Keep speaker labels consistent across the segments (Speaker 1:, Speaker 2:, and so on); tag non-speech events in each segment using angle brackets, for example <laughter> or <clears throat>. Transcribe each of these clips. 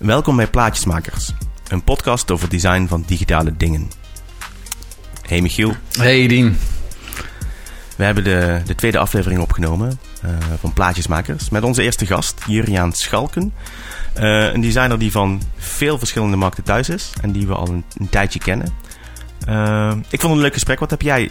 Speaker 1: Welkom bij Plaatjesmakers, een podcast over design van digitale dingen. Hey Michiel,
Speaker 2: Hey Dien.
Speaker 1: we hebben de, de tweede aflevering opgenomen eh, van Plaatjesmakers met onze eerste gast, Juriaan Schalken. Eh, een designer die van veel verschillende markten thuis is en die we al een, een tijdje kennen. Eh, ik vond het een leuk gesprek. Wat heb jij?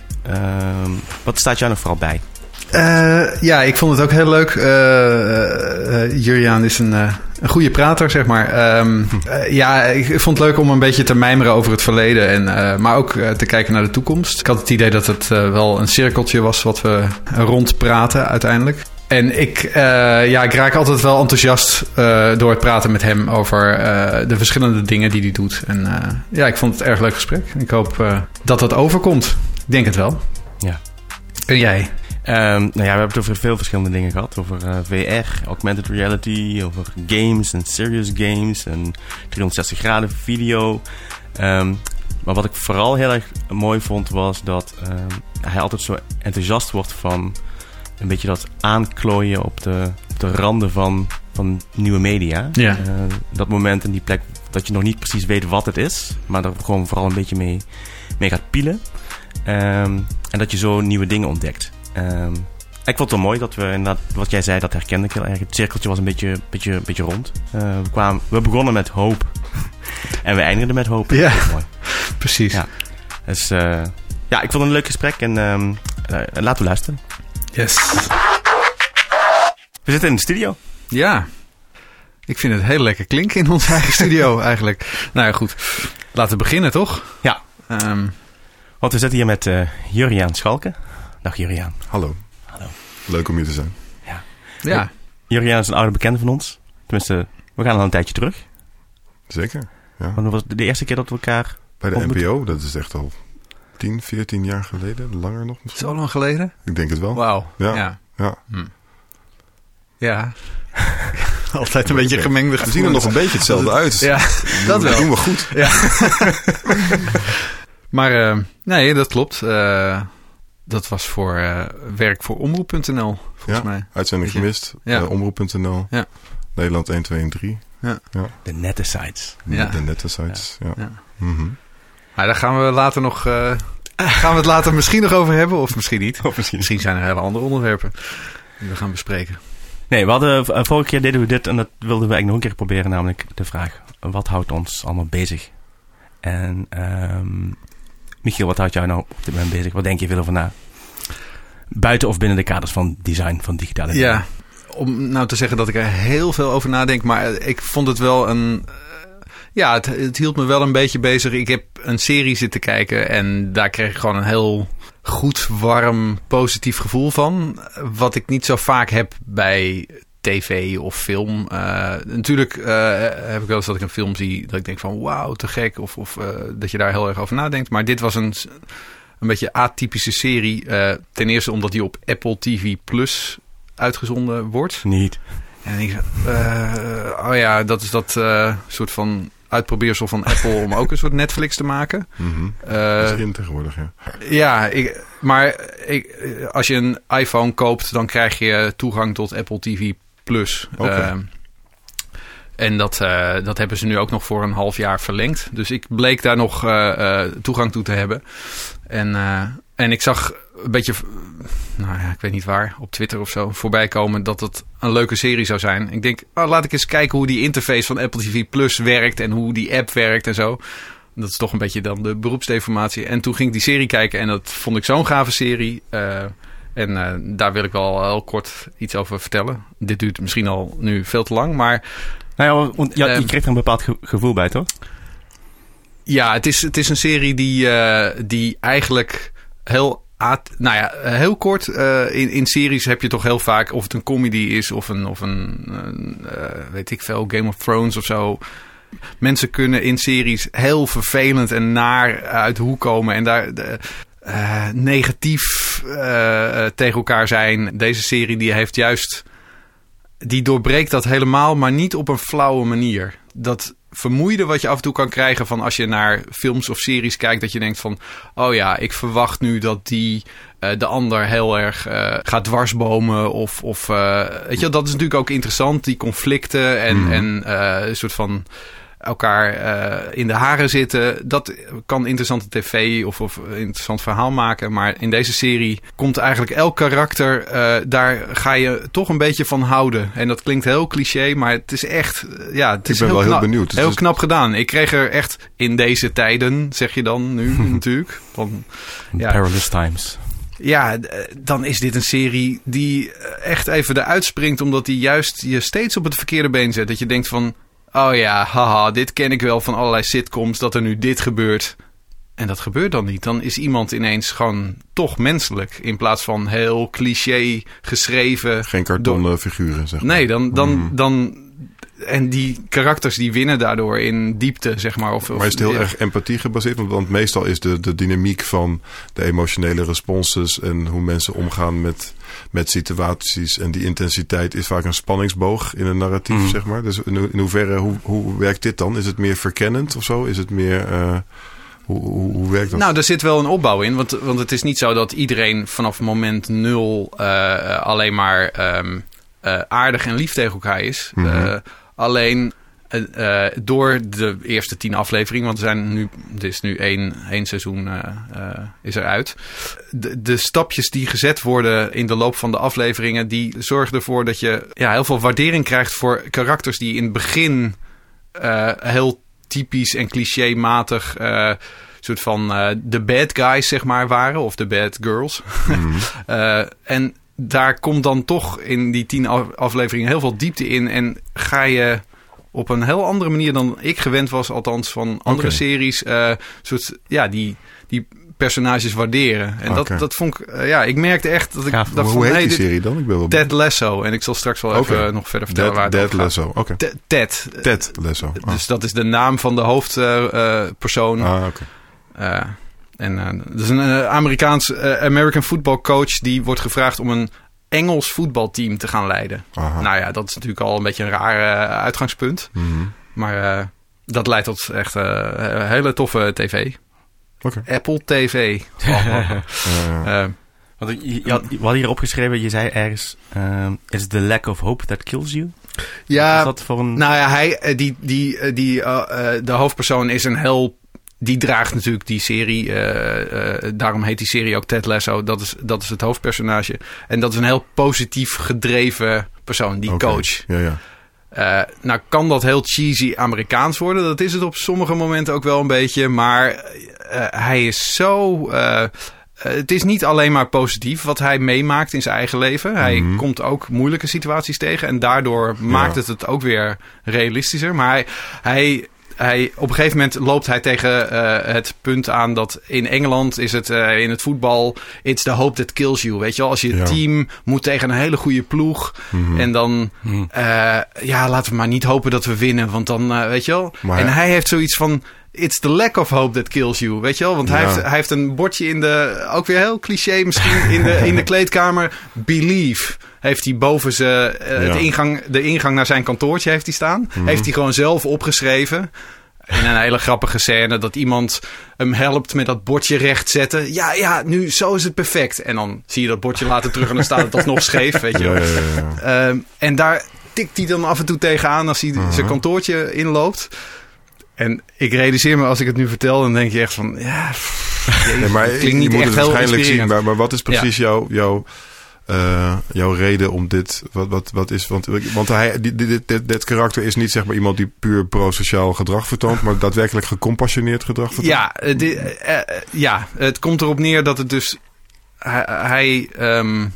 Speaker 1: wat staat jou nog vooral bij?
Speaker 2: Eh, ja, ik vond het ook heel leuk. Eh eh, Juriaan is een, een goede prater, zeg maar. Ehm, eh, ja, ik vond het leuk om een beetje te mijmeren over het verleden. En, maar ook te kijken naar de toekomst. Ik had het idee dat het wel een cirkeltje was wat we rondpraten uiteindelijk. En ik, ja, ik raak altijd wel enthousiast door het praten met hem over de verschillende dingen die hij doet. En ja, ik vond het een erg leuk gesprek. Ik hoop dat dat overkomt. Ik denk het wel.
Speaker 1: Ja.
Speaker 2: En jij?
Speaker 1: Ehm, nou ja, we hebben het over veel verschillende dingen gehad. Over eh, VR, augmented reality, over games en serious games en 360 graden video. Ehm, maar wat ik vooral heel erg mooi vond was dat ehm, hij altijd zo enthousiast wordt van een beetje dat aanklooien op de, op de randen van, van nieuwe media.
Speaker 2: Ja.
Speaker 1: Eh, dat moment en die plek dat je nog niet precies weet wat het is, maar er gewoon vooral een beetje mee, mee gaat pielen. En dat je zo nieuwe dingen ontdekt. Ehm, ik vond het wel mooi dat we inderdaad, wat jij zei, dat herkende ik heel erg. Het cirkeltje was een beetje, beetje, beetje rond. Eh, we, kwamen, we begonnen met hoop. <laughs> en we eindigden met hoop.
Speaker 2: Ja.
Speaker 1: Dat mooi.
Speaker 2: Precies.
Speaker 1: Ja. Dus eh, ja, ik vond het een leuk gesprek en ehm, eh, laten we luisteren.
Speaker 2: Yes.
Speaker 1: We zitten in de studio.
Speaker 2: Ja. Ik vind het heel lekker klinken in onze eigen studio <laughs> eigenlijk. Nou ja, goed. Laten we beginnen, toch?
Speaker 1: Ja.
Speaker 2: Ehm,
Speaker 1: Want we zitten hier met eh Juriaan Schalken. Dag Juriaan.
Speaker 3: Hallo.
Speaker 1: Hallo.
Speaker 3: Leuk om hier te zijn.
Speaker 2: ja.
Speaker 1: Juriaan is een oude bekende van ons. Tenminste, we gaan al een tijdje terug.
Speaker 3: Zeker. Ja.
Speaker 1: Want dat was de eerste keer dat we elkaar...
Speaker 3: Bij de
Speaker 1: Ontmoet-
Speaker 3: NPO, dat is echt al 10, 14 jaar geleden. Langer nog misschien.
Speaker 2: Zo lang geleden?
Speaker 3: Ik denk het wel.
Speaker 2: Wauw.
Speaker 3: Ja.
Speaker 2: Ja.
Speaker 3: Ja.
Speaker 2: Ja. <laughs> Altijd een beetje gemengde
Speaker 3: We zien er nog een beetje hetzelfde uit.
Speaker 2: Ja, dat wel.
Speaker 3: doen we goed.
Speaker 2: Ja. <laughs> maar eh, nee, dat klopt. Eh, dat was voor eh, werk voor omroep.nl, volgens
Speaker 3: Ja.
Speaker 2: mij.
Speaker 3: Uitzending gemist.
Speaker 2: Ja.
Speaker 3: eh, Omroep.nl.
Speaker 2: Ja.
Speaker 3: Nederland 1, 2 en 3.
Speaker 1: De nette sites.
Speaker 2: Ja.
Speaker 3: De nette sites. Ja.
Speaker 2: Ja.
Speaker 3: Mhm.
Speaker 2: Maar daar gaan we later nog... eh, gaan we het later misschien nog over hebben, of misschien niet. <laughs>
Speaker 1: Of misschien.
Speaker 2: Misschien zijn er hele andere onderwerpen die we gaan bespreken.
Speaker 1: Nee, we hadden, vorige keer deden we dit en dat wilden we eigenlijk nog een keer proberen. Namelijk de vraag, wat houdt ons allemaal bezig? En ehm Michiel, wat houdt jou nou op dit moment bezig? Wat denk je veel over na? Buiten of binnen de kaders van design, van digitale dingen?
Speaker 2: Ja, om nou te zeggen dat ik er heel veel over nadenk, maar ik vond het wel een. eh, Ja, het, het hield me wel een beetje bezig. Ik heb een serie zitten kijken en daar kreeg ik gewoon een heel goed, warm, positief gevoel van. Wat ik niet zo vaak heb bij tv of film. Eh, natuurlijk eh, heb ik wel eens dat ik een film zie dat ik denk van wauw, te gek. Of, of eh, dat je daar heel erg over nadenkt. Maar dit was een, een beetje atypische serie. ten eerste omdat die op Apple TV Plus uitgezonden wordt.
Speaker 1: Niet.
Speaker 2: En ik eh, oh ja, dat is dat soort van uitprobeersel van Apple om ook een soort Netflix te maken. Eh,
Speaker 3: dat is in tegenwoordig, ja.
Speaker 2: ja, ik, maar ik, als je een iPhone koopt, dan krijg je toegang tot Apple TV Plus.
Speaker 3: Oké.
Speaker 2: Eh, en dat, eh, dat hebben ze nu ook nog voor een half jaar verlengd. Dus ik bleek daar nog eh, eh, toegang toe te hebben. En, en ik zag een beetje, nou ja, ik weet niet waar, op Twitter of zo, voorbij komen dat het een leuke serie zou zijn. Ik denk, oh, laat ik eens kijken hoe die interface van Apple TV Plus werkt en hoe die app werkt en zo. Dat is toch een beetje dan de beroepsdeformatie. En toen ging ik die serie kijken en dat vond ik zo'n gave serie. En eh, daar wil ik wel heel kort iets over vertellen. Dit duurt misschien al nu veel te lang, maar
Speaker 1: Nou ja, je
Speaker 2: Ehm.
Speaker 1: kreeg er een bepaald ge- gevoel bij, toch?
Speaker 2: Ja, het is, het is een serie die, eh, die eigenlijk heel. Nou ja, heel kort. eh, in, in series heb je toch heel vaak. Of het een comedy is of een. Of een eh, weet ik veel. Game of Thrones of zo. Mensen kunnen in series heel vervelend en naar uit de hoek komen. En daar. Eh, negatief eh, tegen elkaar zijn. Deze serie die heeft juist. Die doorbreekt dat helemaal, maar niet op een flauwe manier. Dat vermoeide wat je af en toe kan krijgen van als je naar films of series kijkt. Dat je denkt van, oh ja, ik verwacht nu dat die eh, de ander heel erg gaat dwarsbomen. Of, of weet je, dat is natuurlijk ook interessant, die conflicten en,
Speaker 3: Mhm.
Speaker 2: en een soort van elkaar eh, in de haren zitten. Dat kan interessante tv of, of een interessant verhaal maken. Maar in deze serie komt eigenlijk elk karakter... eh, daar ga je toch een beetje van houden. En dat klinkt heel cliché, maar het is echt... eh, ja, het
Speaker 3: Ik
Speaker 2: is
Speaker 3: ben
Speaker 2: heel
Speaker 3: wel heel benieuwd.
Speaker 2: Heel knap gedaan. Ik kreeg er echt in deze tijden, zeg je dan nu <laughs> natuurlijk... Van, Ja.
Speaker 1: Perilous Times.
Speaker 2: ja, dan is dit een serie die echt even eruit springt. Omdat die juist je steeds op het verkeerde been zet. Dat je denkt van, oh ja, haha, dit ken ik wel van allerlei sitcoms. Dat er nu dit gebeurt. En dat gebeurt dan niet. Dan is iemand ineens gewoon toch menselijk. In plaats van heel cliché geschreven.
Speaker 3: Geen kartonnen figuren, zeg maar.
Speaker 2: Nee, dan, dan,
Speaker 3: Mhm.
Speaker 2: dan... En die karakters die winnen daardoor in diepte, zeg maar. Of,
Speaker 3: Maar is het heel
Speaker 2: ja.
Speaker 3: erg empathie gebaseerd? Want, want meestal is de, de dynamiek van de emotionele responses en hoe mensen omgaan met, met situaties en die intensiteit is vaak een spanningsboog in een narratief,
Speaker 1: Mhm.
Speaker 3: zeg maar. Dus in, ho- in hoeverre, hoe, hoe werkt dit dan? Is het meer verkennend of zo? Is het meer, eh, hoe, hoe, hoe werkt dat?
Speaker 2: Nou, er zit wel een opbouw in. Want, want het is niet zo dat iedereen vanaf moment nul eh, alleen maar ehm, eh, aardig en lief tegen elkaar is.
Speaker 3: Mhm.
Speaker 2: Alleen eh, door de eerste tien afleveringen, want er zijn nu, er is nu één, één seizoen eh, is eruit. De, de stapjes die gezet worden in de loop van de afleveringen, die zorgen ervoor dat je ja, heel veel waardering krijgt voor karakters die in het begin heel typisch en clichématig soort van de bad guys, zeg maar, waren. Of de bad girls.
Speaker 3: Mhm. <laughs>
Speaker 2: En daar komt dan toch in die tien af- afleveringen heel veel diepte in. En ga je op een heel andere manier dan ik gewend was, althans van andere series, eh, soort, ja, die, die personages waarderen. En dat, dat vond ik, eh, ja, ik merkte echt dat ik
Speaker 1: Gaaf.
Speaker 2: dacht
Speaker 3: hoe
Speaker 2: van,
Speaker 3: heet
Speaker 2: hey,
Speaker 3: die serie dan? Ik ben wel
Speaker 2: Ted Lasso. En ik zal straks wel even nog verder vertellen waar
Speaker 3: Dead,
Speaker 2: het
Speaker 3: Dead. Lasso. Oké.
Speaker 2: Te- Ted.
Speaker 3: Ted Lasso. Ah,
Speaker 2: Dus dat is de naam van de hoofdpersoon.
Speaker 3: ah oké.
Speaker 2: Eh, en eh dat is een eh, Amerikaans eh, American football coach die wordt gevraagd om een Engels voetbalteam te gaan leiden.
Speaker 3: Aha.
Speaker 2: Nou ja, dat is natuurlijk al een beetje een raar eh, uitgangspunt.
Speaker 3: Mhm.
Speaker 2: Maar eh, dat leidt tot echt eh, hele toffe tv.
Speaker 3: Oké.
Speaker 2: Apple TV. Oh, <laughs>
Speaker 1: Want je, je had, we hadden hier opgeschreven, je zei ergens... ehm It's the lack of hope that kills you. Is
Speaker 2: ja,
Speaker 1: dat voor een...
Speaker 2: nou ja, hij, die, die, die, de hoofdpersoon is een heel... Die draagt natuurlijk die serie. eh, eh, daarom heet die serie ook Ted Lasso. Dat is, dat is het hoofdpersonage. En dat is een heel positief gedreven persoon, die coach.
Speaker 3: Ja, ja.
Speaker 2: Eh, nou kan dat heel cheesy Amerikaans worden. Dat is het op sommige momenten ook wel een beetje. Maar hij is zo... het is niet alleen maar positief wat hij meemaakt in zijn eigen leven. Hij
Speaker 3: Mhm.
Speaker 2: komt ook moeilijke situaties tegen. En daardoor maakt het het ook weer realistischer. Maar hij, hij, hij, op een gegeven moment loopt hij tegen eh, het punt aan dat in Engeland is het eh, in het voetbal... It's the hope that kills you. Weet je wel, als je
Speaker 3: Ja.
Speaker 2: team moet tegen een hele goede ploeg...
Speaker 3: Mhm.
Speaker 2: En dan,
Speaker 1: Hm.
Speaker 2: eh, ja, laten we maar niet hopen dat we winnen. Want dan, weet je wel.
Speaker 3: Maar-
Speaker 2: en hij heeft zoiets van. It's the lack of hope that kills you. Weet je wel? Want hij, heeft, hij heeft een bordje in de. Ook weer heel cliché misschien. In de, in de <laughs> kleedkamer. Believe. Heeft hij boven ze. het
Speaker 3: Ja.
Speaker 2: ingang, de ingang naar zijn kantoortje heeft hij staan.
Speaker 3: Mhm.
Speaker 2: Heeft hij gewoon zelf opgeschreven. In een hele grappige scène dat iemand hem helpt met dat bordje rechtzetten. Ja, ja, nu, zo is het perfect. En dan zie je dat bordje later terug en dan staat het alsnog scheef, weet je wel.
Speaker 3: ja, ja, ja.
Speaker 2: Ehm, en daar tikt hij dan af en toe tegenaan als hij
Speaker 3: Mhm.
Speaker 2: zijn kantoortje inloopt. En ik realiseer me als ik het nu vertel, dan denk je echt van... Ja, jezus,
Speaker 3: Nee, maar je moet het waarschijnlijk zien. Maar, maar wat is precies jouw, jouw, eh, jouw reden om dit... Wat, wat, wat is, want want hij, dit, dit, dit, dit karakter is niet zeg maar iemand die puur pro-sociaal gedrag vertoont... maar daadwerkelijk gecompassioneerd gedrag vertoont?
Speaker 2: Ja, eh, eh, ja, het komt erop neer dat het dus... Hij... hij, ehm,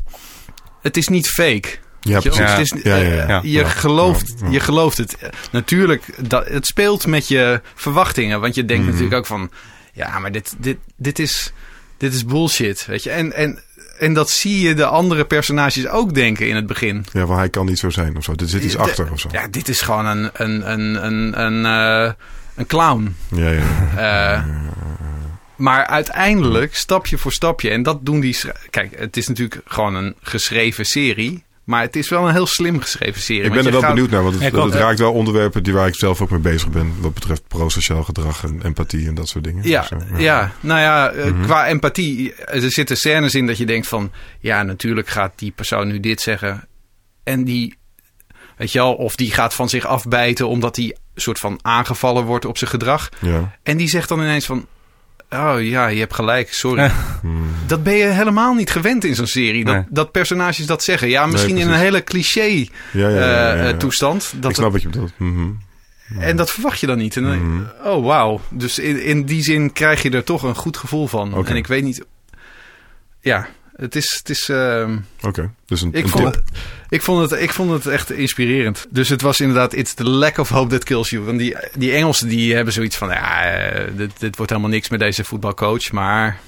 Speaker 2: het is niet fake.
Speaker 3: Ja,
Speaker 2: je. Het is,
Speaker 3: Ja, ja, ja.
Speaker 1: Ja.
Speaker 2: Je,
Speaker 3: Ja.
Speaker 2: gelooft,
Speaker 3: Ja.
Speaker 2: je gelooft het. Natuurlijk, dat, het speelt met je verwachtingen. Want je denkt
Speaker 3: Mhm.
Speaker 2: natuurlijk ook van... Ja, maar dit, dit, dit, is, dit is bullshit. Weet je? En, en, en dat zie je de andere personages ook denken in het begin.
Speaker 3: Ja, want hij kan niet zo zijn of zo. Er zit iets
Speaker 2: De-
Speaker 3: achter of zo.
Speaker 2: Ja, dit is gewoon een, een, een, een, een, eh, een clown.
Speaker 3: Ja, ja. ja.
Speaker 2: Eh, maar uiteindelijk, stapje voor stapje, en dat doen die. Kijk, het is natuurlijk gewoon een geschreven serie. Maar het is wel een heel slim geschreven serie.
Speaker 3: Ik ben er wel
Speaker 2: gaat-
Speaker 3: benieuwd naar, want het, raakt wel onderwerpen die waar ik zelf ook mee bezig ben. Wat betreft prosociaal gedrag en empathie en dat soort dingen.
Speaker 2: Ja,
Speaker 3: Dus, eh,
Speaker 2: ja. nou ja, eh,
Speaker 3: Mhm.
Speaker 2: qua empathie. Er zitten scènes in dat je denkt van... Ja, natuurlijk gaat die persoon nu dit zeggen. En die, weet je wel, of die gaat van zich afbijten... omdat hij soort van aangevallen wordt op zijn gedrag.
Speaker 3: Ja.
Speaker 2: En die zegt dan ineens van... Oh ja, je hebt gelijk, sorry.
Speaker 3: Hmm.
Speaker 2: Dat ben je helemaal niet gewend in zo'n serie. Dat,
Speaker 1: Nee.
Speaker 2: dat personages dat zeggen. Ja, misschien in een hele cliché
Speaker 3: Ja, ja, ja, ja, ja,
Speaker 2: eh,
Speaker 3: ja.
Speaker 2: toestand. Dat
Speaker 3: ik snap wat je bedoelt. Mhm.
Speaker 2: en dat verwacht je dan niet. En dan-
Speaker 3: Mhm.
Speaker 2: Oh, wauw. Dus in, in die zin krijg je er toch een goed gevoel van. En ik weet niet... Ja, het is... Het is ehm,
Speaker 3: Oké, dus een,
Speaker 2: ik,
Speaker 3: een
Speaker 2: vond
Speaker 3: tip.
Speaker 2: ik, vond het, ik vond het echt inspirerend. Dus het was inderdaad... It's the lack of hope that kills you. Want die, die Engelsen die hebben zoiets van... Ja, eh, dit, dit wordt helemaal niks met deze voetbalcoach. Maar...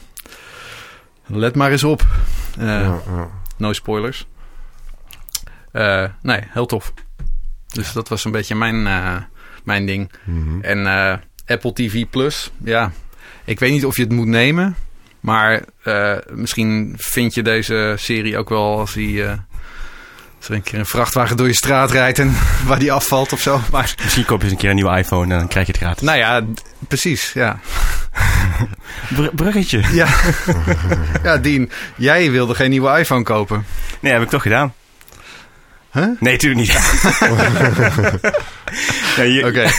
Speaker 2: Let maar eens op. Eh,
Speaker 3: ja, ja.
Speaker 2: No spoilers. Eh, nee, heel tof. Dus dat was een beetje mijn, mijn ding.
Speaker 3: Mhm.
Speaker 2: En Apple TV Plus, ja. Ik weet niet of je het moet nemen. Maar eh, misschien vind je deze serie ook wel als die... als er een keer een vrachtwagen door je straat rijdt en <laughs> waar die afvalt of zo. Maar
Speaker 1: Misschien koop je eens een keer een nieuwe iPhone en dan krijg je het gratis.
Speaker 2: nou ja, precies, ja. <laughs>
Speaker 1: Br- bruggetje.
Speaker 2: Ja. <laughs> ja, Dien, jij wilde geen nieuwe iPhone kopen.
Speaker 1: Nee, heb ik toch gedaan.
Speaker 2: Huh?
Speaker 1: Nee, natuurlijk niet. <laughs> <laughs> ja,
Speaker 2: Oké.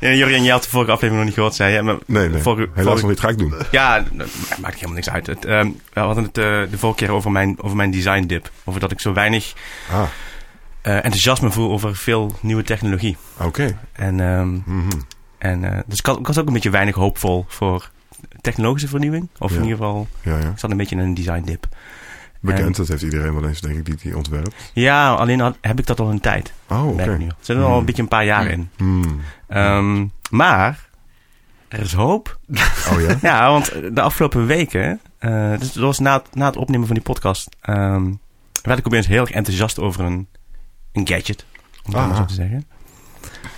Speaker 1: ja, je had de vorige aflevering nog niet gehoord, zei je. Maar
Speaker 3: Nee, nee.
Speaker 1: Vorige-
Speaker 3: Helaas
Speaker 1: vorige-
Speaker 3: nog niet. Ga ik doen.
Speaker 1: Ja, maakt helemaal niks uit. Het, ehm, we hadden het eh, de vorige keer over mijn, over mijn design dip. Over dat ik zo weinig
Speaker 3: Ah,
Speaker 1: eh, enthousiasme voel over veel nieuwe technologie.
Speaker 3: oké.
Speaker 1: En, ehm,
Speaker 3: Mhm.
Speaker 1: en, eh, dus ik, had, ik was ook een beetje weinig hoopvol voor technologische vernieuwing. Of
Speaker 3: Ja.
Speaker 1: in ieder geval,
Speaker 3: Ja, ja.
Speaker 1: ik zat een beetje in een design dip.
Speaker 3: Bekend, dat heeft iedereen wel eens, denk ik, die die ontwerpt.
Speaker 1: Ja, alleen heb ik dat al een tijd.
Speaker 3: Oh, oké.
Speaker 1: nu. Er zitten al
Speaker 3: Hmm.
Speaker 1: een beetje een paar jaar
Speaker 2: Hmm.
Speaker 1: in.
Speaker 3: Hmm.
Speaker 1: Ehm, maar er is hoop. <laughs>
Speaker 3: Oh ja? <laughs>
Speaker 1: Ja, want de afgelopen weken, eh, dus dat was na, het- na het opnemen van die podcast, ehm, werd ik opeens heel erg enthousiast over een, een gadget. Om het
Speaker 3: Ah.
Speaker 1: maar zo te zeggen.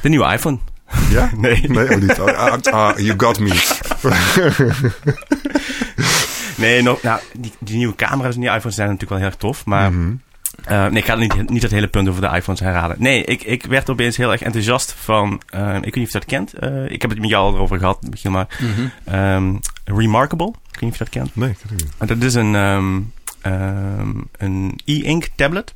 Speaker 1: De nieuwe iPhone.
Speaker 3: Ja? <laughs>
Speaker 1: Nee,
Speaker 3: Nee, oh niet. Ah, ah, ah, you got me.
Speaker 1: Nee nog, nou, die, die nieuwe camera's in die iPhones zijn natuurlijk wel heel erg tof. Maar eh, nee, ik ga niet, niet het hele punt over de iPhones herhalen. Nee, ik, ik werd opeens heel erg enthousiast van, eh, ik weet niet of je dat kent. Eh, ik heb het met jou al erover gehad, Michiel, maar ehm, Remarkable. Ik weet niet of je dat kent.
Speaker 3: Nee, ik niet.
Speaker 1: Dat is een, ehm, ehm, een e-ink tablet.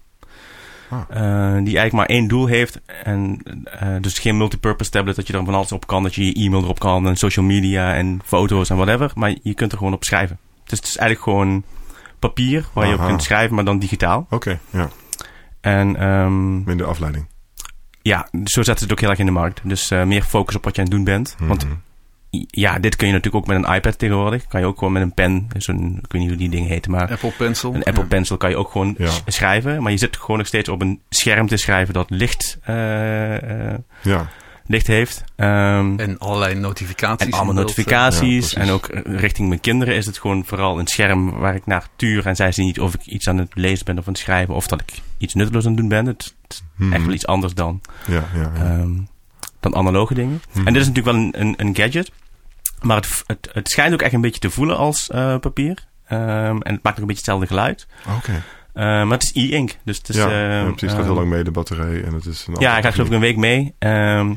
Speaker 3: Ah.
Speaker 1: Eh, die eigenlijk maar één doel heeft. En, eh, dus geen multipurpose tablet dat je er van alles op kan. Dat je je e-mail erop kan en social media en foto's en whatever. Maar je kunt er gewoon op schrijven. Dus het is eigenlijk gewoon papier waar je op kunt schrijven, maar dan digitaal.
Speaker 3: Oké, ja.
Speaker 1: En ehm,
Speaker 3: Minder afleiding.
Speaker 1: ja, zo zetten ze het ook heel erg in de markt. Dus eh, meer focus op wat je aan het doen bent. Want
Speaker 3: Mhm.
Speaker 1: ja, dit kun je natuurlijk ook met een iPad tegenwoordig. Kan je ook gewoon met een pen, zo'n, ik weet niet hoe die dingen heten, maar
Speaker 2: Apple Pencil.
Speaker 1: een Apple
Speaker 2: Ja.
Speaker 1: Pencil kan je ook gewoon
Speaker 3: Ja.
Speaker 1: schrijven. Maar je zit gewoon nog steeds op een scherm te schrijven dat licht, eh, eh,
Speaker 3: Ja.
Speaker 1: Licht heeft. Ehm,
Speaker 2: En allerlei notificaties.
Speaker 1: en allemaal
Speaker 2: eh.
Speaker 3: Ja,
Speaker 1: notificaties. en ook eh, richting mijn kinderen is het gewoon vooral een scherm waar ik naar tuur. En zij zien niet of ik iets aan het lezen ben of aan het schrijven. Of dat ik iets nutteloos aan het doen ben. Het is
Speaker 3: Mhm.
Speaker 1: echt wel iets anders dan,
Speaker 3: Ja, ja, ja.
Speaker 1: ehm, dan analoge dingen.
Speaker 3: Mhm.
Speaker 1: En dit is natuurlijk wel een, een, een gadget. Maar het, het, het schijnt ook echt een beetje te voelen als eh, papier. Ehm, en het maakt ook een beetje hetzelfde geluid.
Speaker 3: Oké.
Speaker 1: Eh, maar het is e-ink. Dus het is,
Speaker 3: Ja,
Speaker 1: ehm,
Speaker 3: ja, precies. Het gaat heel lang mee, de batterij. En het is een
Speaker 1: Ja, hij gaat geloof ik een week mee. Ehm,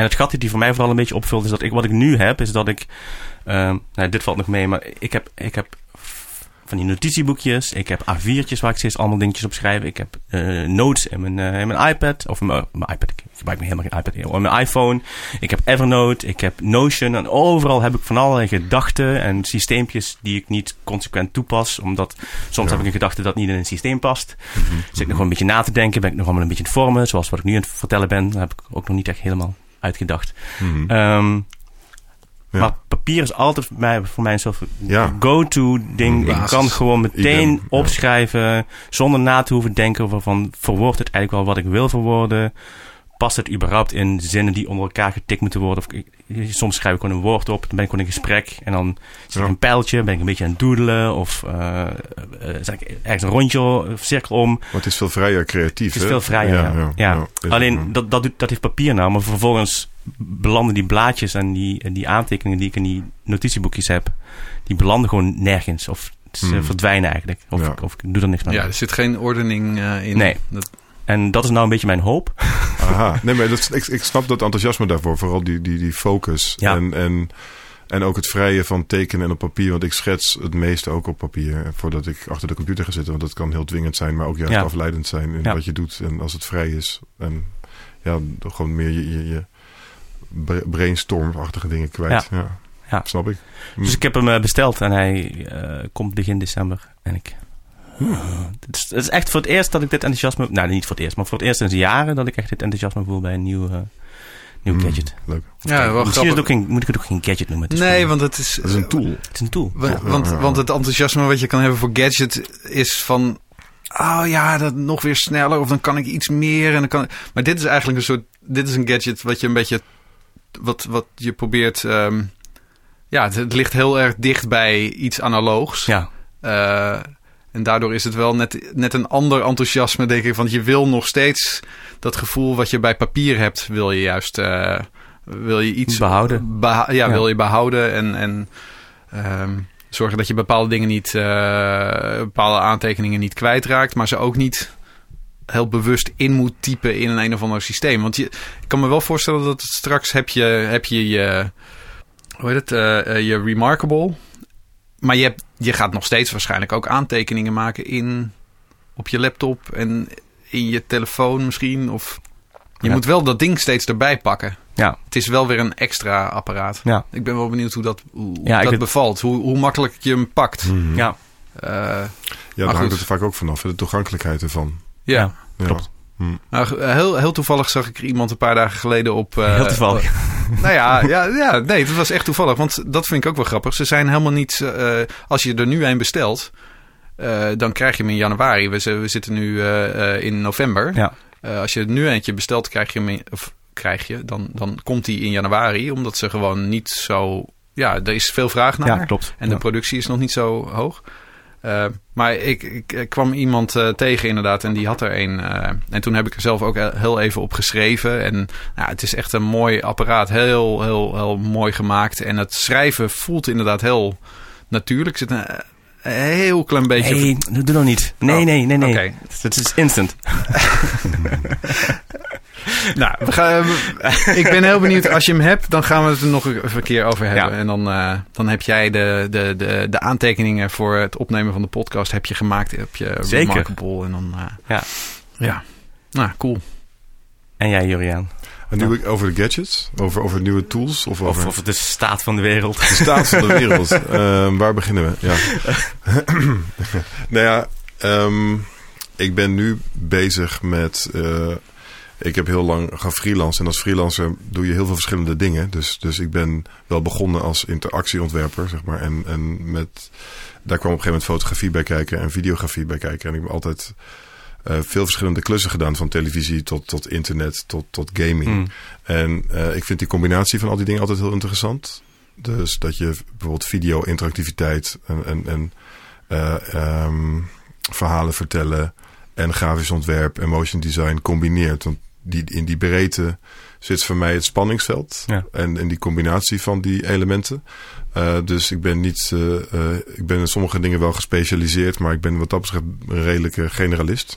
Speaker 1: en het gat die voor mij vooral een beetje opvult is dat ik wat ik nu heb, is dat ik. ehm, nou, dit valt nog mee, maar ik heb, ik heb van die notitieboekjes. Ik heb A4'tjes waar ik steeds allemaal dingetjes op schrijf. Ik heb eh, notes in mijn, eh, in mijn iPad. Of mijn, mijn iPad. Ik gebruik me helemaal geen iPad. Op mijn iPhone. Ik heb Evernote. Ik heb Notion. En overal heb ik van allerlei gedachten en systeempjes die ik niet consequent toepas. Omdat soms
Speaker 3: Ja.
Speaker 1: heb ik een gedachte dat niet in een systeem past.
Speaker 3: Mhm.
Speaker 1: Zit ik nog gewoon een beetje na te denken. Ben ik nog allemaal een beetje het vormen. Zoals wat ik nu aan het vertellen ben. Dat heb ik ook nog niet echt helemaal uitgedacht.
Speaker 3: Mhm.
Speaker 1: Ehm,
Speaker 3: Ja.
Speaker 1: Maar papier is altijd voor mij, voor mij een soort
Speaker 3: Ja.
Speaker 1: go-to ding. Ik kan gewoon meteen opschrijven. Zonder na te hoeven denken over van... Verwoordt het eigenlijk wel wat ik wil verwoorden? Past het überhaupt in zinnen die onder elkaar getikt moeten worden? Of, ik- soms schrijf ik gewoon een woord op. Dan ben ik gewoon in gesprek. En dan zet ik
Speaker 3: Ja.
Speaker 1: een pijltje. Ben ik een beetje aan het doedelen. Of eh eh, zet ik ergens een rondje of cirkel om.
Speaker 3: Maar het is veel vrijer creatief,
Speaker 1: Het is
Speaker 3: hè?
Speaker 1: veel vrijer, ja. Ja. Alleen
Speaker 3: ja.
Speaker 1: dat, dat, doet- dat heeft papier nou, maar vervolgens belanden die blaadjes en die, en die aantekeningen die ik in die notitieboekjes heb, die belanden gewoon nergens. Of eh,
Speaker 3: Hmm.
Speaker 1: verdwijnen eigenlijk. Of,
Speaker 3: Ja.
Speaker 1: ik, of ik doe er niks meer
Speaker 2: Ja,
Speaker 1: mee.
Speaker 2: er zit geen ordening eh, in.
Speaker 1: Nee.
Speaker 2: Dat,
Speaker 1: En dat is nou een beetje mijn hoop. <laughs>
Speaker 3: Aha. <laughs> Nee, maar dat, ik, ik snap dat enthousiasme daarvoor. Vooral die, die, die focus.
Speaker 1: Ja.
Speaker 3: En, en, en ook het vrije van tekenen en op papier. Want ik schets het meeste ook op papier. Voordat ik achter de computer ga zitten. Want dat kan heel dwingend zijn. Maar ook juist
Speaker 1: Ja.
Speaker 3: afleidend zijn in
Speaker 1: Ja.
Speaker 3: wat je doet. En als het vrij is. En ja, gewoon meer je, je, je bra- brainstormachtige dingen kwijt. Ja.
Speaker 1: Ja.
Speaker 3: Snap ik.
Speaker 1: Dus ik heb hem eh, besteld en hij eh, komt begin december. En ik... Het is, het is echt voor het eerst dat ik dit enthousiasme... Nou, niet voor het eerst, maar voor het eerst sinds jaren dat ik echt dit enthousiasme voel bij een nieuw, eh, nieuw
Speaker 3: Hmm,
Speaker 1: gadget.
Speaker 3: Leuk.
Speaker 2: ja, wel
Speaker 1: Misschien is het ook geen, moet ik het ook geen gadget noemen. Het
Speaker 2: Nee,
Speaker 1: gewoon-
Speaker 2: want het is...
Speaker 3: Dat is een tool.
Speaker 1: het is een tool.
Speaker 2: Wa-
Speaker 3: Ja,
Speaker 2: want, want het enthousiasme wat je kan hebben voor gadget is van... Oh ja, dat nog weer sneller of dan kan ik iets meer. En dan kan, maar dit is eigenlijk een soort... Dit is een gadget wat je een beetje... Wat, wat je probeert... ehm, ja, het, het ligt heel erg dicht bij iets analoogs.
Speaker 1: Ja,
Speaker 2: Eh, en daardoor is het wel net, net een ander enthousiasme, denk ik. Want je wil nog steeds dat gevoel wat je bij papier hebt, wil je juist eh, wil je iets
Speaker 1: Behouden.
Speaker 2: beha- ja,
Speaker 1: Ja.
Speaker 2: wil je behouden en, en ehm, zorgen dat je bepaalde dingen niet, eh, bepaalde aantekeningen niet kwijtraakt, maar ze ook niet heel bewust in moet typen in een een of ander systeem. Want je, ik kan me wel voorstellen dat straks heb je heb je, je hoe heet het, eh, je Remarkable. Maar je, hebt, je gaat nog steeds waarschijnlijk ook aantekeningen maken in, op je laptop en in je telefoon misschien. Of je
Speaker 1: Ja.
Speaker 2: moet wel dat ding steeds erbij pakken.
Speaker 1: ja,
Speaker 2: Het is wel weer een extra apparaat.
Speaker 1: ja,
Speaker 2: Ik ben wel benieuwd hoe dat, hoe,
Speaker 1: Ja,
Speaker 2: dat bevalt. Hoe, hoe makkelijk je hem pakt.
Speaker 3: Mhm.
Speaker 1: ja.
Speaker 2: Eh,
Speaker 3: Ja, daar hangt het er vaak ook vanaf. De toegankelijkheid ervan.
Speaker 2: ja.
Speaker 3: Ja.
Speaker 1: Klopt.
Speaker 2: Nou, heel, heel toevallig zag ik er iemand een paar dagen geleden op. eh,
Speaker 1: Heel toevallig. <laughs>
Speaker 2: Nou ja, ja, ja, nee, het was echt toevallig. Want dat vind ik ook wel grappig. Ze zijn helemaal niet. eh, als je er nu een bestelt, eh, dan krijg je hem in januari. We, zi- we zitten nu in november.
Speaker 1: Ja.
Speaker 2: Als je er nu eentje bestelt, krijg je hem. in- of krijg je, dan, dan komt die in januari. Omdat ze gewoon niet zo. Ja, er is veel vraag naar.
Speaker 1: ja, klopt.
Speaker 2: En de productie is nog niet zo hoog. Eh, maar ik, ik, ik kwam iemand eh, tegen inderdaad en die had er een. eh, en toen heb ik er zelf ook heel even op geschreven. En het is echt een mooi apparaat. Heel, heel, heel mooi gemaakt. En het schrijven voelt inderdaad heel natuurlijk. Er zit een, heel klein beetje...
Speaker 1: Nee, doe doe nog niet. Nee,
Speaker 2: Oh,
Speaker 1: nee, nee, nee.
Speaker 2: Oké.
Speaker 1: Het is instant. <laughs>
Speaker 2: Nou, we gaan, <laughs> ik ben heel benieuwd. Als je hem hebt, dan gaan we het er nog even een keer over hebben.
Speaker 1: Ja.
Speaker 2: En dan, eh, dan heb jij de, de, de, de aantekeningen voor het opnemen van de podcast heb je gemaakt. Heb je
Speaker 1: Zeker.
Speaker 2: Remarkable. En dan, eh,
Speaker 1: Ja.
Speaker 2: ja. Nou, cool.
Speaker 1: En jij, Juriaan?
Speaker 3: En nu ik over de gadgets, over, over nieuwe tools of over
Speaker 1: Of, of de staat van de wereld.
Speaker 3: de staat van de <laughs> wereld. Ehm, waar beginnen we? Ja. <laughs> nou ja, ehm, ik ben nu bezig met. eh, ik heb heel lang gaan freelancen. En als freelancer doe je heel veel verschillende dingen. Dus, dus ik ben wel begonnen als interactieontwerper, zeg maar. En, en met, daar kwam op een gegeven moment fotografie bij kijken en videografie bij kijken. En ik heb altijd eh, veel verschillende klussen gedaan. Van televisie tot, tot internet tot, tot gaming.
Speaker 1: Mm.
Speaker 3: En eh, ik vind die combinatie van al die dingen altijd heel interessant. Dus dat je bijvoorbeeld video, interactiviteit en, en, en eh, ehm, verhalen vertellen en grafisch ontwerp en motion design combineert. Want die, in die breedte zit voor mij het spanningsveld
Speaker 1: Ja.
Speaker 3: en, en die combinatie van die elementen. Eh, dus ik ben niet, eh, eh, ik ben in sommige dingen wel gespecialiseerd, maar ik ben wat dat betreft een redelijke generalist.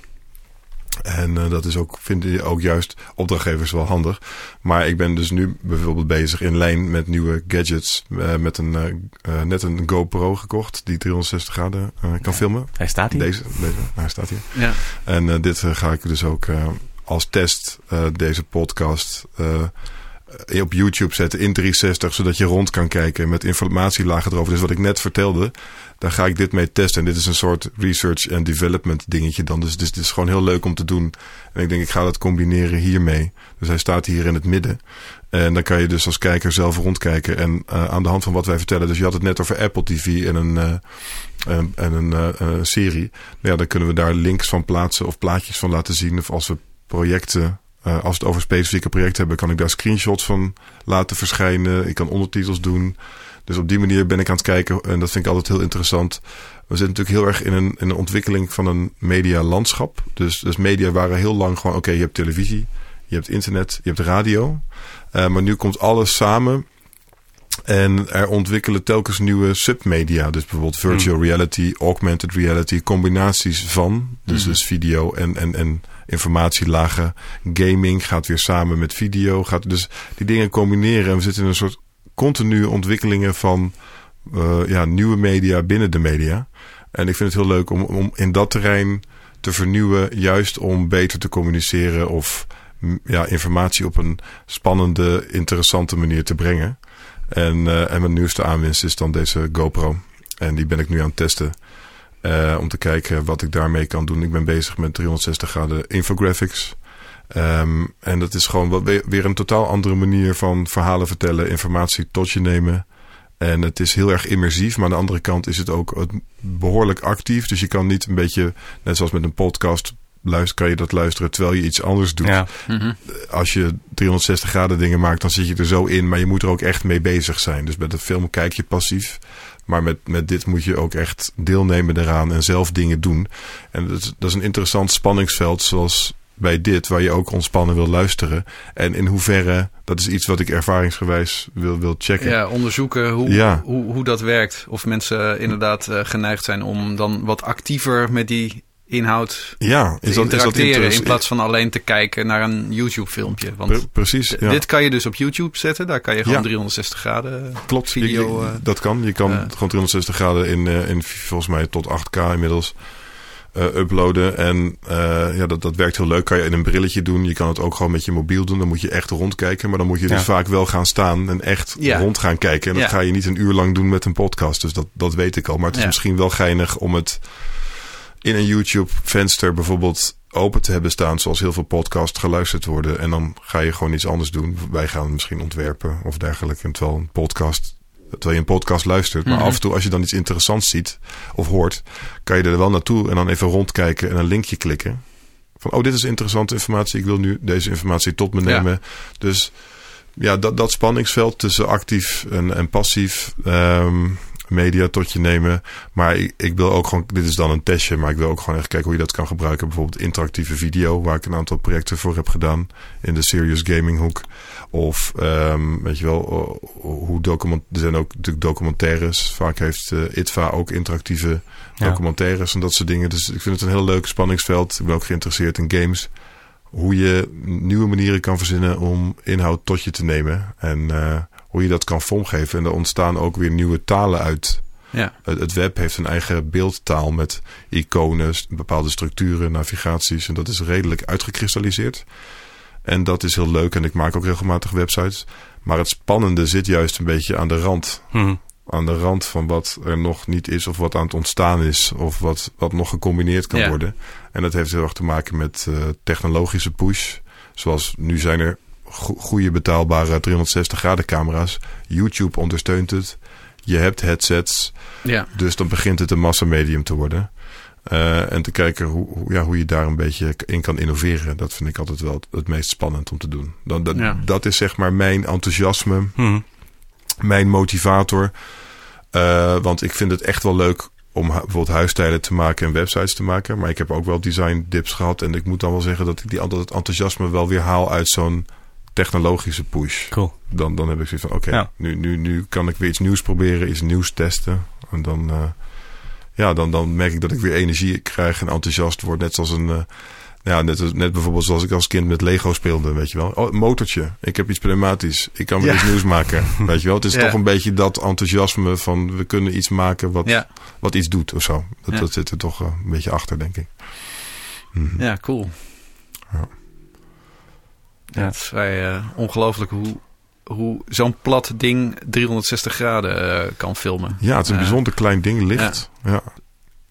Speaker 3: En eh, dat is ook, vind ik ook juist opdrachtgevers wel handig. Maar ik ben dus nu bijvoorbeeld bezig in lijn met nieuwe gadgets. eh, met een, net een GoPro gekocht die 360 graden eh, kan filmen.
Speaker 1: Hij staat hier.
Speaker 3: Deze, deze, hij staat hier.
Speaker 2: Ja.
Speaker 3: En eh, dit ga ik dus ook eh, als test, eh, deze podcast, eh, op YouTube zetten in 360. Zodat je rond kan kijken met informatielagen erover. Dus wat ik net vertelde, daar ga ik dit mee testen. En dit is een soort research en development dingetje dan. Dus, dus het is gewoon heel leuk om te doen. En ik denk, ik ga dat combineren hiermee. Dus hij staat hier in het midden. En dan kan je dus als kijker zelf rondkijken. En eh, aan de hand van wat wij vertellen. Dus je had het net over Apple TV en een, en, en een serie. Nou ja, dan kunnen we daar links van plaatsen of plaatjes van laten zien. Of als we projecten, eh, als we het over specifieke projecten hebben, kan ik daar screenshots van laten verschijnen. Ik kan ondertitels doen. Dus op die manier ben ik aan het kijken. En dat vind ik altijd heel interessant. We zitten natuurlijk heel erg in een, in een ontwikkeling van een medialandschap. Dus, dus media waren heel lang gewoon: oké, je hebt televisie, je hebt internet, je hebt radio. Eh, maar nu komt alles samen En er ontwikkelen telkens nieuwe submedia. Dus bijvoorbeeld virtual reality, augmented reality, combinaties van. Dus,
Speaker 2: Mhm.
Speaker 3: dus video en, en, en informatielagen. Gaming gaat weer samen met video. Gaat dus die dingen combineren. En we zitten in een soort continue ontwikkelingen van eh, ja, nieuwe media binnen de media. En ik vind het heel leuk om, om in dat terrein te vernieuwen. Juist om beter te communiceren of ja, informatie op een spannende, interessante manier te brengen. En, eh, en mijn nieuwste aanwinst is dan deze GoPro. En die ben ik nu aan het testen. eh, om te kijken wat ik daarmee kan doen. Ik ben bezig met 360 graden infographics. Ehm, en dat is gewoon weer- een totaal andere manier van verhalen vertellen, informatie tot je nemen. En het is heel erg immersief, maar aan de andere kant is het ook behoorlijk actief. Dus je kan niet een beetje, net zoals met een podcast, luister, kan je dat luisteren terwijl je iets anders doet
Speaker 1: Ja.
Speaker 2: Mhm.
Speaker 3: als je 360 graden dingen maakt, dan zit je er zo in. Maar je moet er ook echt mee bezig zijn. Dus bij de film kijk je passief. Maar met, met dit moet je ook echt deelnemen eraan en zelf dingen doen. En dat is, dat is een interessant spanningsveld zoals bij dit, waar je ook ontspannen wil luisteren. En in hoeverre, dat is iets wat ik ervaringsgewijs wil, wil checken.
Speaker 2: Ja, onderzoeken hoe,
Speaker 3: Ja.
Speaker 2: hoe, hoe dat werkt. Of mensen inderdaad eh, geneigd zijn om dan wat actiever met die inhoud
Speaker 3: Ja,
Speaker 2: te
Speaker 3: is is dat
Speaker 2: interacteren. in plaats van alleen te kijken naar een YouTube-filmpje. Want
Speaker 3: Pre- precies, ja.
Speaker 2: dit kan je dus op YouTube zetten. Daar kan je gewoon
Speaker 3: Ja.
Speaker 2: 360 graden.
Speaker 3: Klopt,
Speaker 2: video,
Speaker 3: je-
Speaker 2: eh,
Speaker 3: dat kan. Je kan
Speaker 2: eh.
Speaker 3: gewoon 360 graden in, eh, in volgens mij tot 8K inmiddels eh, uploaden. En eh, ja, dat, dat werkt heel leuk. Kan je in een brilletje doen. Je kan het ook gewoon met je mobiel doen. Dan moet je echt rondkijken. Maar dan moet je dus
Speaker 1: Ja.
Speaker 3: vaak wel gaan staan en echt rond gaan kijken. En dat ga je niet een uur lang doen met een podcast. Dus dat, dat weet ik al. Maar het is misschien wel geinig om het in een YouTube-venster bijvoorbeeld open te hebben staan. Zoals heel veel podcasts geluisterd worden. En dan ga je gewoon iets anders doen. Wij gaan misschien ontwerpen of dergelijke. En terwijl een podcast terwijl je een podcast luistert. Maar
Speaker 2: Mhm.
Speaker 3: af en toe als je dan iets interessants ziet of hoort, kan je er wel naartoe en dan even rondkijken en een linkje klikken. Van, oh, dit is interessante informatie. Ik wil nu deze informatie tot me
Speaker 2: Ja.
Speaker 3: nemen. Dus ja, dat, dat spanningsveld tussen actief en, en passief ehm, media tot je nemen. Maar ik, ik wil ook gewoon, dit is dan een testje, maar ik wil ook gewoon echt kijken hoe je dat kan gebruiken. Bijvoorbeeld interactieve video, waar ik een aantal projecten voor heb gedaan in de serious gaming hoek. Of ehm, weet je wel, hoe document, er zijn ook natuurlijk documentaires. Vaak heeft eh, ITVA ook interactieve
Speaker 1: Ja.
Speaker 3: documentaires en dat soort dingen. Dus ik vind het een heel leuk spanningsveld. Ik ben ook geïnteresseerd in games. Hoe je nieuwe manieren kan verzinnen om inhoud tot je te nemen. En eh, hoe je dat kan vormgeven. En er ontstaan ook weer nieuwe talen uit.
Speaker 2: Ja.
Speaker 3: Het, web heeft een eigen beeldtaal met iconen, bepaalde structuren, navigaties. En dat is redelijk uitgekristalliseerd. En dat is heel leuk. En ik maak ook regelmatig websites. Maar het spannende zit juist een beetje aan de rand
Speaker 1: Hm.
Speaker 3: aan de rand van wat er nog niet is of wat aan het ontstaan is of wat, wat nog gecombineerd kan
Speaker 2: Ja.
Speaker 3: worden. En dat heeft heel erg te maken met eh, technologische push. Zoals nu zijn er goede betaalbare 360 graden camera's. YouTube ondersteunt het. Je hebt headsets.
Speaker 2: Ja.
Speaker 3: Dus dan begint het een massamedium te worden. Eh, en te kijken hoe, ja, hoe je daar een beetje in kan innoveren. Dat vind ik altijd wel het, het meest spannend om te doen. Dan, dat,
Speaker 2: Ja.
Speaker 3: dat is zeg maar mijn enthousiasme
Speaker 1: Hm.
Speaker 3: mijn motivator. Eh, want ik vind het echt wel leuk om bijvoorbeeld huisstijlen te maken en websites te maken. Maar ik heb ook wel design dips gehad. En ik moet dan wel zeggen dat ik die, dat enthousiasme wel weer haal uit zo'n technologische push.
Speaker 1: Cool.
Speaker 3: Dan, dan heb ik zoiets van, oké,
Speaker 1: Ja.
Speaker 3: nu, nu, nu kan ik weer iets nieuws proberen, iets nieuws testen. En dan, eh, ja, dan, dan merk ik dat ik weer energie krijg en enthousiast word. Net zoals een, eh, ja, net, als- net bijvoorbeeld zoals ik als kind met Lego speelde, weet je wel. Oh, een motortje. Ik heb iets pneumatisch. Ik kan weer
Speaker 2: Ja.
Speaker 3: iets nieuws maken. <laughs> Weet je wel. Het is
Speaker 2: Ja.
Speaker 3: toch een beetje dat enthousiasme van we kunnen iets maken wat,
Speaker 2: Ja.
Speaker 3: wat iets doet of zo. Dat,
Speaker 2: Ja.
Speaker 3: dat zit er toch eh, een beetje achter, denk ik. Mhm.
Speaker 2: ja, cool.
Speaker 3: Ja.
Speaker 2: Ja, het is vrij eh, ongelooflijk hoe, hoe zo'n plat ding 360 graden eh, kan filmen.
Speaker 3: Ja, het is een
Speaker 2: Eh,
Speaker 3: bijzonder klein ding, licht. Ja.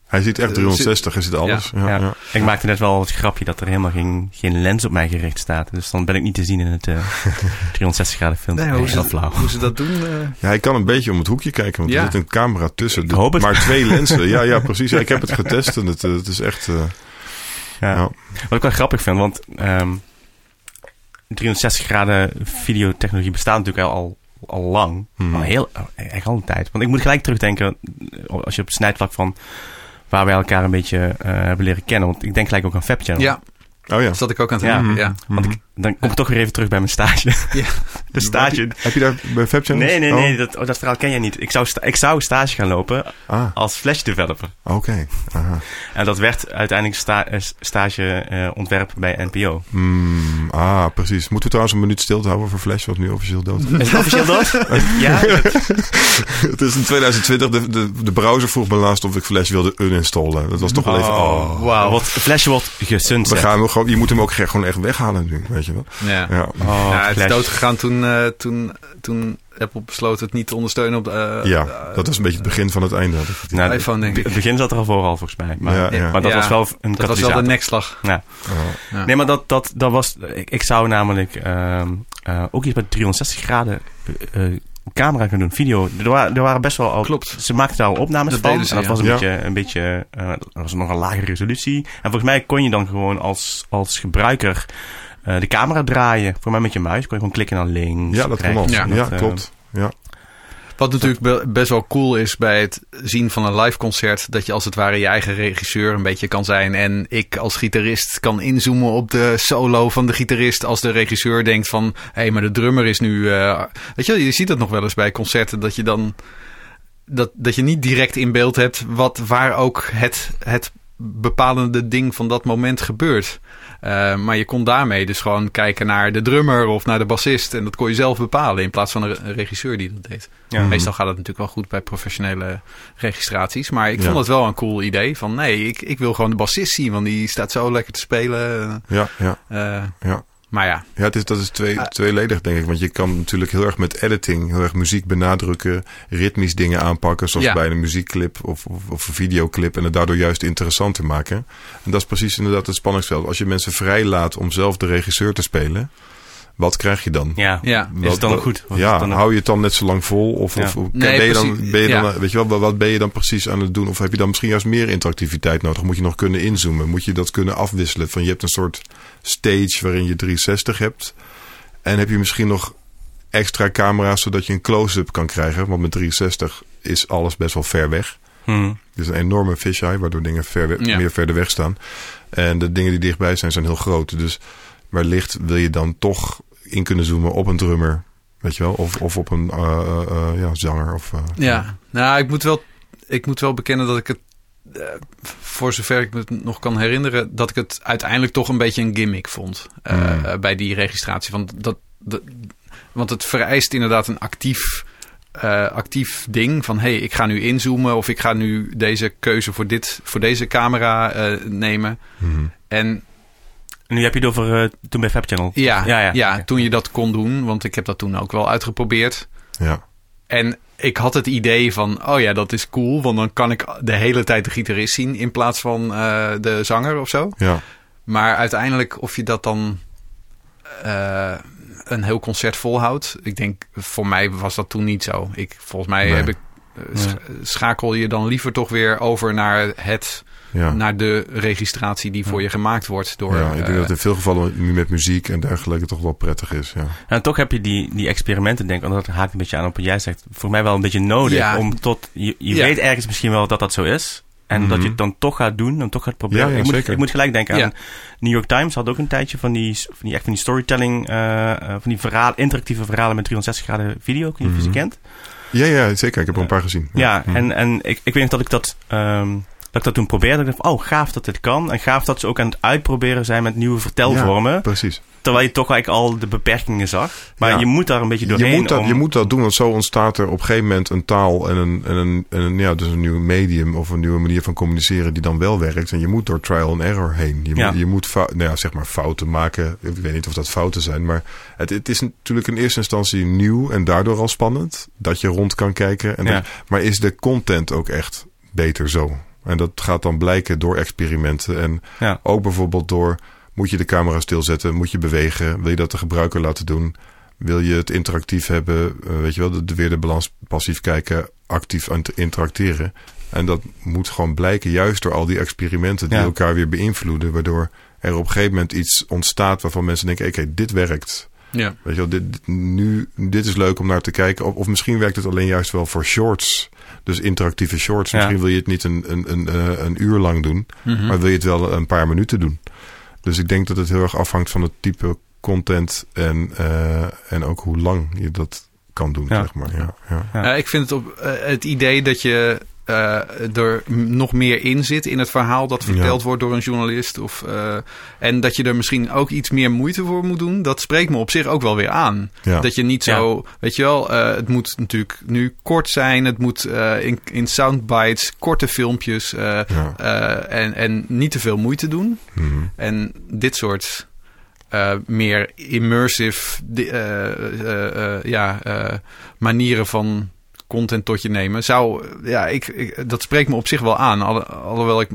Speaker 3: Hij ziet echt
Speaker 2: Eh,
Speaker 3: 360, hij ziet alles. Ja,
Speaker 1: Ja.
Speaker 3: ja.
Speaker 1: Ik maakte net wel het grapje dat er helemaal geen, geen lens op mij gericht staat. Dus dan ben ik niet te zien in het eh <laughs> 360 graden film.
Speaker 2: Nee, hoe, ze,
Speaker 1: flauw.
Speaker 2: hoe ze dat doen. eh,
Speaker 3: Ja, hij kan een beetje om het hoekje kijken, want
Speaker 2: Ja.
Speaker 3: er zit een camera tussen.
Speaker 1: Ik hoop het.
Speaker 3: Maar twee lenzen. Ja, ja, precies. Ja, ik heb het <laughs> getest en het, eh, het is echt... eh,
Speaker 1: Ja.
Speaker 3: Ja.
Speaker 1: Wat ik wel grappig vind, want ehm 360 graden videotechnologie bestaat natuurlijk al, al, al lang.
Speaker 3: Mhm.
Speaker 1: Al heel, echt al een tijd. Want ik moet gelijk terugdenken, als je op het snijvlak van waar wij elkaar een beetje eh, hebben leren kennen. Want ik denk gelijk ook aan Fab Channel.
Speaker 2: ja,
Speaker 3: Oh ja.
Speaker 2: daar zat ik ook aan te
Speaker 1: Ja.
Speaker 2: denken. Ja.
Speaker 1: Want
Speaker 3: Mhm.
Speaker 1: ik, dan kom ik toch weer even terug bij mijn stage.
Speaker 2: Ja. <laughs>
Speaker 1: de stage.
Speaker 3: Heb je, heb je daar bij Fabchannels?
Speaker 1: Nee, nee,
Speaker 3: Oh.
Speaker 1: nee, dat, oh, dat verhaal ken jij niet. Ik zou, sta- ik zou stage gaan lopen
Speaker 3: Ah,
Speaker 1: als Flash developer.
Speaker 3: oké. Aha.
Speaker 1: En dat werd uiteindelijk sta, eh, stage eh, ontwerp bij NPO.
Speaker 3: Hmm, ah, precies. Moeten we trouwens een minuut stil houden voor Flash, wat nu officieel dood is?
Speaker 1: Is het officieel dood? <laughs> ja?
Speaker 3: het is in 2020. De, de, de browser vroeg me laatst of ik Flash wilde uninstallen. Dat was toch wel even... Oh,
Speaker 1: wauw. Wordt, Flash wordt
Speaker 3: We
Speaker 1: gesunset.
Speaker 3: gaan hem gewoon, je moet hem ook ge- gewoon echt weghalen nu, weet je wel.
Speaker 2: Ja.
Speaker 3: Ja,
Speaker 1: Oh,
Speaker 2: ja, het is
Speaker 1: Flash.
Speaker 2: doodgegaan toen, eh, toen, toen Apple besloot het niet te ondersteunen op de eh,
Speaker 3: ja
Speaker 2: eh,
Speaker 3: dat was een beetje het begin van het einde. had het.
Speaker 1: Nou,
Speaker 2: iPhone, denk ik.
Speaker 1: Het begin zat er al voor al, volgens mij. Maar,
Speaker 3: Ja, ja.
Speaker 1: maar dat
Speaker 2: Ja,
Speaker 1: was wel een
Speaker 2: Dat was wel de nekslag.
Speaker 1: Ja.
Speaker 3: Oh.
Speaker 2: Ja.
Speaker 1: Nee, maar dat, dat, dat was... Ik, ik zou namelijk ehm, eh, ook iets met 360 graden camera kunnen doen. Video. Er waren, er waren best wel al...
Speaker 2: Klopt.
Speaker 1: Ze maakten daar al opnames
Speaker 2: Dat
Speaker 1: van.
Speaker 2: ze,
Speaker 1: en dat
Speaker 2: ja.
Speaker 1: was een
Speaker 3: Ja.
Speaker 1: beetje... Een beetje eh, dat was nog een lagere resolutie. En volgens mij kon je dan gewoon als, als gebruiker... eh, de camera draaien. Voor mij met je muis. Kon je gewoon klikken naar links.
Speaker 3: Ja, dat kon al.
Speaker 2: Ja.
Speaker 1: Dat, eh,
Speaker 3: klopt. Ja.
Speaker 2: Wat natuurlijk be- best wel cool is bij het zien van een live concert, dat je als het ware je eigen regisseur een beetje kan zijn. En ik als gitarist kan inzoomen op de solo van de gitarist als de regisseur denkt van, hé, hey, maar de drummer is nu... eh, weet je, je ziet dat nog wel eens bij concerten, dat je dan... Dat, dat je niet direct in beeld hebt wat, waar ook het, het bepalende ding van dat moment gebeurt. Eh, maar je kon daarmee dus gewoon kijken naar de drummer of naar de bassist. En dat kon je zelf bepalen in plaats van een re- een regisseur die dat deed.
Speaker 1: Ja.
Speaker 2: Meestal gaat het natuurlijk wel goed bij professionele registraties. Maar ik vond het wel een cool idee. Van nee, ik, ik wil gewoon de bassist zien. Want die staat zo lekker te spelen.
Speaker 3: Ja, ja,
Speaker 2: Eh,
Speaker 3: ja.
Speaker 2: Maar ja,
Speaker 3: Ja, het is, dat is twee,
Speaker 2: Ah.
Speaker 3: tweeledig, denk ik. Want je kan natuurlijk heel erg met editing, heel erg muziek benadrukken, ritmisch dingen aanpakken, zoals
Speaker 2: Ja.
Speaker 3: bij een muziekclip of, of, of een videoclip, en het daardoor juist interessanter maken. En dat is precies inderdaad het spanningsveld. Als je mensen vrij laat om zelf de regisseur te spelen, wat krijg je dan?
Speaker 1: Ja.
Speaker 2: ja.
Speaker 1: Is het dan
Speaker 3: Wat-
Speaker 1: goed?
Speaker 3: Ja,
Speaker 1: het dan
Speaker 3: hou je het dan net zo lang vol? Of,
Speaker 1: Ja.
Speaker 3: of of-
Speaker 2: Nee,
Speaker 3: ben je dan,
Speaker 2: precies.
Speaker 3: ben je dan
Speaker 2: Ja.
Speaker 3: weet je wel, wat- ben je dan precies aan het doen? Of heb je dan misschien juist meer interactiviteit nodig? Moet je nog kunnen inzoomen? Moet je dat kunnen afwisselen? Van je hebt een soort stage waarin je 360 hebt. En heb je misschien nog extra camera's zodat je een close-up kan krijgen? Want met 360 is alles best wel ver weg.
Speaker 1: Hmm.
Speaker 3: Dus een enorme fisheye, waardoor dingen ver
Speaker 2: Ja.
Speaker 3: meer verder weg staan. En de dingen die dichtbij zijn, zijn heel groot. Dus wellicht wil je dan toch in kunnen zoomen op een drummer. Weet je wel? Of, of op een eh, eh, eh, ja, zanger. Of,
Speaker 2: Ja, nou, ik moet wel, ik moet wel bekennen dat ik het, voor zover ik me het nog kan herinneren, dat ik het uiteindelijk toch een beetje een gimmick vond
Speaker 3: Hmm.
Speaker 2: eh, bij die registratie. Want, dat, dat, want het vereist inderdaad een actief, actief ding van, hey, ik ga nu inzoomen of ik ga nu deze keuze voor, dit, voor deze camera nemen. En
Speaker 1: En nu heb je het over eh, toen bij Fab Channel.
Speaker 2: ja,
Speaker 1: Ja,
Speaker 2: ja,
Speaker 1: ja.
Speaker 2: Toen je dat kon doen, want ik heb dat toen ook wel uitgeprobeerd.
Speaker 3: ja.
Speaker 2: En ik had het idee van, oh ja, dat is cool, want dan kan ik de hele tijd de gitarist zien in plaats van eh, de zanger of zo.
Speaker 3: ja.
Speaker 2: Maar uiteindelijk, of je dat dan eh, een heel concert volhoudt, ik denk, voor mij was dat toen niet zo. Ik, volgens mij
Speaker 3: Nee.
Speaker 2: heb ik, sch- schakel je dan liever toch weer over naar het,
Speaker 3: ja.
Speaker 2: naar de registratie die voor je gemaakt wordt door.
Speaker 3: ja, ik denk
Speaker 2: eh,
Speaker 3: dat in veel gevallen nu met muziek en dergelijke toch wel prettig is. Ja.
Speaker 1: En toch heb je die, die experimenten, denk ik, en dat haakt een beetje aan op wat jij zegt, voor mij wel een beetje nodig
Speaker 2: Ja.
Speaker 1: om tot, je, je
Speaker 2: Ja.
Speaker 1: weet ergens misschien wel dat dat zo is. En
Speaker 3: Mhm.
Speaker 1: dat je het dan toch gaat doen, dan toch gaat proberen.
Speaker 3: Ja, ja,
Speaker 1: ik, moet,
Speaker 3: zeker.
Speaker 1: ik moet gelijk denken
Speaker 2: Ja.
Speaker 1: aan New York Times had ook een tijdje van die, van die, echt van die storytelling, eh, eh, van die verhaal, interactieve verhalen met 360 graden video, ik weet niet of je
Speaker 3: Mhm.
Speaker 1: ze kent.
Speaker 3: ja, ja, zeker. Ik heb er een paar gezien.
Speaker 1: Ja,
Speaker 3: Mhm.
Speaker 1: en, en ik, ik weet nog dat ik dat, ehm, dat ik dat toen probeerde. Ik dacht, oh, gaaf dat dit kan. En gaaf dat ze ook aan het uitproberen zijn met nieuwe vertelvormen.
Speaker 3: Precies.
Speaker 1: Terwijl je toch eigenlijk al de beperkingen zag. Maar
Speaker 3: Ja.
Speaker 1: je moet daar een beetje doorheen.
Speaker 3: Je moet, dat,
Speaker 1: om-
Speaker 3: je moet dat doen, want zo ontstaat er op een gegeven moment een taal en een, en een, en een, ja, dus een nieuw medium of een nieuwe manier van communiceren die dan wel werkt. En je moet door trial and error heen. Je
Speaker 1: Ja.
Speaker 3: moet, je moet nou ja, zeg maar fouten maken. Ik weet niet of dat fouten zijn, maar het, het is natuurlijk in eerste instantie nieuw en daardoor al spannend. Dat je rond kan kijken. En
Speaker 1: Ja.
Speaker 3: maar is de content ook echt beter zo? En dat gaat dan blijken door experimenten en
Speaker 1: Ja.
Speaker 3: ook bijvoorbeeld door, moet je de camera stilzetten, moet je bewegen, wil je dat de gebruiker laten doen, wil je het interactief hebben, eh, weet je wel, de, de weer de balans passief kijken, actief interacteren. En dat moet gewoon blijken, juist door al die experimenten die
Speaker 1: Ja.
Speaker 3: elkaar weer beïnvloeden, waardoor er op een gegeven moment iets ontstaat waarvan mensen denken, oké, dit werkt.
Speaker 2: Ja.
Speaker 3: Weet je wel, dit, nu, dit is leuk om naar te kijken. Of, of misschien werkt het alleen juist wel voor shorts. Dus interactieve shorts.
Speaker 1: Ja.
Speaker 3: Misschien wil je het niet een, een, een, eh, een uur lang doen.
Speaker 2: Mhm.
Speaker 3: Maar wil je het wel een paar minuten doen. Dus ik denk dat het heel erg afhangt van het type content en, eh, en ook hoe lang je dat kan doen,
Speaker 1: Ja.
Speaker 3: zeg maar. Ja, ja.
Speaker 1: Ja.
Speaker 2: Ja, ik vind het, op, eh, het idee dat je eh, er nog meer in zit in het verhaal dat verteld
Speaker 3: Ja.
Speaker 2: wordt door een journalist. Of, eh, en dat je er misschien ook iets meer moeite voor moet doen. Dat spreekt me op zich ook wel weer aan.
Speaker 3: Ja.
Speaker 2: Dat je niet zo, weet je wel, eh, het moet natuurlijk nu kort zijn. Het moet eh, in, in soundbites, korte filmpjes eh,
Speaker 3: Ja.
Speaker 2: eh, en, en niet te veel moeite doen.
Speaker 3: Mhm.
Speaker 2: En dit soort eh, meer immersive eh, eh, eh, ja, eh, manieren van content tot je nemen, zou, ja, ik, ik, dat spreekt me op zich wel aan. Alle- alhoewel ik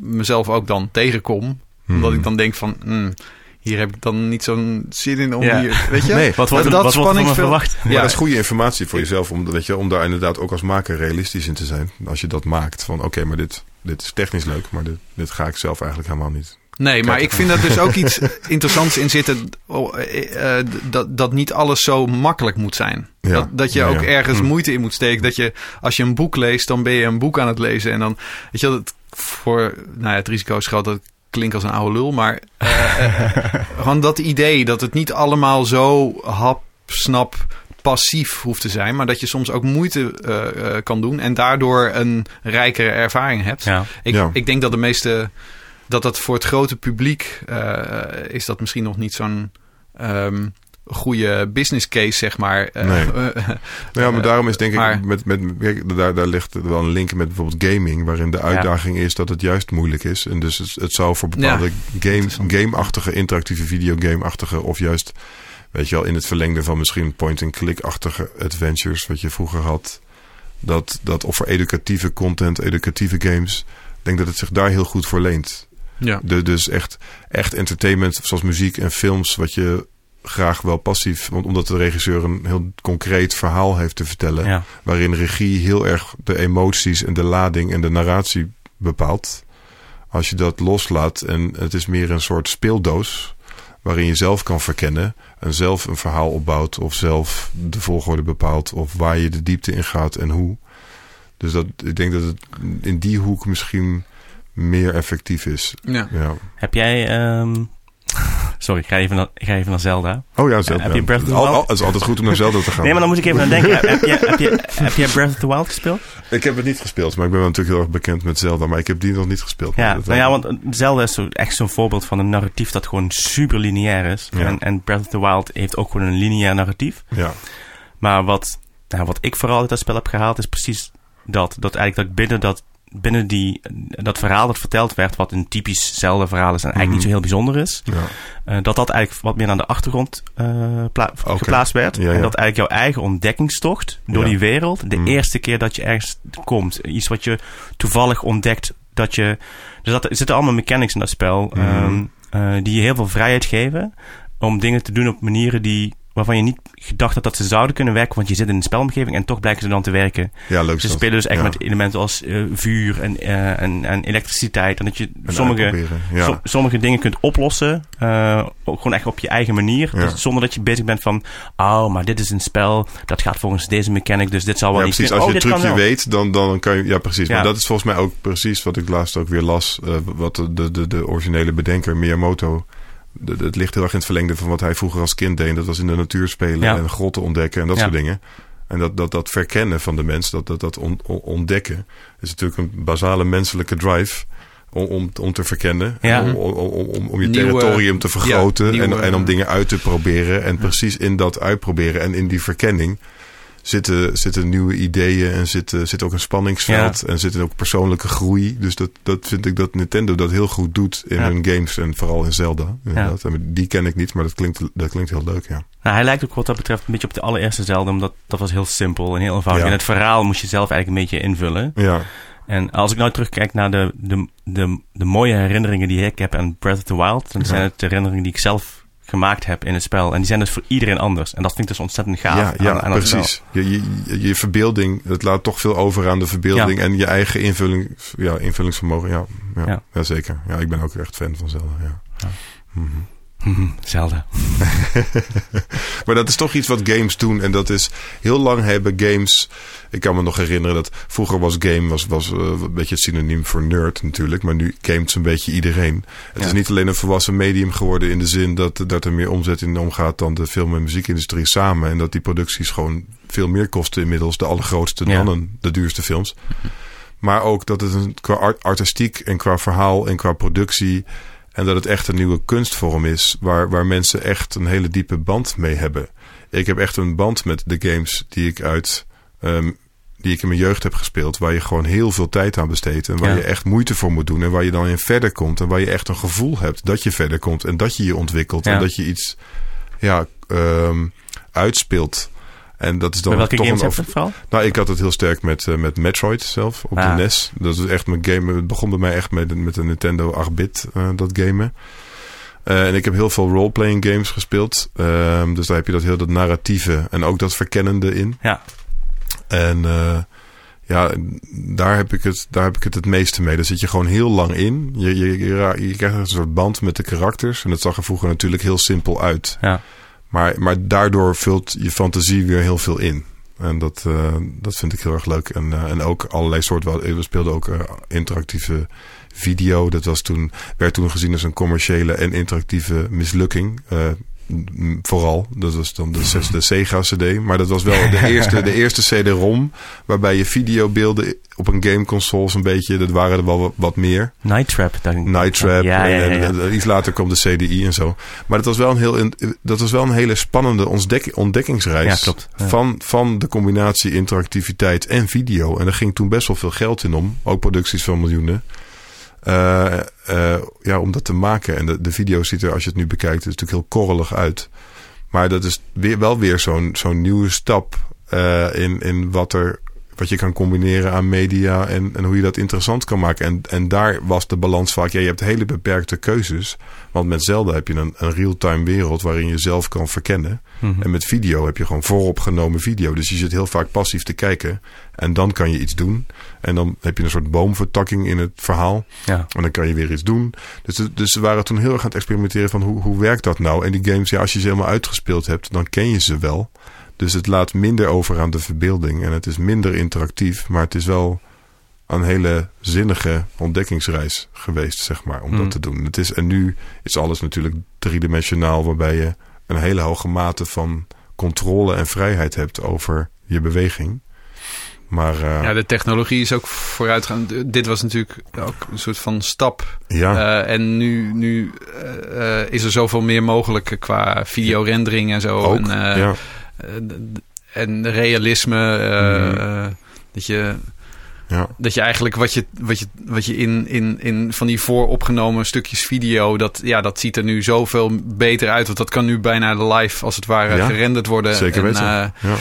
Speaker 2: mezelf ook dan tegenkom. Omdat
Speaker 3: Mhm.
Speaker 2: ik dan denk van, hmm, hier heb ik dan niet zo'n zin in om
Speaker 1: Ja.
Speaker 2: hier, weet je?
Speaker 3: Nee,
Speaker 1: Wat wordt
Speaker 2: dat
Speaker 1: wat wordt van me
Speaker 2: spanningsveld-
Speaker 1: verwacht?
Speaker 3: Maar
Speaker 2: Ja.
Speaker 3: dat is goede informatie voor jezelf, om, weet je, om daar inderdaad ook als maker realistisch in te zijn. Als je dat maakt, van oké, maar dit, dit is technisch leuk, maar dit, dit ga ik zelf eigenlijk helemaal niet.
Speaker 2: Nee, maar ik vind dat dus ook iets <laughs> interessants in zitten. oh, eh, eh, dat, dat niet alles zo makkelijk moet zijn.
Speaker 3: Ja.
Speaker 2: Dat, dat je
Speaker 3: Ja,
Speaker 2: ook
Speaker 3: ja.
Speaker 2: ergens
Speaker 1: Hm.
Speaker 2: moeite in moet steken. Dat je, als je een boek leest, dan ben je een boek aan het lezen. En dan, weet je het, voor, nou ja, het risico is groot dat ik klink als een oude lul. Maar eh, <laughs> gewoon dat idee dat het niet allemaal zo hap, snap, passief hoeft te zijn. Maar dat je soms ook moeite eh, eh, kan doen. En daardoor een rijkere ervaring hebt.
Speaker 1: Ja.
Speaker 2: Ik,
Speaker 3: Ja.
Speaker 2: ik denk dat de meeste. Dat dat voor het grote publiek. eh, is dat misschien nog niet zo'n. ehm, goede business case, zeg maar. Eh,
Speaker 3: Nee. <laughs> Nou ja, maar
Speaker 2: Eh,
Speaker 3: daarom is denk
Speaker 2: maar-
Speaker 3: ik, met, met, daar, daar ligt wel een link met bijvoorbeeld gaming, waarin de uitdaging is dat het juist moeilijk is. En dus het, het zou voor bepaalde game,
Speaker 2: interessant.
Speaker 3: game-achtige, interactieve videogame-achtige, of juist, weet je wel, in het verlengde van misschien point-and-click-achtige adventures, wat je vroeger had, dat, dat of voor educatieve content, educatieve games, ik denk dat het zich daar heel goed voor leent.
Speaker 2: Ja.
Speaker 3: De, dus echt, echt entertainment, zoals muziek en films, wat je graag wel passief, want omdat de regisseur een heel concreet verhaal heeft te vertellen,
Speaker 1: Ja.
Speaker 3: waarin regie heel erg de emoties en de lading en de narratie bepaalt. Als je dat loslaat en het is meer een soort speeldoos waarin je zelf kan verkennen en zelf een verhaal opbouwt of zelf de volgorde bepaalt of waar je de diepte in gaat en hoe. Dus dat, ik denk dat het in die hoek misschien meer effectief is.
Speaker 2: Ja.
Speaker 3: Ja.
Speaker 1: Heb jij... ehm, <laughs> Sorry, ik ga even naar, ik ga even naar Zelda.
Speaker 3: Oh ja, Zelda.
Speaker 1: Heb je Breath of the Wild?
Speaker 3: al- Het is altijd goed om naar Zelda te gaan.
Speaker 1: Nee, maar dan moet ik even aan denken. Heb, jij, heb, je, heb jij Breath of the Wild gespeeld? <laughs>
Speaker 3: Ik heb het niet gespeeld, maar ik ben wel natuurlijk heel erg bekend met Zelda. Maar ik heb die nog niet gespeeld.
Speaker 1: Ja, nou ja, want Zelda is zo, echt zo'n voorbeeld van een narratief dat gewoon super lineair is.
Speaker 3: Ja.
Speaker 1: En, en Breath of the Wild heeft ook gewoon een lineair narratief.
Speaker 3: Ja,
Speaker 1: Maar wat, nou, wat ik vooral uit dat spel heb gehaald is precies dat. Dat eigenlijk dat ik binnen dat, binnen die, dat verhaal dat verteld werd, wat een typisch Zelda-verhaal is en eigenlijk
Speaker 3: Mhm.
Speaker 1: niet zo heel bijzonder is,
Speaker 3: ja.
Speaker 1: eh, dat dat eigenlijk wat meer aan de achtergrond eh, geplaatst werd.
Speaker 3: Ja, ja.
Speaker 1: En dat eigenlijk jouw eigen ontdekkingstocht door die wereld, de
Speaker 3: Mhm.
Speaker 1: eerste keer dat je ergens komt, iets wat je toevallig ontdekt, dat je. Dus dat, er zitten allemaal mechanics in dat spel
Speaker 3: Mhm.
Speaker 1: ehm, eh, die je heel veel vrijheid geven om dingen te doen op manieren die. Waarvan je niet gedacht had dat ze zouden kunnen werken, want je zit in een spelomgeving en toch blijken ze dan te werken.
Speaker 3: ja leuk
Speaker 1: Ze
Speaker 3: dat.
Speaker 1: spelen dus echt
Speaker 3: Ja.
Speaker 1: met elementen als eh, vuur en, eh, en, en elektriciteit. En dat je
Speaker 3: En
Speaker 1: sommige.
Speaker 3: Ja.
Speaker 1: sommige dingen kunt oplossen. eh, gewoon echt op je eigen manier.
Speaker 3: Ja.
Speaker 1: Dus zonder dat je bezig bent van... Oh, maar dit is een spel. Dat gaat volgens deze mechanic. Dus dit zal wel
Speaker 3: ja,
Speaker 1: niet
Speaker 3: precies. Als je
Speaker 1: oh,
Speaker 3: het
Speaker 1: dit kan
Speaker 3: trucje weet, dan, dan kan je... Ja, precies. Maar dat is volgens mij ook precies wat ik laatst ook weer las. wat de, de, de originele bedenker Miyamoto... Het ligt heel erg in het verlengde van wat hij vroeger als kind deed. Dat was in de natuur spelen
Speaker 1: Ja.
Speaker 3: en grotten ontdekken en dat
Speaker 1: Ja.
Speaker 3: soort dingen. En dat, dat, dat verkennen van de mens, dat, dat, dat on- on- ontdekken... is natuurlijk een basale menselijke drive... Om, om, om te verkennen,
Speaker 1: Ja.
Speaker 3: om, om, om, om, om je
Speaker 2: Nieuwe-
Speaker 3: territorium te vergroten
Speaker 2: nieuwe-
Speaker 3: en, en om dingen uit te proberen. En precies in dat uitproberen en in die verkenning zitten, zitten nieuwe ideeën en zit, eh, zit ook een spanningsveld en zit ook persoonlijke groei. Dus dat, dat vind ik dat Nintendo dat heel goed doet in
Speaker 1: Ja.
Speaker 3: hun games en vooral in Zelda. En Die ken ik niet, maar dat klinkt, dat klinkt heel leuk, ja.
Speaker 1: Nou, hij lijkt ook wat dat betreft een beetje op de allereerste Zelda. Omdat dat was heel simpel en heel eenvoudig.
Speaker 3: Ja.
Speaker 1: En het verhaal moest je zelf eigenlijk een beetje invullen.
Speaker 3: Ja,
Speaker 1: En als ik nou terugkijk naar de, de, de, de mooie herinneringen die ik heb aan Breath of the Wild. Dan
Speaker 3: Ja.
Speaker 1: zijn het de herinneringen die ik zelf gemaakt heb in het spel. En die zijn dus voor iedereen anders. En dat vind ik dus ontzettend gaaf
Speaker 3: ja,
Speaker 1: aan,
Speaker 3: precies. Je, je, verbeelding, het laat toch veel over aan de verbeelding en je eigen invulling, ja, invullingsvermogen. Ja, ja, zeker. Ja, ik ben ook echt fan van Zelda, ja.
Speaker 1: Ja.
Speaker 3: Mhm.
Speaker 1: Zelda. <laughs>
Speaker 3: maar dat is toch iets wat games doen. En dat is heel lang hebben games. Ik kan me nog herinneren dat vroeger was game was, was uh, een beetje het synoniem voor nerd natuurlijk. Maar nu gamet een beetje iedereen. Het
Speaker 1: Ja.
Speaker 3: is niet alleen een volwassen medium geworden in de zin dat, dat er meer omzet in omgaat dan de film- en muziekindustrie samen. En dat die producties gewoon veel meer kosten inmiddels. De allergrootste
Speaker 1: Ja.
Speaker 3: dan de duurste films. Maar ook dat het een, qua art- artistiek en qua verhaal en qua productie. En dat het echt een nieuwe kunstvorm is. Waar, waar mensen echt een hele diepe band mee hebben. Ik heb echt een band met de games die ik uit. ehm, die ik in mijn jeugd heb gespeeld. Waar je gewoon heel veel tijd aan besteedt. En waar
Speaker 1: Ja.
Speaker 3: je echt moeite voor moet doen. En waar je dan in verder komt. En waar je echt een gevoel hebt dat je verder komt. En dat je je ontwikkelt.
Speaker 1: Ja.
Speaker 3: En dat je iets ja, ehm, uitspeelt. En dat is dan
Speaker 1: welke
Speaker 3: toch
Speaker 1: games
Speaker 3: een over-
Speaker 1: vooral?
Speaker 3: nou, ik had het heel sterk met, eh, met Metroid zelf op
Speaker 1: Ah.
Speaker 3: de NES. Dat is echt mijn game. Het begon bij mij echt met, met een Nintendo 8-bit, eh, dat gamen. Eh, en ik heb heel veel roleplaying games gespeeld. Ehm, dus daar heb je dat heel dat narratieve en ook dat verkennende in.
Speaker 1: Ja.
Speaker 3: En ja, daar heb, ik het, daar heb ik het het meeste mee. Daar zit je gewoon heel lang in. Je, je, je krijgt een soort band met de karakters. En dat zag er vroeger natuurlijk heel simpel uit.
Speaker 1: Ja.
Speaker 3: Maar, maar daardoor vult je fantasie weer heel veel in. En dat, eh, dat vind ik heel erg leuk. En, eh, en ook allerlei soorten. We speelden ook eh, interactieve video. Dat was toen, werd toen gezien als een commerciële en interactieve mislukking. Vooral. Dat was dan de, de Sega CD. Maar dat was wel de <laughs> eerste, de eerste CD-ROM. Waarbij je videobeelden op een gameconsole een beetje. Dat waren er wel wat, meer.
Speaker 1: Night Trap. Daar...
Speaker 3: Night Trap.
Speaker 1: Ja, ja, ja,
Speaker 3: en,
Speaker 1: ja.
Speaker 3: en- en iets later kwam de CDI en zo. Maar dat was wel een, heel, dat was wel een hele spannende ontdek, ontdekkingsreis.
Speaker 1: Klopt.
Speaker 3: Van, van de combinatie interactiviteit en video. En er ging toen best wel veel geld in om. Ook producties van miljoenen. Eh, eh, ja, om dat te maken. En de, de video ziet er, als je het nu bekijkt, is natuurlijk heel korrelig uit. Maar dat is weer, wel weer zo'n zo'n nieuwe stap eh, in, in wat, er, wat je kan combineren aan media en, en hoe je dat interessant kan maken. En, en daar was de balans vaak, ja, je hebt hele beperkte keuzes. Want met Zelda heb je een, een real-time wereld waarin je zelf kan verkennen.
Speaker 1: Mhm.
Speaker 3: En met video heb je gewoon vooropgenomen video. Dus je zit heel vaak passief te kijken. En dan kan je iets doen. En dan heb je een soort boomvertakking in het verhaal.
Speaker 1: Ja.
Speaker 3: En dan kan je weer iets doen. Dus, dus ze waren toen heel erg aan het experimenteren van hoe, hoe werkt dat nou? En die games, ja, als je ze helemaal uitgespeeld hebt, dan ken je ze wel. Dus het laat minder over aan de verbeelding. En het is minder interactief. Maar het is wel een hele zinnige ontdekkingsreis geweest, zeg maar, om dat te doen. Het is, en nu is alles natuurlijk driedimensionaal, waarbij je een hele hoge mate van controle en vrijheid hebt over je beweging. Maar eh,
Speaker 2: Ja, de technologie is ook vooruitgaan. Dit was natuurlijk ook een soort van stap.
Speaker 3: ja,
Speaker 2: Eh, en nu, nu eh, is er zoveel meer mogelijk qua videorendering en zo.
Speaker 3: ook.
Speaker 2: En,
Speaker 3: ja.
Speaker 2: En realisme. eh,
Speaker 3: Mhm.
Speaker 2: eh, dat je
Speaker 3: Ja.
Speaker 2: dat je eigenlijk wat je, wat je, wat je in, in, in van die vooropgenomen stukjes video, dat, ja, dat ziet er nu zoveel beter uit. Want dat kan nu bijna live, als het ware,
Speaker 3: Ja,
Speaker 2: gerenderd worden.
Speaker 3: Zeker
Speaker 2: En,
Speaker 3: weten.
Speaker 2: eh,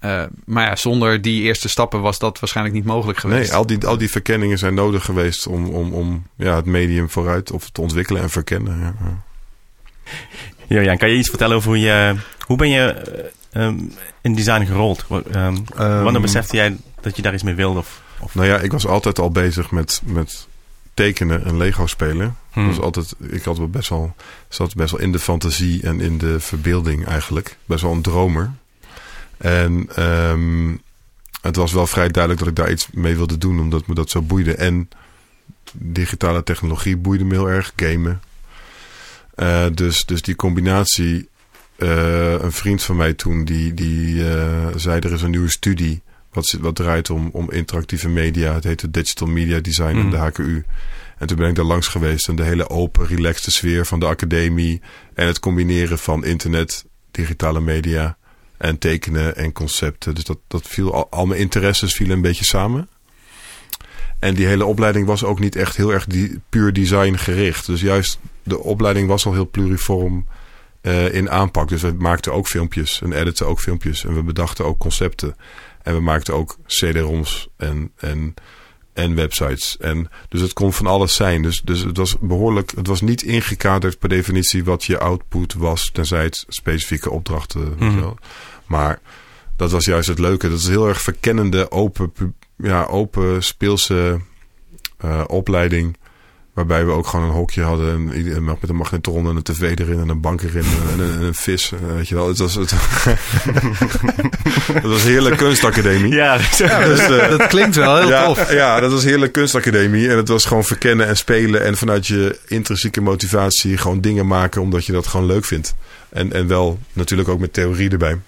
Speaker 3: ja.
Speaker 2: maar ja, zonder die eerste stappen was dat waarschijnlijk niet mogelijk geweest.
Speaker 3: Nee, al die, al die verkenningen zijn nodig geweest om, om, om ja, het medium vooruit of te ontwikkelen en verkennen. Ja, ja.
Speaker 1: Jurjan, kan je iets vertellen over hoe je... Hoe ben je eh, ehm, in design gerold? Ehm, wanneer besefte jij dat je daar iets mee wilde? Of, of...
Speaker 3: Nou ja, ik was altijd al bezig met, met tekenen en Lego spelen.
Speaker 1: Hmm.
Speaker 3: Dat was altijd, ik had wel best wel, zat best wel in de fantasie en in de verbeelding eigenlijk. Best wel een dromer. En het was wel vrij duidelijk dat ik daar iets mee wilde doen, omdat me dat zo boeide. En digitale technologie boeide me heel erg, gamen. Eh, dus, dus die combinatie. eh, een vriend van mij toen, die, die eh, zei er is een nieuwe studie wat, wat draait om, om interactieve media. Het heet de Digital Media Design
Speaker 1: Mhm.
Speaker 3: en de HKU. En toen ben ik daar langs geweest. En de hele open, relaxte sfeer van de academie. En het combineren van internet, digitale media en tekenen en concepten. Dus dat, dat viel al, al mijn interesses vielen een beetje samen. En die hele opleiding was ook niet echt heel erg die, puur design gericht. Dus juist de opleiding was al heel pluriform eh, in aanpak. Dus we maakten ook filmpjes en editen ook filmpjes. En we bedachten ook concepten. En we maakten ook CD-ROMs en, en, en websites. En, dus het kon van alles zijn. Dus, dus het was behoorlijk. Het was niet ingekaderd per definitie wat je output was. Tenzij het specifieke opdrachten.
Speaker 1: Mhm.
Speaker 3: Maar dat was juist het leuke. Dat is heel erg verkennende, open, ja, open speelse eh, opleiding. Waarbij we ook gewoon een hokje hadden. En met een magnetron en een tv erin en een bank erin en een, en een vis. eh, Weet je wel. Het was, het, <laughs> het was heerlijk kunstacademie.
Speaker 1: Ja,
Speaker 3: Dus,
Speaker 2: Dat klinkt wel heel
Speaker 3: ja,
Speaker 2: tof.
Speaker 3: ja, dat was heerlijk kunstacademie. En het was gewoon verkennen en spelen. En vanuit je intrinsieke motivatie gewoon dingen maken omdat je dat gewoon leuk vindt. En, en wel natuurlijk ook met theorie erbij.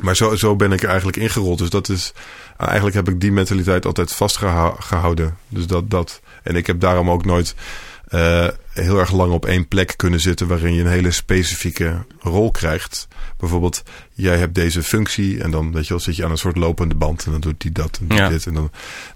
Speaker 3: Maar zo, zo ben ik er eigenlijk ingerold. Dus dat is. Eigenlijk heb ik die mentaliteit altijd vastgehouden. Dus dat, dat. En ik heb daarom ook nooit eh, heel erg lang op één plek kunnen zitten. waarin je een hele specifieke rol krijgt. Bijvoorbeeld, jij hebt deze functie. en dan weet je wel, zit je aan een soort lopende band. en dan doet die dat en
Speaker 1: Ja.
Speaker 3: dit. En dan,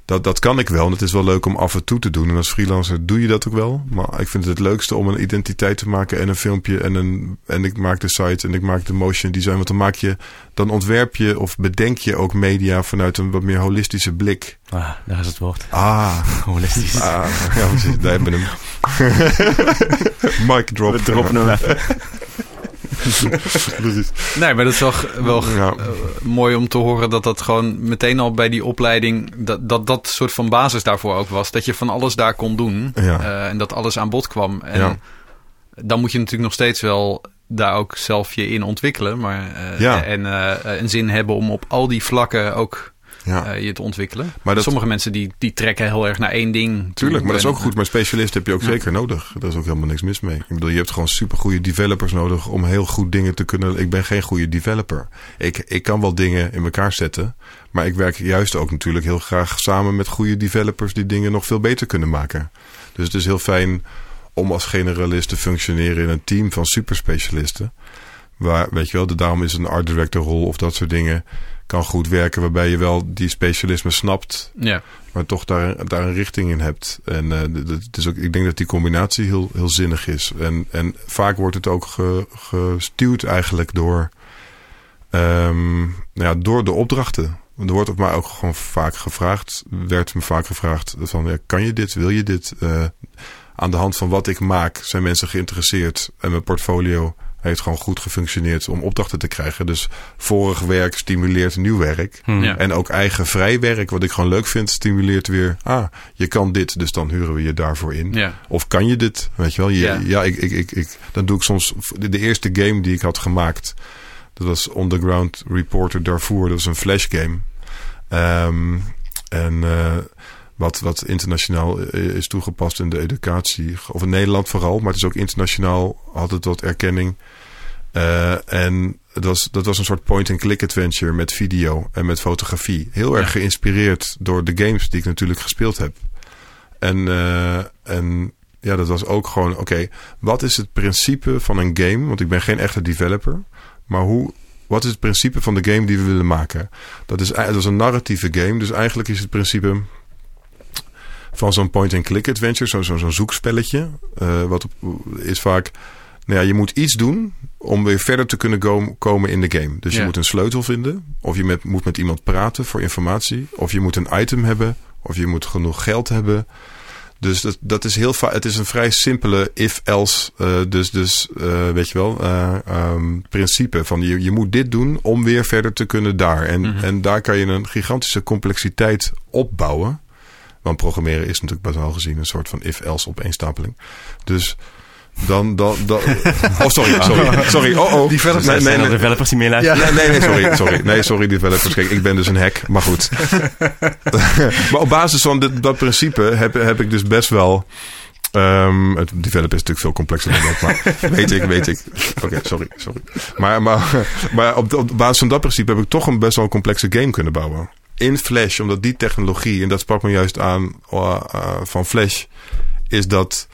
Speaker 3: dat, dat kan ik wel. En het is wel leuk om af en toe te doen. En als freelancer doe je dat ook wel. Maar ik vind het het leukste om een identiteit te maken en een filmpje. En, een, en ik maak de site en ik maak de motion design. Want dan maak je, dan ontwerp je of bedenk je ook media vanuit een wat meer holistische blik.
Speaker 1: Ah, daar is het woord.
Speaker 3: Ah, <laughs>
Speaker 1: Holistisch.
Speaker 3: ah ja, precies. Daar hebben we hem. <laughs> Mic drop.
Speaker 1: We droppen hem even. <laughs>
Speaker 3: Precies.
Speaker 2: Nee, maar dat is wel, wel
Speaker 3: Ja.
Speaker 2: eh, mooi om te horen dat dat gewoon meteen al bij die opleiding, dat, dat dat soort van basis daarvoor ook was. Dat je van alles daar kon doen
Speaker 3: Ja.
Speaker 2: eh, en dat alles aan bod kwam. En
Speaker 3: Ja.
Speaker 2: dan moet je natuurlijk nog steeds wel daar ook zelf je in ontwikkelen. Maar, eh,
Speaker 3: Ja.
Speaker 2: En eh, een zin hebben om op al die vlakken ook
Speaker 3: Ja.
Speaker 2: eh, je te ontwikkelen.
Speaker 3: Maar dat-
Speaker 2: Sommige mensen die, die trekken heel erg naar één ding.
Speaker 3: Tuurlijk, maar dat is ook goed. Maar specialisten heb je ook
Speaker 2: Ja.
Speaker 3: zeker nodig. Daar is ook helemaal niks mis mee. Ik bedoel, je hebt gewoon supergoeie developers nodig om heel goed dingen te kunnen. Ik ben geen goede developer. Ik, ik kan wel dingen in elkaar zetten. Maar ik werk juist ook natuurlijk heel graag samen met goede developers die dingen nog veel beter kunnen maken. Dus het is heel fijn om als generalist te functioneren in een team van superspecialisten. Waar, weet je wel, de- daarom is een art director rol of dat soort dingen kan goed werken. Waarbij je wel die specialisme snapt
Speaker 2: Ja,
Speaker 3: maar toch daar, daar een richting in hebt. En eh, d- d- het is ook, ik denk dat die combinatie heel, heel zinnig is. En, en vaak wordt het ook ge, gestuurd eigenlijk door, ehm, nou ja, door de opdrachten. Er wordt op mij ook gewoon vaak gevraagd, werd me vaak gevraagd van, ja, kan je dit, wil je dit? Eh, aan de hand van wat ik maak zijn mensen geïnteresseerd en mijn portfolio heeft gewoon goed gefunctioneerd om opdrachten te krijgen. Dus vorig werk stimuleert nieuw werk.
Speaker 1: Hm.
Speaker 2: Ja.
Speaker 3: En ook eigen vrij werk, wat ik gewoon leuk vind, stimuleert weer. Ah, je kan dit, dus dan huren we je daarvoor in.
Speaker 2: ja.
Speaker 3: Of kan je dit? Weet je wel? Je,
Speaker 2: Ja.
Speaker 3: ja, ik, ik, ik, ik, dan doe ik soms. De, de eerste game die ik had gemaakt, dat was Underground Reporter Darfur. Dat was een flash game. Ehm, en eh, wat, wat internationaal eh, is toegepast in de educatie, of in Nederland vooral, maar het is ook internationaal, had het wat erkenning. Eh, en het was, dat was een soort point-and-click adventure met video en met fotografie. Heel erg
Speaker 2: Ja.
Speaker 3: geïnspireerd door de games die ik natuurlijk gespeeld heb. En, eh, en ja, dat was ook gewoon, oké, wat is het principe van een game? Want ik ben geen echte developer. Maar hoe, wat is het principe van de game die we willen maken? Dat, is, dat was een narratieve game. Dus eigenlijk is het principe van zo'n point-and-click adventure, zo'n zo, zo'n zoekspelletje. eh, wat is vaak, nou ja, je moet iets doen om weer verder te kunnen go- komen in de game. Dus je moet een sleutel vinden, of je met, moet met iemand praten voor informatie, of je moet een item hebben, of je moet genoeg geld hebben. Dus dat, dat is heel vaak. Het is een vrij simpele if-else. eh, dus, dus eh, weet je wel, eh, ehm, principe van je, je moet dit doen om weer verder te kunnen daar. En,
Speaker 2: Mhm.
Speaker 3: en daar kan je een gigantische complexiteit opbouwen. Want programmeren is natuurlijk bazaal gezien een soort van if-else opeenstapeling. Dus dan, dan, dan <laughs> oh sorry, sorry, sorry, oh oh.
Speaker 1: Developers
Speaker 3: Nee, nee,
Speaker 1: er developers die meeluisteren.
Speaker 3: Ja, nee, nee, sorry, <laughs> sorry. Nee, sorry, developers. Kijk, ik ben dus een hack, maar goed. <laughs> maar op basis van dit, dat principe heb, heb ik dus best wel... ehm, het developen is natuurlijk veel complexer dan dat, maar weet ik, weet ik. Oké, sorry, sorry. Maar, maar, maar op, op basis van dat principe heb ik toch een best wel complexe game kunnen bouwen. In Flash, omdat die technologie, en dat sprak me juist aan uh, uh, van Flash, is dat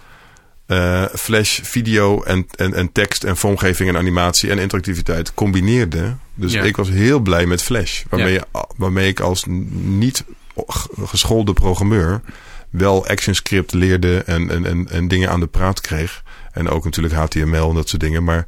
Speaker 3: uh, Flash video en, en, en tekst en vormgeving en animatie en interactiviteit combineerde. Dus
Speaker 2: Ja.
Speaker 3: ik was heel blij met Flash. Waarmee,
Speaker 2: Ja.
Speaker 3: je, waarmee ik als niet geschoolde programmeur wel ActionScript leerde en, en, en, en dingen aan de praat kreeg. En ook natuurlijk HTML en dat soort dingen. Maar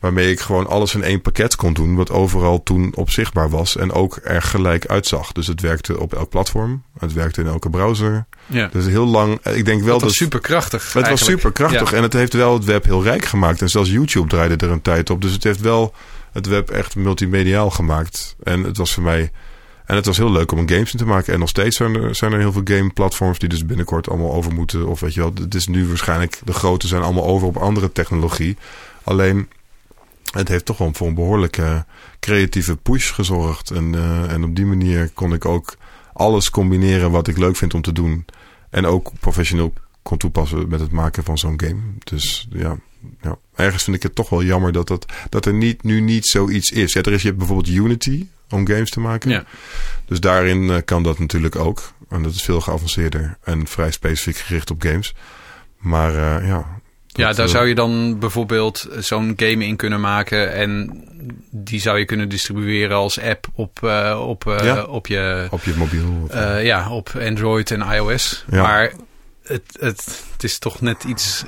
Speaker 3: waarmee ik gewoon alles in één pakket kon doen. Wat overal toen op zichtbaar was. En ook er gelijk uitzag. Dus het werkte op elk platform. Het werkte in elke browser.
Speaker 2: ja.
Speaker 3: Dus heel lang. Ik denk wel
Speaker 2: dat was super krachtig.
Speaker 3: Het was super krachtig
Speaker 2: Ja.
Speaker 3: en het heeft wel het web heel rijk gemaakt. En zelfs YouTube draaide er een tijd op. Dus het heeft wel het web echt multimediaal gemaakt. En het was voor mij. En het was heel leuk om een games in te maken. En nog steeds zijn er, zijn er heel veel game platforms die dus binnenkort allemaal over moeten. Of weet je wel, het is nu waarschijnlijk, de grote zijn allemaal over op andere technologie. Alleen, het heeft toch wel voor een behoorlijke creatieve push gezorgd. En, uh, en op die manier kon ik ook alles combineren wat ik leuk vind om te doen. En ook professioneel kon toepassen met het maken van zo'n game. Dus ja, ja, ergens vind ik het toch wel jammer dat, dat, dat er niet, nu niet zoiets is. Ja, er is je hebt bijvoorbeeld Unity om games te maken.
Speaker 2: Ja.
Speaker 3: Dus daarin uh, kan dat natuurlijk ook. En dat is veel geavanceerder en vrij specifiek gericht op games. Maar uh, ja.
Speaker 2: Ja, daar
Speaker 3: uh,
Speaker 2: zou je dan bijvoorbeeld zo'n game in kunnen maken. En die zou je kunnen distribueren als app op, uh, op, uh,
Speaker 3: Ja.
Speaker 2: op je.
Speaker 3: op je mobiel. Of,
Speaker 2: uh, ja, op Android en iOS.
Speaker 3: Ja.
Speaker 2: Maar het, het, het is toch net iets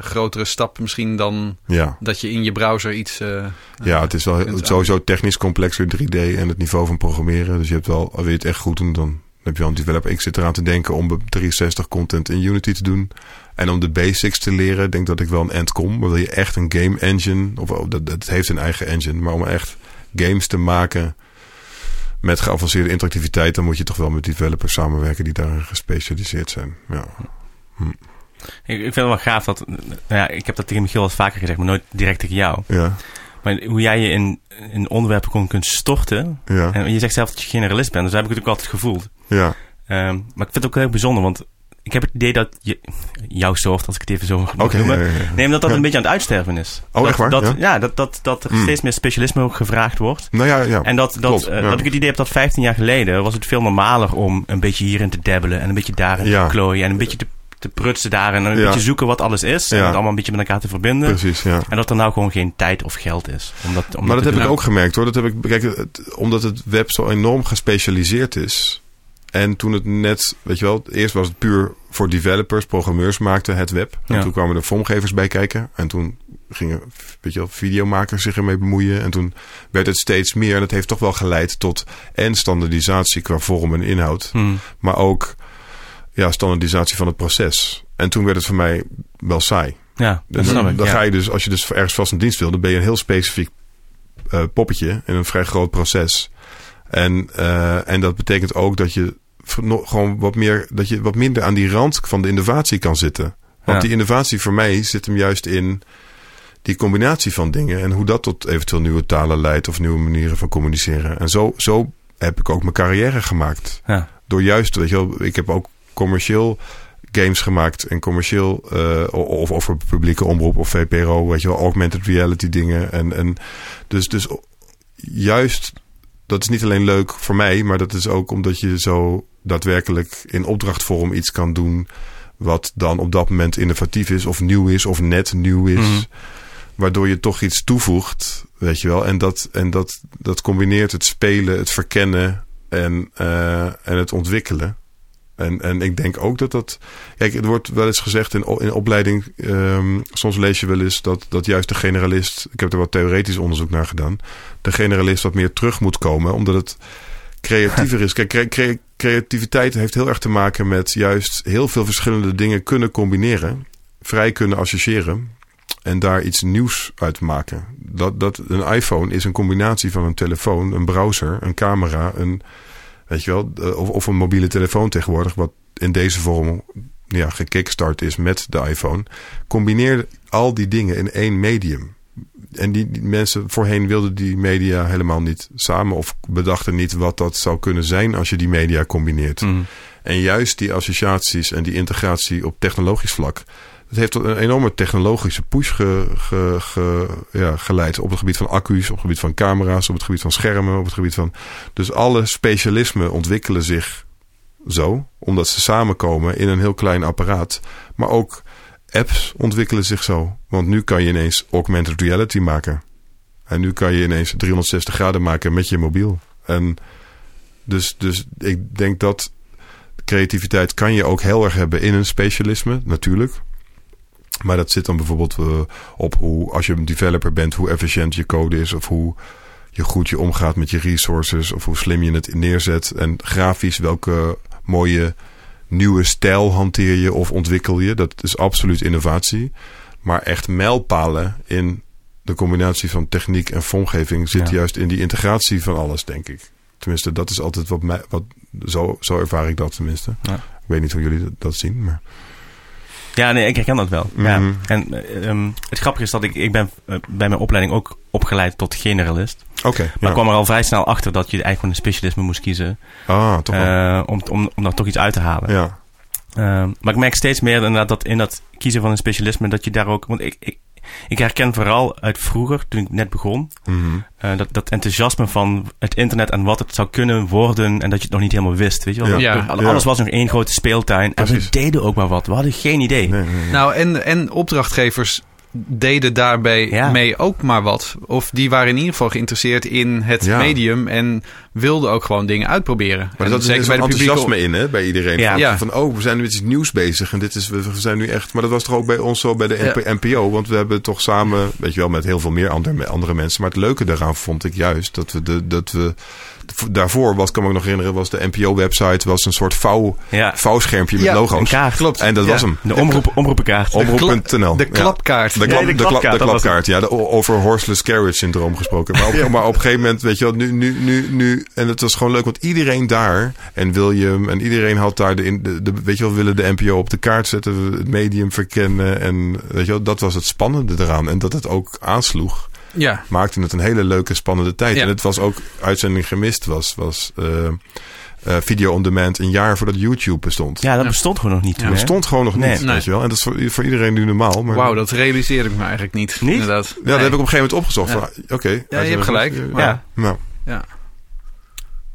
Speaker 2: grotere stap misschien dan
Speaker 3: ja.
Speaker 2: dat je in je browser iets.
Speaker 3: Ja, het is wel sowieso technisch complexer 3D en het niveau van programmeren. Dus je hebt wel, wil je het echt goed doen, dan heb je wel een developer. Ik zit eraan te denken om 360 content in Unity te doen. En om de basics te leren, denk dat ik wel een end kom. Maar wil je echt een game engine, of oh, dat, dat heeft een eigen engine, maar om echt games te maken met geavanceerde interactiviteit, dan moet je toch wel met developers samenwerken die daarin gespecialiseerd zijn. Ja.
Speaker 1: Ik, ik vind het wel gaaf dat... Nou ja, ik heb dat tegen Michiel eens vaker gezegd, maar nooit direct tegen jou.
Speaker 3: Ja.
Speaker 1: Maar hoe jij je in, in onderwerpen kon, kunt storten.
Speaker 3: Ja.
Speaker 1: En je zegt zelf dat je generalist bent, dus dat heb ik het ook altijd gevoeld.
Speaker 3: Ja.
Speaker 1: Ehm, maar ik vind het ook heel bijzonder, want ik heb het idee dat je, jouw soort, als ik het even zo mag noemen,
Speaker 3: ja, ja, ja.
Speaker 1: Nee, omdat dat
Speaker 3: Ja.
Speaker 1: een beetje aan het uitsterven is.
Speaker 3: Oh,
Speaker 1: dat,
Speaker 3: echt waar?
Speaker 1: Dat,
Speaker 3: Ja?
Speaker 1: dat, dat, dat er
Speaker 3: Mm.
Speaker 1: steeds meer specialisme ook gevraagd wordt.
Speaker 3: Nou ja, ja.
Speaker 1: En dat, dat,
Speaker 3: Klopt,
Speaker 1: eh, dat ik het idee heb dat 15 jaar geleden was het veel normaler om een beetje hierin te dabbelen en een beetje daarin te klooien en een beetje te, te prutsen daar en een
Speaker 3: Ja.
Speaker 1: beetje zoeken wat alles is en
Speaker 3: Ja.
Speaker 1: het allemaal een beetje met elkaar te verbinden.
Speaker 3: Precies, ja.
Speaker 1: En dat er nou gewoon geen tijd of geld is. Om dat, om
Speaker 3: Maar dat heb ik ook gemerkt hoor. Dat heb ik, kijk, het- omdat het web zo enorm gespecialiseerd is. En toen het net, weet je wel, eerst was het puur voor developers, programmeurs maakten het web. En
Speaker 1: Ja.
Speaker 3: toen kwamen er vormgevers bij kijken. En toen gingen, weet je wel, videomakers zich ermee bemoeien. En toen werd het steeds meer. En dat heeft toch wel geleid tot en standaardisatie qua vorm en inhoud.
Speaker 1: Hmm.
Speaker 3: Maar ook ja, standaardisatie van het proces. En toen werd het voor mij wel saai.
Speaker 1: Ja, dat
Speaker 3: En
Speaker 1: snap
Speaker 3: dan,
Speaker 1: ik.
Speaker 3: dan
Speaker 1: ja.
Speaker 3: ga je dus, als je dus ergens vast een dienst wil, dan ben je een heel specifiek eh, poppetje in een vrij groot proces. En, eh, en dat betekent ook dat je gewoon wat meer, dat je wat minder aan die rand van de innovatie kan zitten. Want
Speaker 1: Ja.
Speaker 3: die innovatie voor mij zit hem juist in die combinatie van dingen en hoe dat tot eventueel nieuwe talen leidt of nieuwe manieren van communiceren. En zo, zo heb ik ook mijn carrière gemaakt
Speaker 1: Ja.
Speaker 3: door juist, weet je wel, ik heb ook commercieel games gemaakt en commercieel eh, of, of voor publieke omroep of VPRO, weet je wel, augmented reality dingen. En, en dus, dus juist, dat is niet alleen leuk voor mij, maar dat is ook omdat je zo daadwerkelijk in opdrachtvorm iets kan doen wat dan op dat moment innovatief is of nieuw is of net nieuw is.
Speaker 1: Mhm.
Speaker 3: Waardoor je toch iets toevoegt, weet je wel. En dat, en dat, dat combineert het spelen, het verkennen en, eh, en het ontwikkelen. En, en ik denk ook dat dat. Kijk, er wordt wel eens gezegd in, in opleiding. ehm, soms lees je wel eens dat, dat juist de generalist. Ik heb er wat theoretisch onderzoek naar gedaan. De generalist wat meer terug moet komen, omdat het creatiever is. Kijk, cre- cre- creativiteit heeft heel erg te maken met juist heel veel verschillende dingen kunnen combineren. Vrij kunnen associëren. En daar iets nieuws uit maken. Dat, dat, een iPhone is een combinatie van een telefoon, een browser, een camera, een, weet je wel, of, of een mobiele telefoon tegenwoordig, wat in deze vorm ja, gekickstart is met de iPhone. Combineer al die dingen in één medium. En die, die mensen voorheen wilden die media helemaal niet samen of bedachten niet wat dat zou kunnen zijn als je die media combineert.
Speaker 1: Hmm.
Speaker 3: En juist die associaties en die integratie op technologisch vlak. Dat heeft tot een enorme technologische push ge, ge- ja, geleid. Op het gebied van accu's, op het gebied van camera's, op het gebied van schermen, op het gebied van. Dus alle specialismen ontwikkelen zich zo, omdat ze samenkomen in een heel klein apparaat. Maar ook apps ontwikkelen zich zo. Want nu kan je ineens augmented reality maken. En nu kan je ineens 360 graden maken met je mobiel. En dus, dus ik denk dat creativiteit kan je ook heel erg hebben in een specialisme, natuurlijk. Maar dat zit dan bijvoorbeeld eh, op hoe, als je een developer bent, hoe efficiënt je code is. Of hoe je goed je omgaat met je resources. Of hoe slim je het neerzet. En grafisch, welke mooie nieuwe stijl hanteer je of ontwikkel je. Dat is absoluut innovatie. Maar echt mijlpalen in de combinatie van techniek en vormgeving zit
Speaker 1: Ja.
Speaker 3: juist in die integratie van alles, denk ik. Tenminste, dat is altijd wat mij... Wat, zo, zo ervaar ik dat tenminste.
Speaker 1: Ja.
Speaker 3: Ik weet niet hoe jullie dat, dat zien, maar...
Speaker 1: Ja, nee, ik herken dat wel. Ja.
Speaker 3: Mhm.
Speaker 1: En eh, ehm, het grappige is dat ik, ik ben eh, bij mijn opleiding ook opgeleid tot generalist.
Speaker 3: Oké,
Speaker 1: Maar
Speaker 3: ja.
Speaker 1: ik kwam er al vrij snel achter dat je eigenlijk gewoon een specialisme moest kiezen.
Speaker 3: Ah, toch wel.
Speaker 1: eh, om, om, om daar toch iets uit te halen.
Speaker 3: ja.
Speaker 1: Ehm, maar ik merk steeds meer inderdaad dat in dat kiezen van een specialisme, dat je daar ook. Want ik, ik, ik herken vooral uit vroeger, toen ik net begon,
Speaker 3: Mhm.
Speaker 1: eh, dat, dat enthousiasme van het internet en wat het zou kunnen worden en dat je het nog niet helemaal wist. Weet je wel?
Speaker 2: Ja.
Speaker 3: Ja.
Speaker 1: Alles was nog één grote speeltuin en we deden ook maar wat. We hadden geen idee.
Speaker 3: Nee, nee, nee.
Speaker 2: Nou, en, en opdrachtgevers deden daarbij
Speaker 1: Ja.
Speaker 2: mee ook maar wat. Of die waren in ieder geval geïnteresseerd in het
Speaker 3: Ja.
Speaker 2: medium en wilden ook gewoon dingen uitproberen.
Speaker 3: Maar
Speaker 2: en
Speaker 3: dat is zeker bij
Speaker 2: bij de
Speaker 3: enthousiasme in, hè, bij iedereen.
Speaker 1: Ja.
Speaker 3: Van, van, oh, we zijn nu met iets nieuws bezig en dit is, we, zijn nu echt... Maar dat was toch ook bij ons zo bij de NP NPO, want we hebben toch samen, weet je wel, met heel veel meer andere, andere mensen. Maar het leuke daaraan vond ik juist dat we, de, dat we daarvoor, wat kan me ook nog herinneren, was de NPO-website, was een soort vouw,
Speaker 1: Ja,
Speaker 3: vouwschermpje met
Speaker 2: Ja,
Speaker 1: een
Speaker 3: logo's.
Speaker 1: kaart.
Speaker 2: Klopt.
Speaker 3: En dat
Speaker 2: Ja.
Speaker 3: was hem.
Speaker 1: De omroep, omroepenkaart.
Speaker 3: Omroep.nl.
Speaker 2: De klapkaart.
Speaker 3: De, klap,
Speaker 1: de
Speaker 3: de, klap-
Speaker 1: klapkaart,
Speaker 3: de
Speaker 1: dat was
Speaker 3: klapkaart, ja. De, over horseless carriage syndroom gesproken. Maar op, <laughs> maar op een gegeven moment, weet je wel, nu, nu, nu, nu... En het was gewoon leuk, want iedereen daar... En William en iedereen had daar de, in- de, de weet je wel, willen de NPO op de kaart zetten. Het medium verkennen. En weet je wel, dat was het spannende eraan. En dat het ook aansloeg,
Speaker 2: Ja.
Speaker 3: maakte het een hele leuke, spannende tijd.
Speaker 2: Ja.
Speaker 3: En het was ook, uitzending gemist was, was eh, video on demand een jaar voordat YouTube bestond.
Speaker 1: Ja, dat
Speaker 2: Ja.
Speaker 1: bestond gewoon nog niet.
Speaker 2: Ja.
Speaker 1: hè?
Speaker 3: bestond gewoon nog niet,
Speaker 1: Nee.
Speaker 3: weet je wel. En dat is voor, voor iedereen nu normaal. Maar
Speaker 2: Wauw, dat realiseerde ik me eigenlijk niet.
Speaker 1: Niet?
Speaker 2: Inderdaad.
Speaker 3: Ja,
Speaker 2: Nee.
Speaker 3: dat heb ik op een gegeven moment opgezocht. Oké.
Speaker 2: Ja, je hebt gelijk.
Speaker 3: Ja.
Speaker 2: Maar-
Speaker 1: Ja,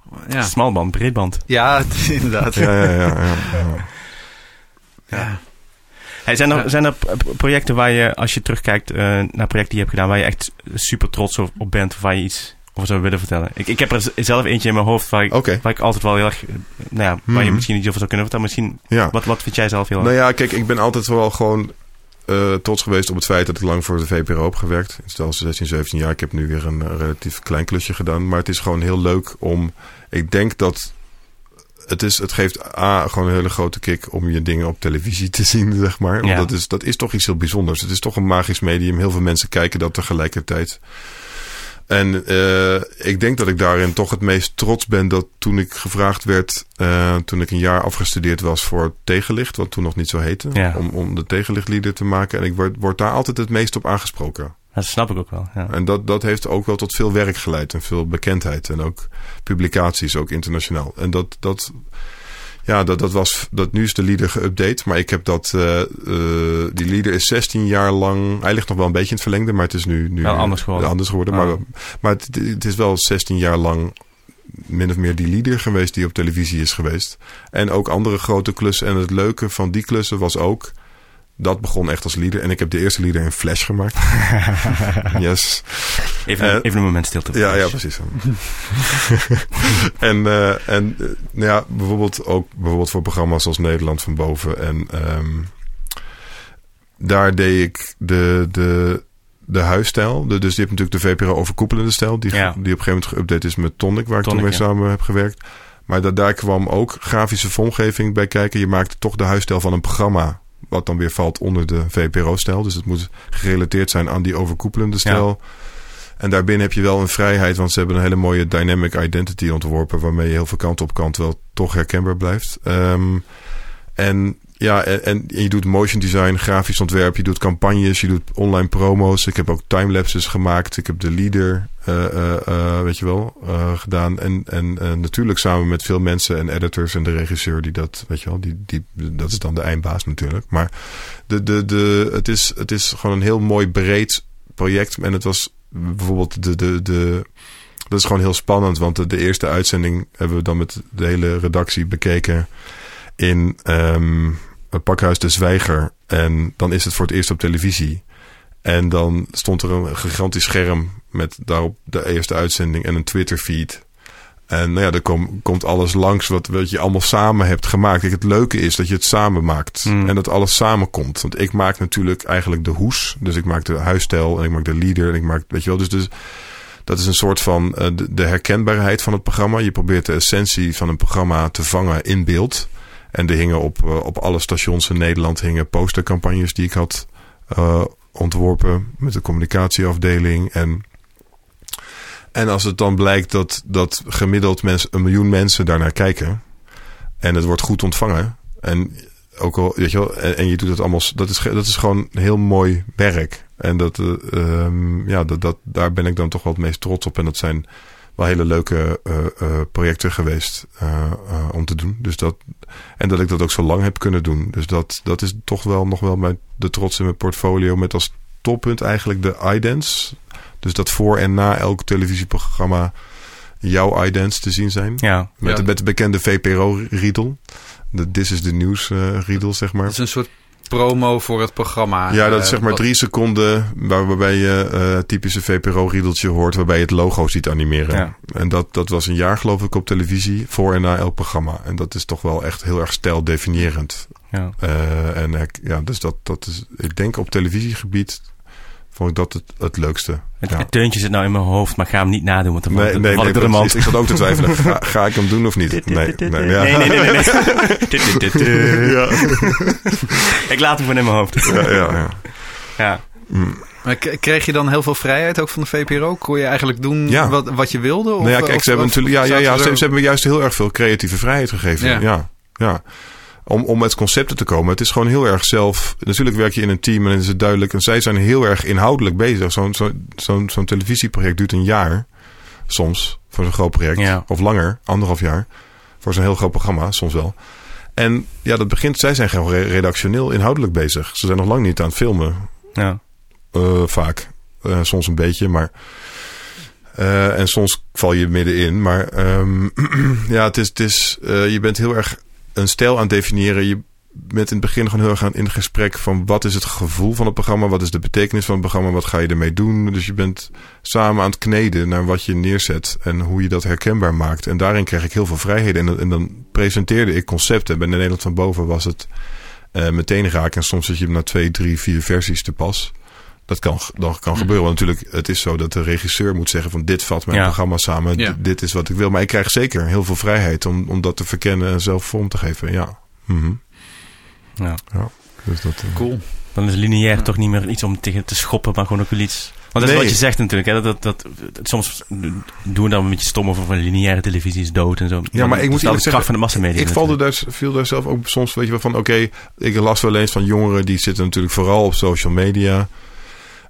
Speaker 3: Nou,
Speaker 2: Ja.
Speaker 1: smalband, breedband.
Speaker 2: ja, <laughs> inderdaad.
Speaker 3: ja, ja, ja, ja, ja.
Speaker 2: Ja.
Speaker 1: Hey, zijn, er,
Speaker 2: Ja.
Speaker 1: zijn er projecten waar je, als je terugkijkt eh, naar projecten die je hebt gedaan, waar je echt super trots op, op bent, of waar je iets over zou willen vertellen? Ik, ik heb er zelf eentje in mijn hoofd waar ik, waar ik altijd wel heel erg, eh, nou ja, waar je
Speaker 3: Mhm.
Speaker 1: misschien iets over zou kunnen vertellen. Misschien,
Speaker 3: Ja.
Speaker 1: wat, wat vind jij zelf heel erg?
Speaker 3: Nou ja, kijk, ik ben altijd wel gewoon eh, trots geweest op het feit dat ik lang voor de VPRO heb gewerkt. In stel 16, 17 jaar. Ik heb nu weer een relatief klein klusje gedaan. Maar het is gewoon heel leuk om... Ik denk dat... Het, is, het geeft A, gewoon een hele grote kick om je dingen op televisie te zien, <laughs> zeg maar. Want
Speaker 1: Ja.
Speaker 3: dat, is, dat is toch iets heel bijzonders. Het is toch een magisch medium. Heel veel mensen kijken dat tegelijkertijd. En eh, ik denk dat ik daarin toch het meest trots ben dat toen ik gevraagd werd, eh, toen ik een jaar afgestudeerd was voor tegenlicht, wat toen nog niet zo heette,
Speaker 1: Ja.
Speaker 3: om, om de tegenlichtlieder te maken. En ik word, word daar altijd het meest op aangesproken.
Speaker 1: Dat snap ik ook wel. Ja.
Speaker 3: En dat, dat heeft ook wel tot veel werk geleid en veel bekendheid en ook publicaties, ook internationaal. En dat, dat, ja, dat, dat was, dat nu is de leader geüpdate, maar ik heb dat, eh, eh, die leader is 16 jaar lang, hij ligt nog wel een beetje in het verlengde, maar het is nu, nu
Speaker 1: Wel anders geworden.
Speaker 3: anders geworden.
Speaker 1: Oh.
Speaker 3: Maar, maar het, het is wel 16 jaar lang min of meer die leader geweest die op televisie is geweest. En ook andere grote klussen. En het leuke van die klussen was ook... Dat begon echt als leader. En ik heb de eerste leader in Flash gemaakt. <laughs> yes.
Speaker 1: Even,
Speaker 3: Eh,
Speaker 1: even een moment stilte.
Speaker 3: Ja, ja, precies. <laughs> en eh, en eh, nou ja, bijvoorbeeld ook bijvoorbeeld voor programma's als Nederland van Boven. En ehm, daar deed ik de, de, de huisstijl. De, dus die hebt natuurlijk de VPRO overkoepelende stijl. Die,
Speaker 1: Ja.
Speaker 3: die op een gegeven moment geüpdate is met Tonic, waar ik
Speaker 1: Tonic,
Speaker 3: toen mee
Speaker 1: ja.
Speaker 3: samen heb gewerkt. Maar da daar kwam ook grafische vormgeving bij kijken. Je maakte toch de huisstijl van een programma. Wat dan weer valt onder de VPRO-stijl. Dus het moet gerelateerd zijn aan die overkoepelende stijl. En daarbinnen heb je wel een vrijheid, want ze hebben een hele mooie dynamic identity ontworpen, waarmee je heel veel kant op kant wel toch herkenbaar blijft. Ehm, en ja, en, je doet motion design, grafisch ontwerp, je doet campagnes, je doet online promo's. Ik heb ook timelapses gemaakt. Ik heb de leader, eh, eh, eh, weet je wel, gedaan. En, en natuurlijk samen met veel mensen en editors en de regisseur die dat, weet je wel, die, die, dat is dan de eindbaas natuurlijk. Maar de, de, de, het, is, het is gewoon een heel mooi breed project. En het was bijvoorbeeld de, de, de, dat is gewoon heel spannend, want de, eerste uitzending hebben we dan met de hele redactie bekeken in ehm, pakhuis De Zwijger. En dan is het voor het eerst op televisie. En dan stond er een gigantisch scherm met daarop de eerste uitzending en een Twitter feed. En nou ja, er kom- komt alles langs wat, wat je allemaal samen hebt gemaakt. Kijk, het leuke is dat je het samen maakt.
Speaker 1: Mm.
Speaker 3: En dat alles samenkomt. Want ik maak natuurlijk eigenlijk de hoes. Dus ik maak de huisstijl en ik maak de leader. En ik maak, weet je wel, dus, dus dat is een soort van eh, de, de herkenbaarheid van het programma. Je probeert de essentie van een programma te vangen in beeld. En er hingen op, eh, op alle stations in Nederland hingen postercampagnes die ik had eh, ontworpen met de communicatieafdeling. En, En als het dan blijkt dat, dat gemiddeld mens, een miljoen mensen daarnaar kijken. En het wordt goed ontvangen. En ook al, weet je wel, en, je doet het allemaal. Dat is, dat is gewoon heel mooi werk. En dat, eh, ehm, ja, dat, dat, daar ben ik dan toch wel het meest trots op. En dat zijn wel hele leuke eh, eh, projecten geweest eh, eh, om te doen. Dus dat, en dat ik dat ook zo lang heb kunnen doen. Dus dat, dat is toch wel nog wel mijn, de trots in mijn portfolio. Met als toppunt eigenlijk de iDance. Dus dat voor en na elk televisieprogramma jouw iDance te zien zijn.
Speaker 1: Ja.
Speaker 3: Met,
Speaker 2: Ja.
Speaker 3: de, met de bekende VPRO-riedel. De This is the News eh, riedel, zeg maar.
Speaker 2: Dat is een soort promo voor het programma.
Speaker 3: Ja, dat is
Speaker 2: Eh,
Speaker 3: zeg maar drie seconden waar, waarbij je eh typische VPRO-riedeltje hoort, waarbij je het logo ziet animeren.
Speaker 1: Ja.
Speaker 3: En dat, dat was een jaar geloof ik op televisie, voor en na elk programma. En dat is toch wel echt heel erg stijldefinierend.
Speaker 1: ja.
Speaker 3: Eh, en ja, dus dat, dat is, ik denk op televisiegebied vond ik dat het, het leukste.
Speaker 1: Het,
Speaker 3: Ja.
Speaker 1: het deuntje zit nou in mijn hoofd, maar ga hem niet nadoen, want dan
Speaker 3: Nee, nee, nee,
Speaker 1: ik
Speaker 3: precies. zat ook te twijfelen. <laughs> Ga, ga ik hem doen of niet? Nee, nee,
Speaker 1: nee,
Speaker 3: ja.
Speaker 1: nee, nee, nee, nee. <laughs> Dit, dit, dit, dit.
Speaker 3: Ja,
Speaker 1: Ik laat hem gewoon in mijn hoofd.
Speaker 3: ja, ja, ja.
Speaker 1: Ja.
Speaker 3: Mm.
Speaker 2: Maar kreeg je dan heel veel vrijheid ook van de VPRO? Kon je eigenlijk doen
Speaker 3: Ja.
Speaker 2: wat, wat je wilde? Of,
Speaker 3: Nou ja, kijk,
Speaker 2: of-
Speaker 3: ze hebben natuurlijk, ja, ja, ja, ze, ze hebben me juist heel erg veel creatieve vrijheid gegeven.
Speaker 2: Ja.
Speaker 3: Ja, ja. Om, om met concepten te komen. Het is gewoon heel erg zelf. Natuurlijk werk je in een team en dan is het duidelijk. En zij zijn heel erg inhoudelijk bezig. Zo'n zo, zo'n televisieproject duurt een jaar. Soms. Voor zo'n groot project.
Speaker 1: Ja.
Speaker 3: Of langer. Anderhalf jaar. Voor zo'n heel groot programma. Soms wel. En ja, dat begint. Zij zijn gewoon re- redactioneel inhoudelijk bezig. Ze zijn nog lang niet aan het filmen.
Speaker 1: Ja.
Speaker 3: Eh, vaak. Eh, soms een beetje, maar. eh, en soms val je middenin. Maar ehm, <clears throat> ja, het is. Het is je bent heel erg een stijl aan definiëren. Je bent in het begin gewoon heel erg in gesprek van wat is het gevoel van het programma, wat is de betekenis van het programma, wat ga je ermee doen. Dus je bent samen aan het kneden naar wat je neerzet en hoe je dat herkenbaar maakt. En daarin kreeg ik heel veel vrijheden. En, en dan presenteerde ik concepten. Bij Nederland van Boven was het eh, meteen raak. En soms zit je na twee, drie, vier versies te pas. Dat kan, dat kan gebeuren. Want natuurlijk, het is zo dat de regisseur moet zeggen van dit vat mijn
Speaker 1: Ja.
Speaker 3: programma samen.
Speaker 2: Ja.
Speaker 3: Dit, is wat ik wil. Maar ik krijg zeker heel veel vrijheid om, om dat te verkennen en zelf vorm te geven. Ja. Mhm.
Speaker 1: ja.
Speaker 3: Dus dat, eh,
Speaker 2: Cool.
Speaker 1: Dan is lineair toch niet meer iets om tegen te schoppen, maar gewoon ook wel iets. Want dat is
Speaker 3: Nee.
Speaker 1: wat je zegt natuurlijk. Hè? Dat, dat, dat, soms doen we dan een beetje stom over van lineaire televisie is dood en zo.
Speaker 3: Ja, maar ik moet
Speaker 1: de kracht van de massamedia.
Speaker 3: Ik valde daar, viel daar zelf ook soms, weet je wel, van oké, ik las wel eens van jongeren die zitten natuurlijk vooral op social media.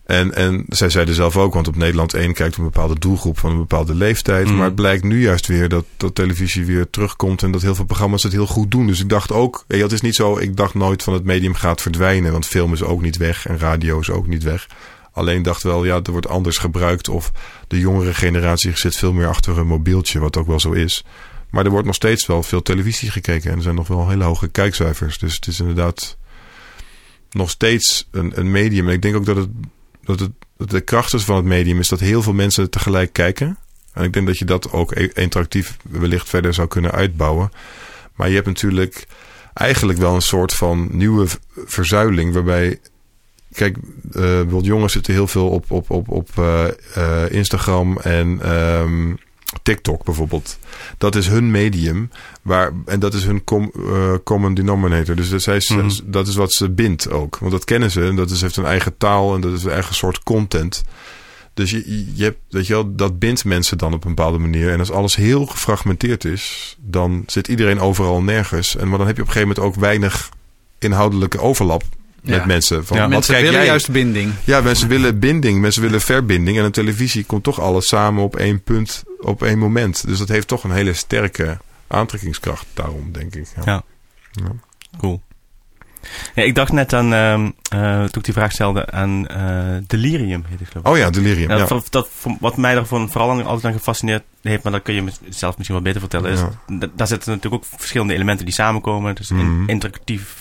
Speaker 3: En, en zij zeiden zelf ook, want op Nederland 1 kijkt een bepaalde doelgroep van een bepaalde leeftijd.
Speaker 1: Mm.
Speaker 3: Maar het blijkt nu juist weer dat, dat televisie weer terugkomt en dat heel veel programma's het heel goed doen. Dus ik dacht ook, het is niet zo, ik dacht nooit van het medium gaat verdwijnen, want film is ook niet weg en radio is ook niet weg. Alleen dacht wel, ja, er wordt anders gebruikt of de jongere generatie zit veel meer achter een mobieltje, wat ook wel zo is. Maar er wordt nog steeds wel veel televisie gekeken. En er zijn nog wel hele hoge kijkcijfers. Dus het is inderdaad nog steeds een, een medium. En ik denk ook dat, het, dat, het, de kracht is van het medium is dat heel veel mensen tegelijk kijken. En ik denk dat je dat ook e- interactief wellicht verder zou kunnen uitbouwen. Maar je hebt natuurlijk eigenlijk wel een soort van nieuwe verzuiling. Waarbij, kijk, bijvoorbeeld jongens zitten heel veel op, op, op, op eh, eh, Instagram en ehm, TikTok bijvoorbeeld. Dat is hun medium. Waar, en dat is hun com, eh, common denominator. Dus dat, zij,
Speaker 1: Mhm.
Speaker 3: dat is wat ze bindt ook. Want dat kennen ze. En dat is, heeft een eigen taal. En dat is een eigen soort content. Dus je, je hebt, weet je wel, dat bindt mensen dan op een bepaalde manier. En als alles heel gefragmenteerd is, dan zit iedereen overal nergens. En maar dan heb je op een gegeven moment ook weinig inhoudelijke overlap met
Speaker 2: Ja.
Speaker 3: mensen. Van,
Speaker 1: Ja,
Speaker 3: wat
Speaker 2: Mensen
Speaker 3: kijk
Speaker 2: willen
Speaker 3: jij?
Speaker 2: juist binding.
Speaker 3: Ja, mensen willen binding, mensen willen verbinding. En een televisie komt toch alles samen op één punt, op één moment. Dus dat heeft toch een hele sterke aantrekkingskracht daarom, denk ik. Ja.
Speaker 1: Cool. Ja, ik dacht net aan, ehm, eh, toen ik die vraag stelde, aan eh, Delirium, heet geloof ik.
Speaker 3: Oh ja, delirium.
Speaker 1: Ja,
Speaker 3: Ja,
Speaker 1: dat- dat, wat mij daarvan vooral altijd aan gefascineerd heeft, maar dat kun je zelf misschien wel beter vertellen, is,
Speaker 3: Ja.
Speaker 1: da- daar zitten natuurlijk ook verschillende elementen die samenkomen. Dus
Speaker 3: Mhm.
Speaker 1: interactief,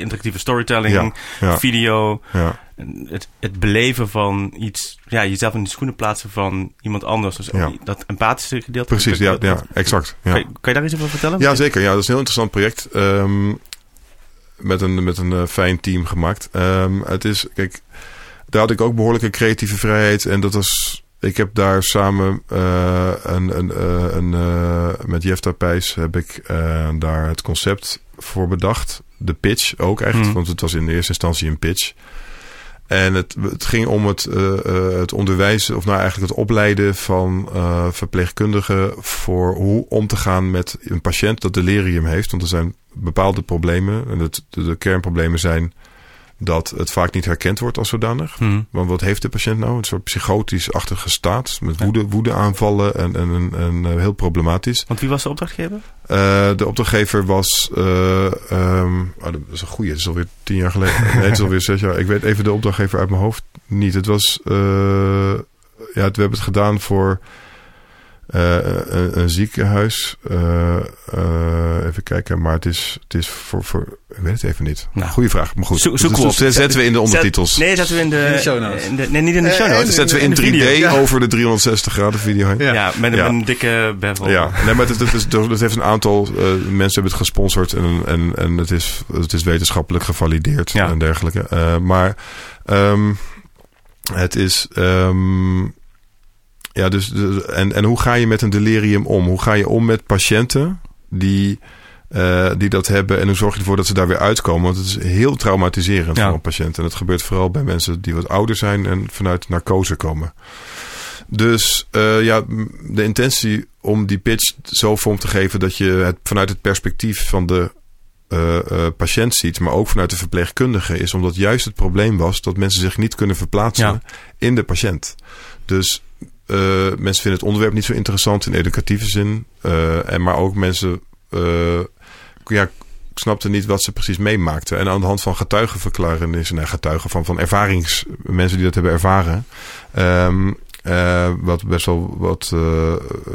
Speaker 1: interactieve storytelling,
Speaker 3: Ja, ja.
Speaker 1: video,
Speaker 3: ja.
Speaker 1: het, het beleven van iets, ja, jezelf in de schoenen plaatsen van iemand anders. Dus dat empathische gedeelte.
Speaker 3: Precies, ja,
Speaker 1: Dat-
Speaker 3: ja, exact. Ja.
Speaker 1: Kan, je, kan je daar iets over vertellen?
Speaker 3: Ja, zeker. Ja, dat is een heel interessant project. ehm, met een, met een eh, fijn team gemaakt. Ehm, het is, kijk, daar had ik ook behoorlijke creatieve vrijheid. En dat was, ik heb daar samen eh, een, een, eh, een, met Jefta Pijs heb ik daar het concept voor bedacht. De pitch ook echt,
Speaker 1: Mhm.
Speaker 3: want het was in de eerste instantie een pitch. En het, het ging om het, uh, uh, het onderwijzen, of nou eigenlijk het opleiden van uh, verpleegkundigen voor hoe om te gaan met een patiënt dat delirium heeft. Want er zijn bepaalde problemen. En het, de, de kernproblemen zijn dat het vaak niet herkend wordt als zodanig.
Speaker 1: Hmm.
Speaker 3: Want wat heeft de patiënt nou? Een soort psychotisch-achtige staat met woede, woedeaanvallen en, en, en, en uh, heel problematisch.
Speaker 1: Want wie was de opdrachtgever?
Speaker 3: Uh, de opdrachtgever was. Uh, um, oh, dat is een goeie. Het is alweer tien jaar geleden. <laughs> nee, het is alweer zes jaar. Ik weet even de opdrachtgever uit mijn hoofd niet. Het was. ja, we hebben het gedaan voor. Uh, een, een, ziekenhuis. Uh, uh, even kijken, maar het is, het is voor, voor. Ik weet het even niet.
Speaker 1: Nou,
Speaker 3: Goeie vraag, maar goed.
Speaker 1: Zo, zo
Speaker 3: dus, dus zetten we in de ondertitels.
Speaker 1: Zet, nee, zetten we in de,
Speaker 2: in de show notes.
Speaker 1: In de, nee, niet in de show notes.
Speaker 3: Zetten we in, in 3D
Speaker 1: video.
Speaker 3: ja. over de 360 graden video heen.
Speaker 1: Ja, ja met,
Speaker 3: Ja.
Speaker 1: met een dikke bevel.
Speaker 3: Ja, nee, maar het, het, is, het heeft een aantal uh, mensen hebben het gesponsord en, en, en het, is, het is wetenschappelijk gevalideerd
Speaker 1: Ja.
Speaker 3: en dergelijke. Uh, maar um, het is. Um, ja, dus, dus en, en hoe ga je met een delirium om? Hoe ga je om met patiënten die, uh, die dat hebben en hoe zorg je ervoor dat ze daar weer uitkomen? Want het is heel traumatiserend
Speaker 1: Ja.
Speaker 3: voor een patiënt. En dat gebeurt vooral bij mensen die wat ouder zijn en vanuit narcose komen. Dus uh, ja, de intentie om die pitch zo vorm te geven dat je het vanuit het perspectief van de uh, uh, patiënt ziet, maar ook vanuit de verpleegkundige, is omdat juist het probleem was dat mensen zich niet kunnen verplaatsen
Speaker 1: Ja.
Speaker 3: in de patiënt. Dus mensen vinden het onderwerp niet zo interessant in educatieve zin, uh, en maar ook mensen uh, ja, snapten niet wat ze precies meemaakten. En aan de hand van getuigenverklarissen en getuigen van, van ervarings, mensen die dat hebben ervaren, uh, wat best wel wat,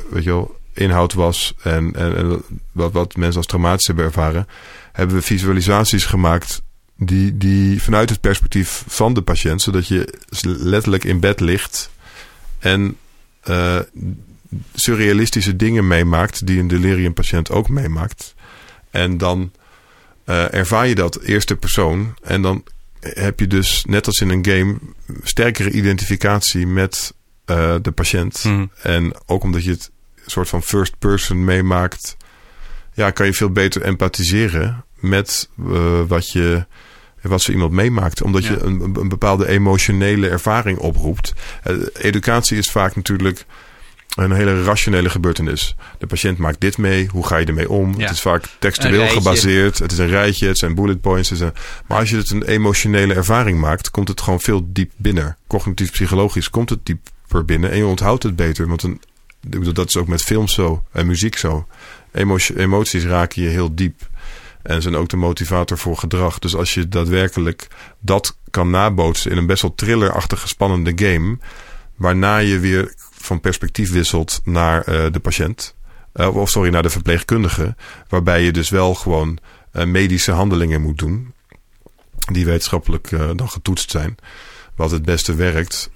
Speaker 3: weet je wel, inhoud was en, en, en wat, wat mensen als traumatisch hebben ervaren, hebben we visualisaties gemaakt die, die vanuit het perspectief van de patiënt, zodat je letterlijk in bed ligt en uh, surrealistische dingen meemaakt die een deliriumpatiënt ook meemaakt. En dan uh, ervaar je dat eerste persoon en dan heb je dus, net als in een game, sterkere identificatie met uh, de patiënt.
Speaker 1: Mhm.
Speaker 3: En ook omdat je het soort van first person meemaakt, ja, kan je veel beter empathiseren met uh, wat je wat zo iemand meemaakt. Omdat
Speaker 2: Ja.
Speaker 3: je een, een bepaalde emotionele ervaring oproept. Uh, educatie is vaak natuurlijk een hele rationele gebeurtenis. De patiënt maakt dit mee, hoe ga je ermee om?
Speaker 2: Ja.
Speaker 3: Het is vaak textueel gebaseerd. Het is een rijtje, het zijn bullet points. Een- maar als je het een emotionele ervaring maakt, komt het gewoon veel diep binnen. Cognitief-psychologisch komt het dieper binnen en je onthoudt het beter. Want een, dat is ook met films zo en muziek zo. Emoties raken je heel diep. En zijn ook de motivator voor gedrag. Dus als je daadwerkelijk dat kan nabootsen in een best wel thrillerachtige spannende game. Waarna je weer van perspectief wisselt naar eh, de patiënt. Eh, of sorry, naar de verpleegkundige. Waarbij je dus wel gewoon eh, medische handelingen moet doen. Die wetenschappelijk dan getoetst zijn. Wat het beste werkt.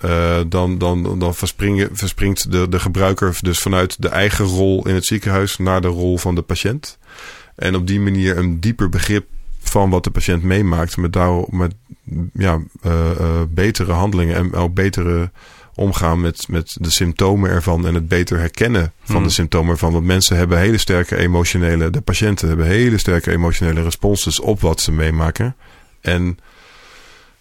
Speaker 3: dan dan, dan verspringt de, de gebruiker dus vanuit de eigen rol in het ziekenhuis naar de rol van de patiënt. En op die manier een dieper begrip van wat de patiënt meemaakt. Met, daar, met ja, eh, eh, betere handelingen en ook betere omgaan met, met de symptomen ervan. En het beter herkennen van
Speaker 1: Hmm.
Speaker 3: de symptomen ervan. Want mensen hebben hele sterke emotionele, de patiënten hebben hele sterke emotionele responses op wat ze meemaken. En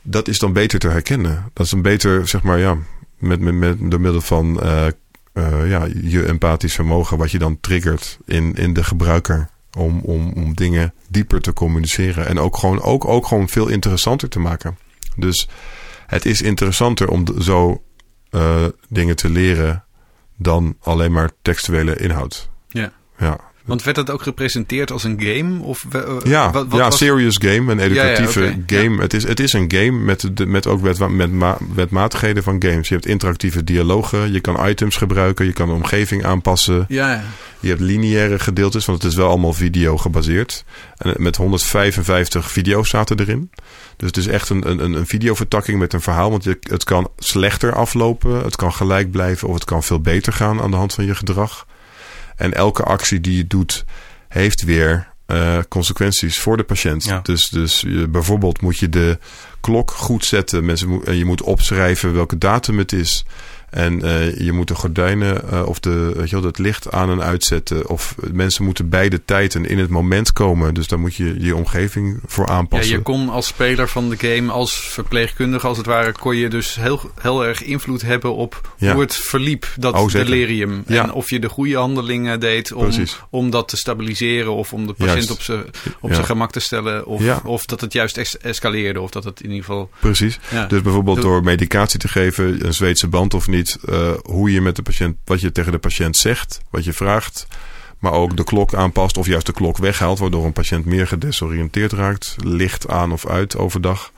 Speaker 3: dat is dan beter te herkennen. Dat is een beter, zeg maar, ja, met, met, met door middel van eh, ja, je empathisch vermogen, wat je dan triggert in, in de gebruiker. Om, om, om dingen dieper te communiceren. En ook gewoon, ook, ook gewoon veel interessanter te maken. Dus het is interessanter om zo eh, dingen te leren dan alleen maar textuele inhoud.
Speaker 2: Ja.
Speaker 3: Ja,
Speaker 2: Want werd dat ook gepresenteerd als een game? Of, eh,
Speaker 3: ja,
Speaker 2: wat, wat
Speaker 3: ja
Speaker 2: was-
Speaker 3: serious game, een educatieve
Speaker 2: Ja, ja, oké,
Speaker 3: game. Het, is, het is een game met, de, met ook wet, met ma, wetmatigheden van games. Je hebt interactieve dialogen, je kan items gebruiken, je kan de omgeving aanpassen.
Speaker 2: Ja, ja.
Speaker 3: Je hebt lineaire gedeeltes, want het is wel allemaal video gebaseerd. En met 155 video's zaten erin. Dus het is echt een, een, een videovertakking met een verhaal. Want je, het kan slechter aflopen, het kan gelijk blijven of het kan veel beter gaan aan de hand van je gedrag. En elke actie die je doet, heeft weer eh, consequenties voor de patiënt.
Speaker 1: Ja.
Speaker 3: Dus, dus je, bijvoorbeeld moet je de klok goed zetten. Mensen, je moet opschrijven welke datum het is. En eh, je moet de gordijnen eh, of de, weet je wel, het licht aan en uitzetten. Of mensen moeten bij de tijd en in het moment komen. Dus daar moet je je omgeving voor
Speaker 2: Ja,
Speaker 3: aanpassen.
Speaker 2: je kon als speler van de game, als verpleegkundige als het ware, kon je dus heel, heel erg invloed hebben op
Speaker 3: Ja.
Speaker 2: hoe het verliep, dat
Speaker 3: Oh,
Speaker 2: delirium.
Speaker 3: Ja.
Speaker 2: En of je de goede handelingen deed om,
Speaker 3: Precies.
Speaker 2: om dat te stabiliseren of om de patiënt
Speaker 3: Juist.
Speaker 2: op zijn op
Speaker 3: Ja.
Speaker 2: zijn gemak te stellen. Of,
Speaker 3: Ja.
Speaker 2: of dat het juist es- escaleerde of dat het in ieder geval...
Speaker 3: Precies.
Speaker 2: Ja.
Speaker 3: Dus bijvoorbeeld door medicatie te geven, een Zweedse band of niet, eh, hoe je met de patiënt, wat je tegen de patiënt zegt, wat je vraagt, maar ook de klok aanpast of juist de klok weghaalt, waardoor een patiënt meer gedesoriënteerd raakt, licht aan of uit overdag.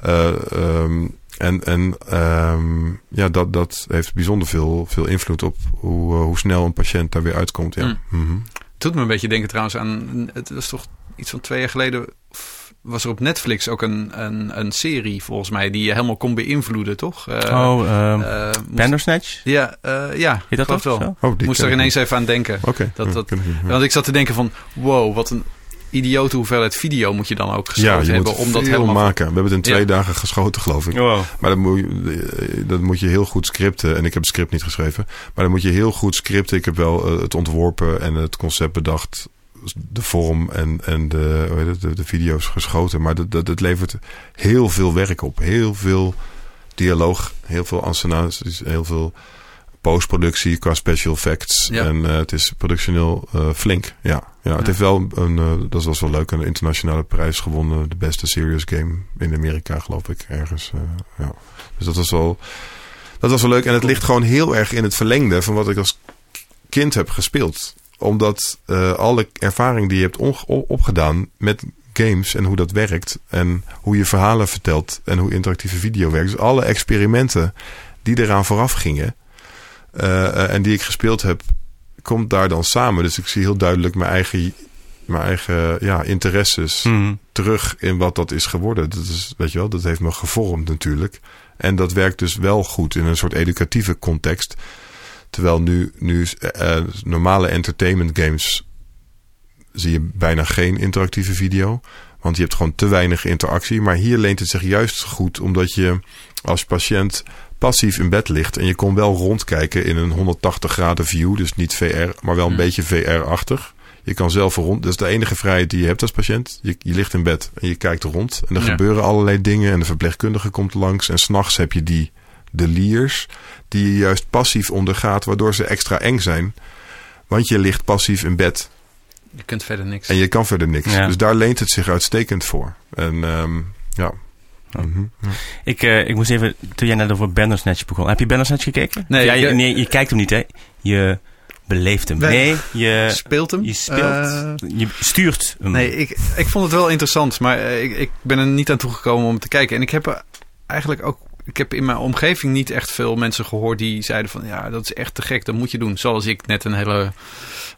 Speaker 3: Eh, ehm, en en ehm, ja, dat, dat heeft bijzonder veel, veel invloed op hoe, eh, hoe snel een patiënt daar weer uitkomt. Ja.
Speaker 2: Mm.
Speaker 3: Mhm.
Speaker 2: Het doet me een beetje denken trouwens aan... Het was toch iets van twee jaar geleden... was er op Netflix ook een, een, een serie volgens mij die je helemaal kon beïnvloeden, toch? Eh,
Speaker 1: oh,
Speaker 2: moest-
Speaker 1: Bandersnatch?
Speaker 2: Ja, eh, ja.
Speaker 1: Heet dat
Speaker 2: wel.
Speaker 3: Oh,
Speaker 2: moest er ineens even aan denken.
Speaker 3: Oké,
Speaker 2: dat- dat-. Want ik zat te denken van, wow, wat een idiote hoeveelheid video moet je dan ook
Speaker 3: Ja,
Speaker 2: geschoten
Speaker 3: je
Speaker 2: hebben
Speaker 3: moet
Speaker 2: om dat helemaal...
Speaker 3: maken. We hebben het in twee
Speaker 2: Ja.
Speaker 3: dagen geschoten, geloof ik.
Speaker 1: Wow.
Speaker 3: Maar dat moet, je, dat moet je heel goed scripten. En ik heb het script niet geschreven. Maar dan moet je heel goed scripten. Ik heb wel het ontworpen en het concept bedacht. De vorm en, en de, het, de, de video's geschoten. Maar dat, dat, dat levert heel veel werk op. Heel veel dialoog. Heel veel ansenaties. Heel veel postproductie qua special effects.
Speaker 2: Ja.
Speaker 3: En eh, het is productioneel eh, flink. Ja, ja, het heeft wel een, eh, dat was wel leuk, een internationale prijs gewonnen. De beste serious game in Amerika, geloof ik, ergens. ja. Dus dat was wel, dat was wel leuk. En het ligt gewoon heel erg in het verlengde van wat ik als kind heb gespeeld. Omdat eh, alle ervaring die je hebt opgedaan met games en hoe dat werkt. En hoe je verhalen vertelt en hoe interactieve video werkt. Dus alle experimenten die eraan vooraf gingen. eh, eh, en die ik gespeeld heb, komt daar dan samen. Dus ik zie heel duidelijk mijn eigen, mijn eigen ja, interesses
Speaker 1: Mhm.
Speaker 3: terug in wat dat is geworden. Dat is, weet je wel, dat heeft me gevormd natuurlijk. En dat werkt dus wel goed in een soort educatieve context. Terwijl nu, nu eh, normale entertainment games zie je bijna geen interactieve video. Want je hebt gewoon te weinig interactie. Maar hier leent het zich juist goed omdat je als patiënt passief in bed ligt. En je kon wel rondkijken in een 180 graden view. Dus niet VR, maar wel een
Speaker 2: Hmm.
Speaker 3: beetje VR-achtig. Je kan zelf rond. Dat is de enige vrijheid die je hebt als patiënt. Je, je ligt in bed en je kijkt rond. En er
Speaker 2: Ja.
Speaker 3: gebeuren allerlei dingen. En de verpleegkundige komt langs. En s'nachts heb je die deliers. Die je juist passief ondergaat. Waardoor ze extra eng zijn. Want je ligt passief in bed.
Speaker 2: Je kunt verder niks.
Speaker 3: En je kan verder niks.
Speaker 1: Ja.
Speaker 3: Dus daar leent het zich uitstekend voor. En ehm, ja.
Speaker 1: Ja.
Speaker 3: Mhm.
Speaker 1: Ik, eh, ik moest even, toen jij net over Bandersnatch begon. Heb je Bandersnatch gekeken?
Speaker 2: Nee,
Speaker 1: ja, je, nee, je kijkt hem niet, hè? Je beleeft hem.
Speaker 2: Nee.
Speaker 1: Nee, je,
Speaker 2: Speelt hem?
Speaker 1: je speelt.
Speaker 2: Eh,
Speaker 1: je stuurt hem.
Speaker 2: nee, ik, ik vond het wel interessant, maar eh, ik, ik ben er niet aan toegekomen om te kijken. En ik heb er eigenlijk ook... Ik heb in mijn omgeving niet echt veel mensen gehoord die zeiden van... Ja, dat is echt te gek, dat moet je doen. Zoals ik net een hele...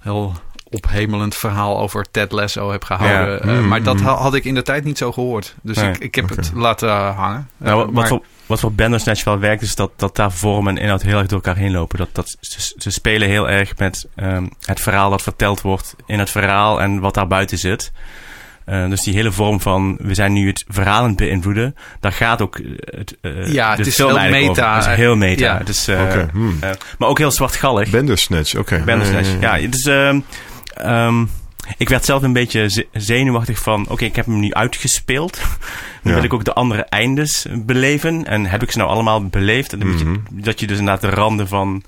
Speaker 2: Heel ophemelend verhaal over Ted Lasso heb gehouden.
Speaker 1: Ja.
Speaker 2: Eh,
Speaker 3: Mm,
Speaker 2: maar dat
Speaker 3: mm.
Speaker 2: ha- had ik in de tijd niet zo gehoord. Dus
Speaker 1: Nee.
Speaker 2: ik, ik heb het laten hangen.
Speaker 1: Nou, wat, wat, voor, wat voor wel werkt, is dat, dat daar vorm en inhoud heel erg door elkaar heen lopen. Dat, dat, ze, ze spelen heel erg met ehm, het verhaal dat verteld wordt in het verhaal en wat daar buiten zit. Eh, dus die hele vorm van, we zijn nu het verhaal aan het beïnvloeden, daar gaat ook eh, het, eh,
Speaker 2: Ja, het is heel meta.
Speaker 1: Het is heel meta.
Speaker 2: Ja.
Speaker 1: Het is, eh,
Speaker 3: Oké. hmm.
Speaker 1: maar ook heel zwartgallig.
Speaker 3: Bandersnatch, oké.
Speaker 1: Bandersnatch.
Speaker 3: Ja, ja,
Speaker 1: Ja,
Speaker 3: ja.
Speaker 1: het is, ehm, ehm, ik werd zelf een beetje ze- zenuwachtig van... Oké, ik heb hem nu uitgespeeld. <laughs> nu
Speaker 3: Ja.
Speaker 1: wil ik ook de andere eindes beleven. En heb ik ze nou allemaal beleefd? En dan moet je,
Speaker 3: Mhm.
Speaker 1: dat je dus inderdaad de randen van,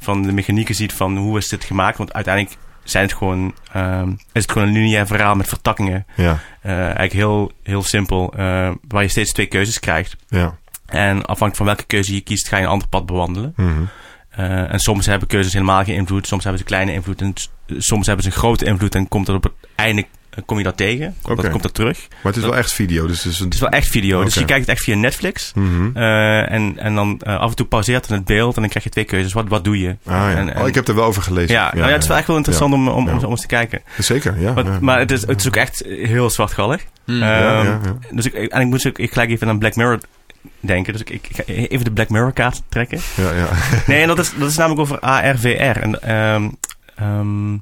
Speaker 1: van de mechanieken ziet van hoe is dit gemaakt. Want uiteindelijk zijn het gewoon, ehm, is het gewoon een lineair verhaal met vertakkingen.
Speaker 3: Ja,
Speaker 1: Eh, eigenlijk heel, heel simpel. eh, waar je steeds twee keuzes krijgt.
Speaker 3: ja.
Speaker 1: En afhankelijk van welke keuze je kiest, ga je een ander pad bewandelen.
Speaker 3: Mhm.
Speaker 1: Eh, en soms hebben keuzes helemaal geen invloed, soms hebben ze kleine invloed en soms hebben ze een grote invloed en komt dat op het einde kom je dat tegen. Dat komt dat terug.
Speaker 3: Maar het is wel echt video, dus het is een...
Speaker 1: Het is wel echt video, dus je kijkt het echt via Netflix.
Speaker 3: Mhm.
Speaker 1: Eh, en, en dan eh, af en toe pauzeert het het beeld en dan krijg je twee keuzes. Wat, wat doe je?
Speaker 3: Ah ja,
Speaker 1: En- en-
Speaker 3: oh, ik heb er wel over gelezen.
Speaker 1: Ja, nou ja, het is wel echt wel interessant om, om, om, eens te kijken.
Speaker 3: Zeker, ja.
Speaker 1: Maar,
Speaker 3: ja.
Speaker 1: maar het, is, het is ook echt heel zwartgallig. Eh,
Speaker 3: ja, ja, ja.
Speaker 1: Dus ik, en ik moest ook ik gelijk even aan Black Mirror denken. Dus ik, ik, ik ga even de Black Mirror kaart trekken.
Speaker 3: ja, ja.
Speaker 1: Nee, en dat is, dat is namelijk over ARVR. En, ehm, ehm,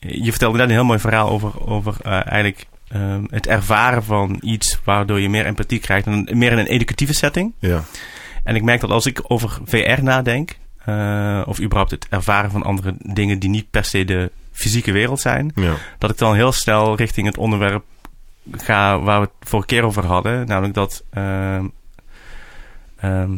Speaker 1: je vertelde net een heel mooi verhaal over, over eh, eigenlijk ehm, het ervaren van iets waardoor je meer empathie krijgt. En meer in een educatieve setting.
Speaker 3: ja.
Speaker 1: En ik merk dat als ik over VR nadenk, eh, of überhaupt het ervaren van andere dingen die niet per se de fysieke wereld zijn,
Speaker 3: Ja.
Speaker 1: dat ik dan heel snel richting het onderwerp ga waar we het vorige keer over hadden. Namelijk dat. ehm, ehm,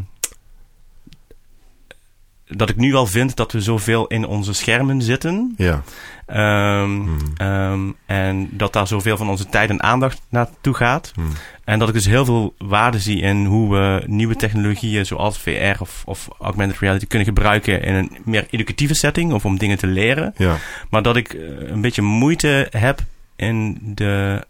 Speaker 1: dat ik nu al vind dat we zoveel in onze schermen zitten.
Speaker 3: Ja.
Speaker 1: Ehm,
Speaker 3: Hmm.
Speaker 1: ehm, en dat daar zoveel van onze tijd en aandacht naartoe gaat.
Speaker 3: Hmm.
Speaker 1: En dat ik dus heel veel waarde zie in hoe we nieuwe technologieën zoals VR of, of augmented reality kunnen gebruiken in een meer educatieve setting of om dingen te leren.
Speaker 3: Ja.
Speaker 1: Maar dat ik eh, een beetje moeite heb in de.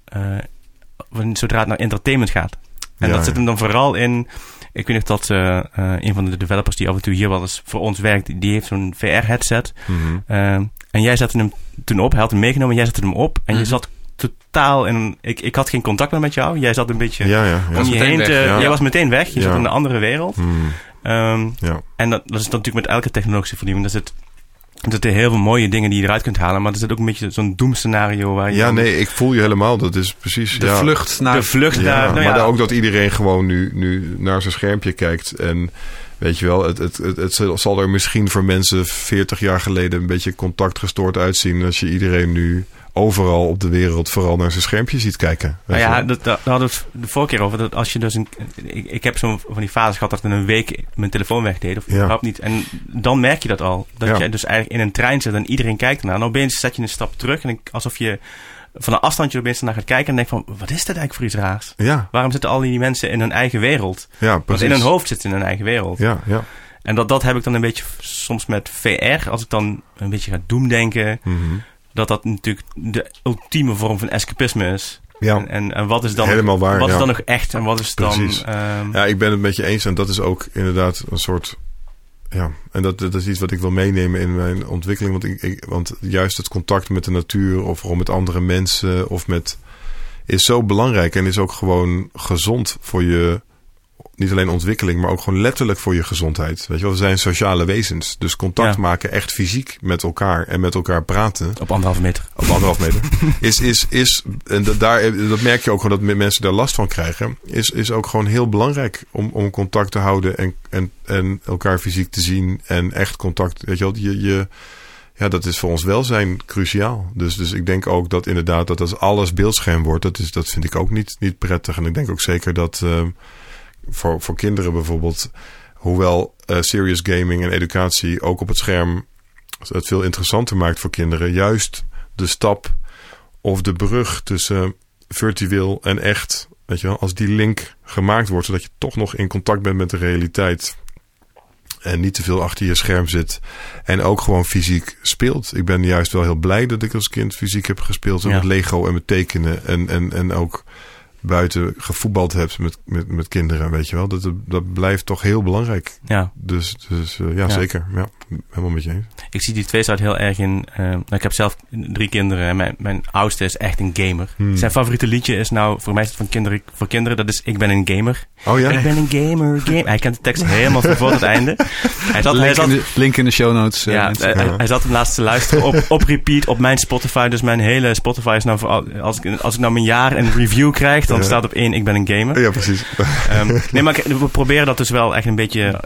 Speaker 1: wanneer- zodra het naar entertainment gaat. En
Speaker 3: Ja,
Speaker 1: dat zit hem dan vooral in. Ik weet nog dat eh, eh, een van de developers die af en toe hier wel eens voor ons werkt, die- heeft zo'n VR-headset.
Speaker 3: Mhm.
Speaker 1: en jij zette hem toen op, hij had hem meegenomen, en jij zette hem op. En je
Speaker 2: Mhm.
Speaker 1: zat totaal in. een- Ik, ik had geen contact meer met jou. Jij zat een beetje.
Speaker 3: Ja, ja. ja.
Speaker 1: om je heen
Speaker 2: weg,
Speaker 1: te.
Speaker 3: ja.
Speaker 1: Jij was meteen weg. Je
Speaker 3: Ja.
Speaker 1: zat in een andere wereld.
Speaker 3: Mhm.
Speaker 1: Ehm,
Speaker 3: Ja.
Speaker 1: en dat, dat is natuurlijk met elke technologische vernieuwing. Er zit, er zitten heel veel mooie dingen die je eruit kunt halen. Maar er zit ook een beetje zo'n doemscenario waar je.
Speaker 3: ja, nee, ik voel je helemaal. Dat is precies...
Speaker 2: De
Speaker 3: ja.
Speaker 2: vlucht naar...
Speaker 1: de vlucht
Speaker 3: Ja,
Speaker 1: daar. Nou
Speaker 3: maar
Speaker 1: ja,
Speaker 3: dan ook dat iedereen gewoon nu, nu naar zijn schermpje kijkt. En weet je wel, het, het, het, het zal er misschien voor mensen 40 jaar geleden een beetje contactgestoord uitzien. Als je iedereen nu overal op de wereld vooral naar zijn schermpje ziet kijken.
Speaker 1: Nou ja, dat, dat, daar hadden we het de vorige keer over. Dat als je dus een, ik, ik heb zo'n van die fases gehad dat ik in een week mijn telefoon wegdeed. Of
Speaker 3: Ja.
Speaker 1: überhaupt niet. En dan merk je dat al. Dat
Speaker 3: Ja.
Speaker 1: je dus eigenlijk in een trein zit en iedereen kijkt ernaar. En opeens zet je een stap terug. En ik- alsof je van een afstandje opeens naar gaat kijken. En denk van, wat is dit eigenlijk voor iets raars?
Speaker 3: ja,
Speaker 1: Waarom zitten al die mensen in hun eigen wereld?
Speaker 3: ja,
Speaker 1: Want
Speaker 3: precies.
Speaker 1: in hun hoofd zitten in hun eigen wereld.
Speaker 3: Ja, ja.
Speaker 1: En dat, dat heb ik dan een beetje soms met VR. Als ik dan een beetje ga doemdenken.
Speaker 3: Mhm.
Speaker 1: Dat dat natuurlijk de ultieme vorm van escapisme is.
Speaker 3: ja.
Speaker 1: En, en, en wat is dan,
Speaker 3: Helemaal waar,
Speaker 1: wat is dan nog echt en wat is
Speaker 3: Precies.
Speaker 1: dan... ehm,
Speaker 3: Ja, ik ben het met je eens. En dat is ook inderdaad een soort. Ja, en dat, dat is iets wat ik wil meenemen in mijn ontwikkeling. Want, ik, ik, want juist het contact met de natuur of gewoon met andere mensen of met. is zo belangrijk en is ook gewoon gezond voor je. Niet alleen ontwikkeling, maar ook gewoon letterlijk voor je gezondheid. Weet je wel, we zijn sociale wezens. Dus contact
Speaker 1: Ja.
Speaker 3: maken echt fysiek met elkaar en met elkaar praten
Speaker 1: Op anderhalve meter.
Speaker 3: op anderhalf meter. <laughs> Is, is, is, en dat, daar, dat merk je ook gewoon dat mensen daar last van krijgen. Is, is ook gewoon heel belangrijk om, om contact te houden en, en, en elkaar fysiek te zien. En echt contact. Weet je wel, je, je, ja, dat is voor ons welzijn cruciaal. Dus, dus ik denk ook dat inderdaad dat als alles beeldscherm wordt, dat, is, dat vind ik ook niet, niet prettig. En ik denk ook zeker dat ehm, voor, voor kinderen bijvoorbeeld, hoewel eh, serious gaming en educatie ook op het scherm het veel interessanter maakt voor kinderen, juist de stap of de brug tussen virtueel en echt, weet je wel, als die link gemaakt wordt, zodat je toch nog in contact bent met de realiteit. En niet te veel achter je scherm zit. En ook gewoon fysiek speelt. Ik ben juist wel heel blij dat ik als kind fysiek heb gespeeld.
Speaker 1: Ja.
Speaker 3: Met Lego en met tekenen. En, en, en ook buiten gevoetbald heb met, met, met kinderen. Weet je wel. Dat, dat blijft toch heel belangrijk.
Speaker 1: Ja,
Speaker 3: Dus, dus eh, ja,
Speaker 1: Ja.
Speaker 3: zeker. Ja, helemaal met je eens.
Speaker 1: ik zie die tweestrijd heel erg in... eh, nou, ik heb zelf drie kinderen en mijn, mijn oudste is echt een gamer.
Speaker 3: Hmm.
Speaker 1: Zijn favoriete liedje is nou, voor mij is het van kinderen, voor kinderen, dat is Ik ben een gamer.
Speaker 3: Oh ja?
Speaker 1: Ik ben een gamer, gamer. Hij kent de tekst helemaal van voor het einde. Hij zat, hij
Speaker 2: Link,
Speaker 1: zat,
Speaker 2: in de, link in de show notes. eh,
Speaker 1: ja, hij,
Speaker 3: Ja.
Speaker 1: hij zat hem laatst te luisteren op, op repeat op mijn Spotify. Dus mijn hele Spotify is nou voor, als ik, als ik nou mijn jaar een review krijg, dan
Speaker 3: Ja.
Speaker 1: staat op één Ik ben een gamer.
Speaker 3: Ja, precies. <laughs>
Speaker 1: Ehm, nee, maar we proberen dat dus wel echt een beetje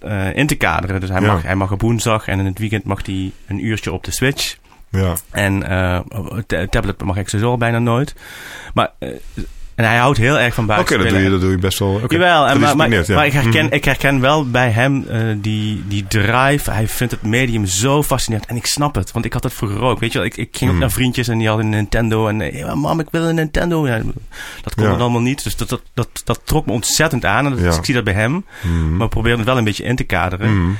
Speaker 1: eh, in te kaderen. Dus hij, mag, hij mag op woensdag en in het weekend mag hij een uurtje op de Switch.
Speaker 3: Ja.
Speaker 1: En ta- tablet mag ik sowieso al bijna nooit. Maar, eh, en hij houdt heel erg van
Speaker 3: Oké,
Speaker 1: buiten
Speaker 3: dat, doe je, dat doe je best wel. oké.
Speaker 1: Jawel, en maar, maar,
Speaker 3: Gedisciplineerd, ja.
Speaker 1: maar ik, herken,
Speaker 3: Mhm.
Speaker 1: ik herken wel bij hem eh, die, die drive. Hij vindt het medium zo fascinerend. En ik snap het, want ik had het vroeger ook. Weet je wel, ik, ik ging ook
Speaker 3: Mhm.
Speaker 1: naar vriendjes en die hadden een Nintendo. En eh, ja, mam, ik wil een Nintendo. Ja, dat kon
Speaker 3: Ja.
Speaker 1: dan allemaal niet. Dus dat, dat, dat, dat trok me ontzettend aan. En dat, ik zie dat bij hem.
Speaker 3: Mhm.
Speaker 1: Maar we proberen het wel een beetje in te kaderen.
Speaker 3: Mhm.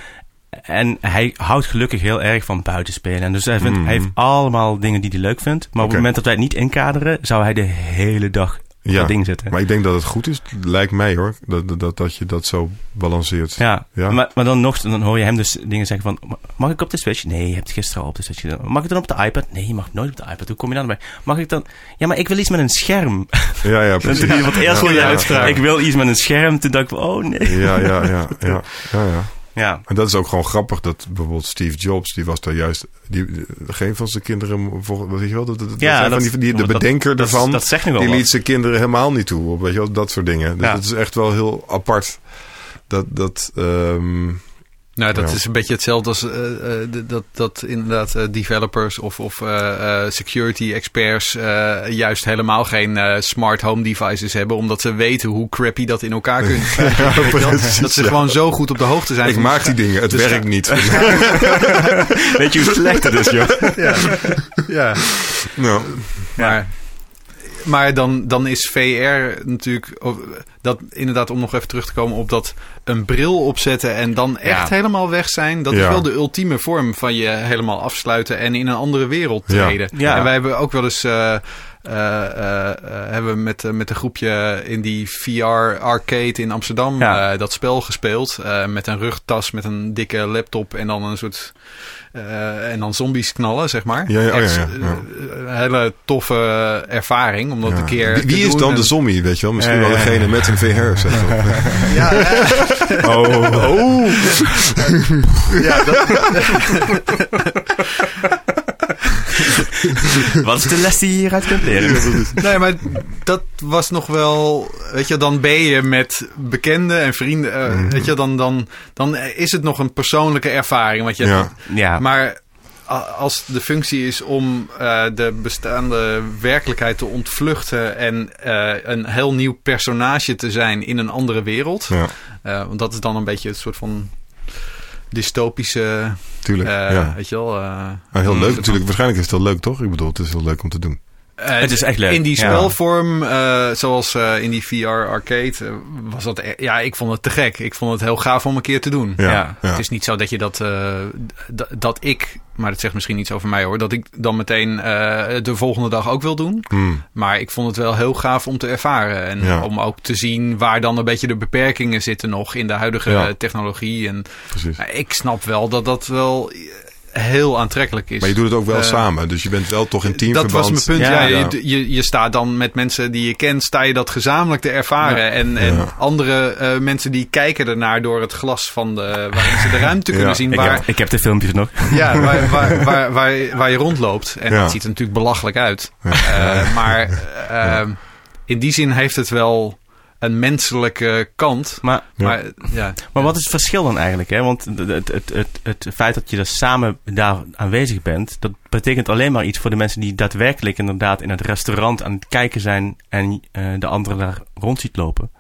Speaker 1: En hij houdt gelukkig heel erg van buitenspelen. En dus hij, vindt, hij heeft allemaal dingen die hij leuk vindt. Maar op het moment dat wij het niet inkaderen, zou hij de hele dag op
Speaker 3: Ja,
Speaker 1: dat ding zitten.
Speaker 3: maar ik denk dat het goed is. Lijkt mij hoor. Dat, dat- dat, dat je dat zo balanceert.
Speaker 1: Ja,
Speaker 3: Ja.
Speaker 1: Maar, maar dan nog, dan hoor je hem dus dingen zeggen van... Mag ik op de Switch? Nee, je hebt gisteren al op de Switch gedaan. Mag ik dan op de iPad? Nee, je mag nooit op de iPad. Hoe kom je dan bij? Mag ik dan... Ja, maar ik wil iets met een scherm.
Speaker 3: Ja, ja, <laughs> precies.
Speaker 1: hij wat eerst
Speaker 3: Ja,
Speaker 1: voor je
Speaker 3: ja,
Speaker 1: uitspraak.
Speaker 3: ja.
Speaker 1: Ik wil iets met een scherm. Toen dacht ik oh nee.
Speaker 3: Ja, ja, ja, ja, <laughs> ja, ja.
Speaker 1: Ja,
Speaker 3: En dat is ook gewoon grappig dat bijvoorbeeld Steve Jobs, die was daar juist, die, geen van zijn kinderen, weet je wel, dat,
Speaker 1: Ja, dat-
Speaker 3: die, die, de bedenker
Speaker 1: dat,
Speaker 3: ervan,
Speaker 1: dat zegt nu wel
Speaker 3: die liet zijn kinderen helemaal niet toe, op, weet je wel, dat soort dingen. Dus
Speaker 1: Ja.
Speaker 3: dat is echt wel heel apart. dat, dat ehm,
Speaker 2: Nou, dat
Speaker 3: Ja.
Speaker 2: is een beetje hetzelfde als eh, eh, dat, dat inderdaad eh, developers of, of security experts juist helemaal geen smart home devices hebben, omdat ze weten hoe crappy dat in elkaar kunt. <laughs>
Speaker 3: Ja, <laughs>
Speaker 2: dat ze
Speaker 3: ja.
Speaker 2: gewoon zo goed op de hoogte zijn.
Speaker 3: ik
Speaker 2: van-
Speaker 3: maak die dingen, het
Speaker 2: Dus-
Speaker 3: werkt niet. <laughs>
Speaker 1: Weet je hoe slecht het is, joh?
Speaker 2: Ja, ja.
Speaker 3: nou,
Speaker 2: Maar, maar dan, dan is VR natuurlijk... of, Dat, inderdaad, om nog even terug te komen op dat een bril opzetten... en dan echt
Speaker 1: Ja.
Speaker 2: helemaal weg zijn. Dat is wel de ultieme vorm van je helemaal afsluiten... en in een andere wereld treden.
Speaker 1: Ja.
Speaker 2: En wij hebben ook wel eens... eh, eh, eh, eh, hebben we met, met een groepje in die VR-arcade in Amsterdam
Speaker 1: Ja.
Speaker 2: eh, dat spel gespeeld. eh, met een rugtas, met een dikke laptop en dan een soort... eh, en dan zombies knallen, zeg maar.
Speaker 3: Ja, ja, oh ja,
Speaker 2: Echt,
Speaker 3: ja,
Speaker 2: eh,
Speaker 3: ja.
Speaker 2: Een hele toffe ervaring om dat
Speaker 3: ja.
Speaker 2: een keer
Speaker 3: wie, is dan
Speaker 2: En-
Speaker 3: de zombie, weet je wel? Misschien wel degene met een VR-set. <laughs>
Speaker 2: Ja, ja,
Speaker 3: Oh, oh.
Speaker 2: ja, dat, <laughs> <laughs>
Speaker 1: Wat is de les die je hieruit kunt leren?
Speaker 2: nee, maar dat was nog wel... Weet je, dan ben je met bekenden en vrienden. eh,
Speaker 3: Mhm.
Speaker 2: Weet je, dan, dan, dan is het nog een persoonlijke ervaring. Want je
Speaker 3: Ja.
Speaker 1: Ja,
Speaker 2: Maar als de functie is om eh, de bestaande werkelijkheid te ontvluchten en eh, een heel nieuw personage te zijn in een andere wereld.
Speaker 3: Ja,
Speaker 2: eh, want dat is dan een beetje het soort van dystopische,
Speaker 3: tuurlijk.
Speaker 2: eh,
Speaker 3: ja.
Speaker 2: weet je wel. eh,
Speaker 3: heel
Speaker 2: mm,
Speaker 3: leuk natuurlijk. Waarschijnlijk is het wel leuk, toch? Ik bedoel, het is heel leuk om te doen.
Speaker 2: Eh,
Speaker 1: Het is echt leuk,
Speaker 2: In die
Speaker 1: ja.
Speaker 2: spelvorm, eh, zoals eh, in die VR arcade, was dat. e- Ja, ik vond het te gek. Ik vond het heel gaaf om een keer te doen.
Speaker 3: Ja,
Speaker 1: Ja.
Speaker 3: ja.
Speaker 2: Het is niet zo dat je dat, eh, dat ik, maar dat zegt misschien iets over mij hoor, dat ik dan meteen eh, de volgende dag ook wil doen.
Speaker 3: Hmm.
Speaker 2: Maar ik vond het wel heel gaaf om te ervaren. En
Speaker 3: Ja.
Speaker 2: om ook te zien waar dan een beetje de beperkingen zitten nog in de huidige
Speaker 3: Ja.
Speaker 2: technologie. En
Speaker 3: Precies.
Speaker 2: maar ik snap wel dat dat wel heel aantrekkelijk is.
Speaker 3: Maar je doet het ook wel
Speaker 2: Eh,
Speaker 3: samen. Dus je bent wel toch in
Speaker 2: dat
Speaker 3: teamverband.
Speaker 2: was mijn punt. Ja,
Speaker 1: Ja,
Speaker 3: ja.
Speaker 2: Je, je, je staat dan met mensen die je kent, sta je dat gezamenlijk te ervaren. En, en
Speaker 3: Ja.
Speaker 2: andere eh, mensen die kijken ernaar door het glas van de, waarin ze de ruimte kunnen zien.
Speaker 1: ik,
Speaker 2: Waar,
Speaker 1: heb, ik heb de filmpjes nog.
Speaker 2: ja, <laughs> waar, waar, waar, waar, je- waar je rondloopt. En
Speaker 3: Ja.
Speaker 2: dat ziet er natuurlijk belachelijk uit.
Speaker 3: Ja.
Speaker 2: Eh, maar eh, in die zin heeft het wel een menselijke kant.
Speaker 1: Maar,
Speaker 3: Ja.
Speaker 2: Maar ja,
Speaker 1: maar wat is het verschil dan eigenlijk? Hè? Want het, het, het, het, het feit dat je er samen daar aanwezig bent, dat betekent alleen maar iets voor de mensen die daadwerkelijk inderdaad in het restaurant aan het kijken zijn en eh, de anderen daar rond ziet lopen.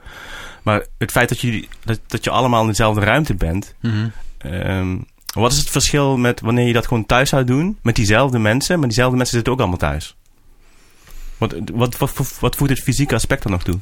Speaker 1: Maar het feit dat je, dat, dat je allemaal in dezelfde ruimte bent,
Speaker 2: Mhm.
Speaker 1: Ehm, wat is het verschil met wanneer je dat gewoon thuis zou doen met diezelfde mensen, maar diezelfde mensen zitten ook allemaal thuis? Wat, wat, wat, wat, wat voegt het fysieke aspect er nog toe?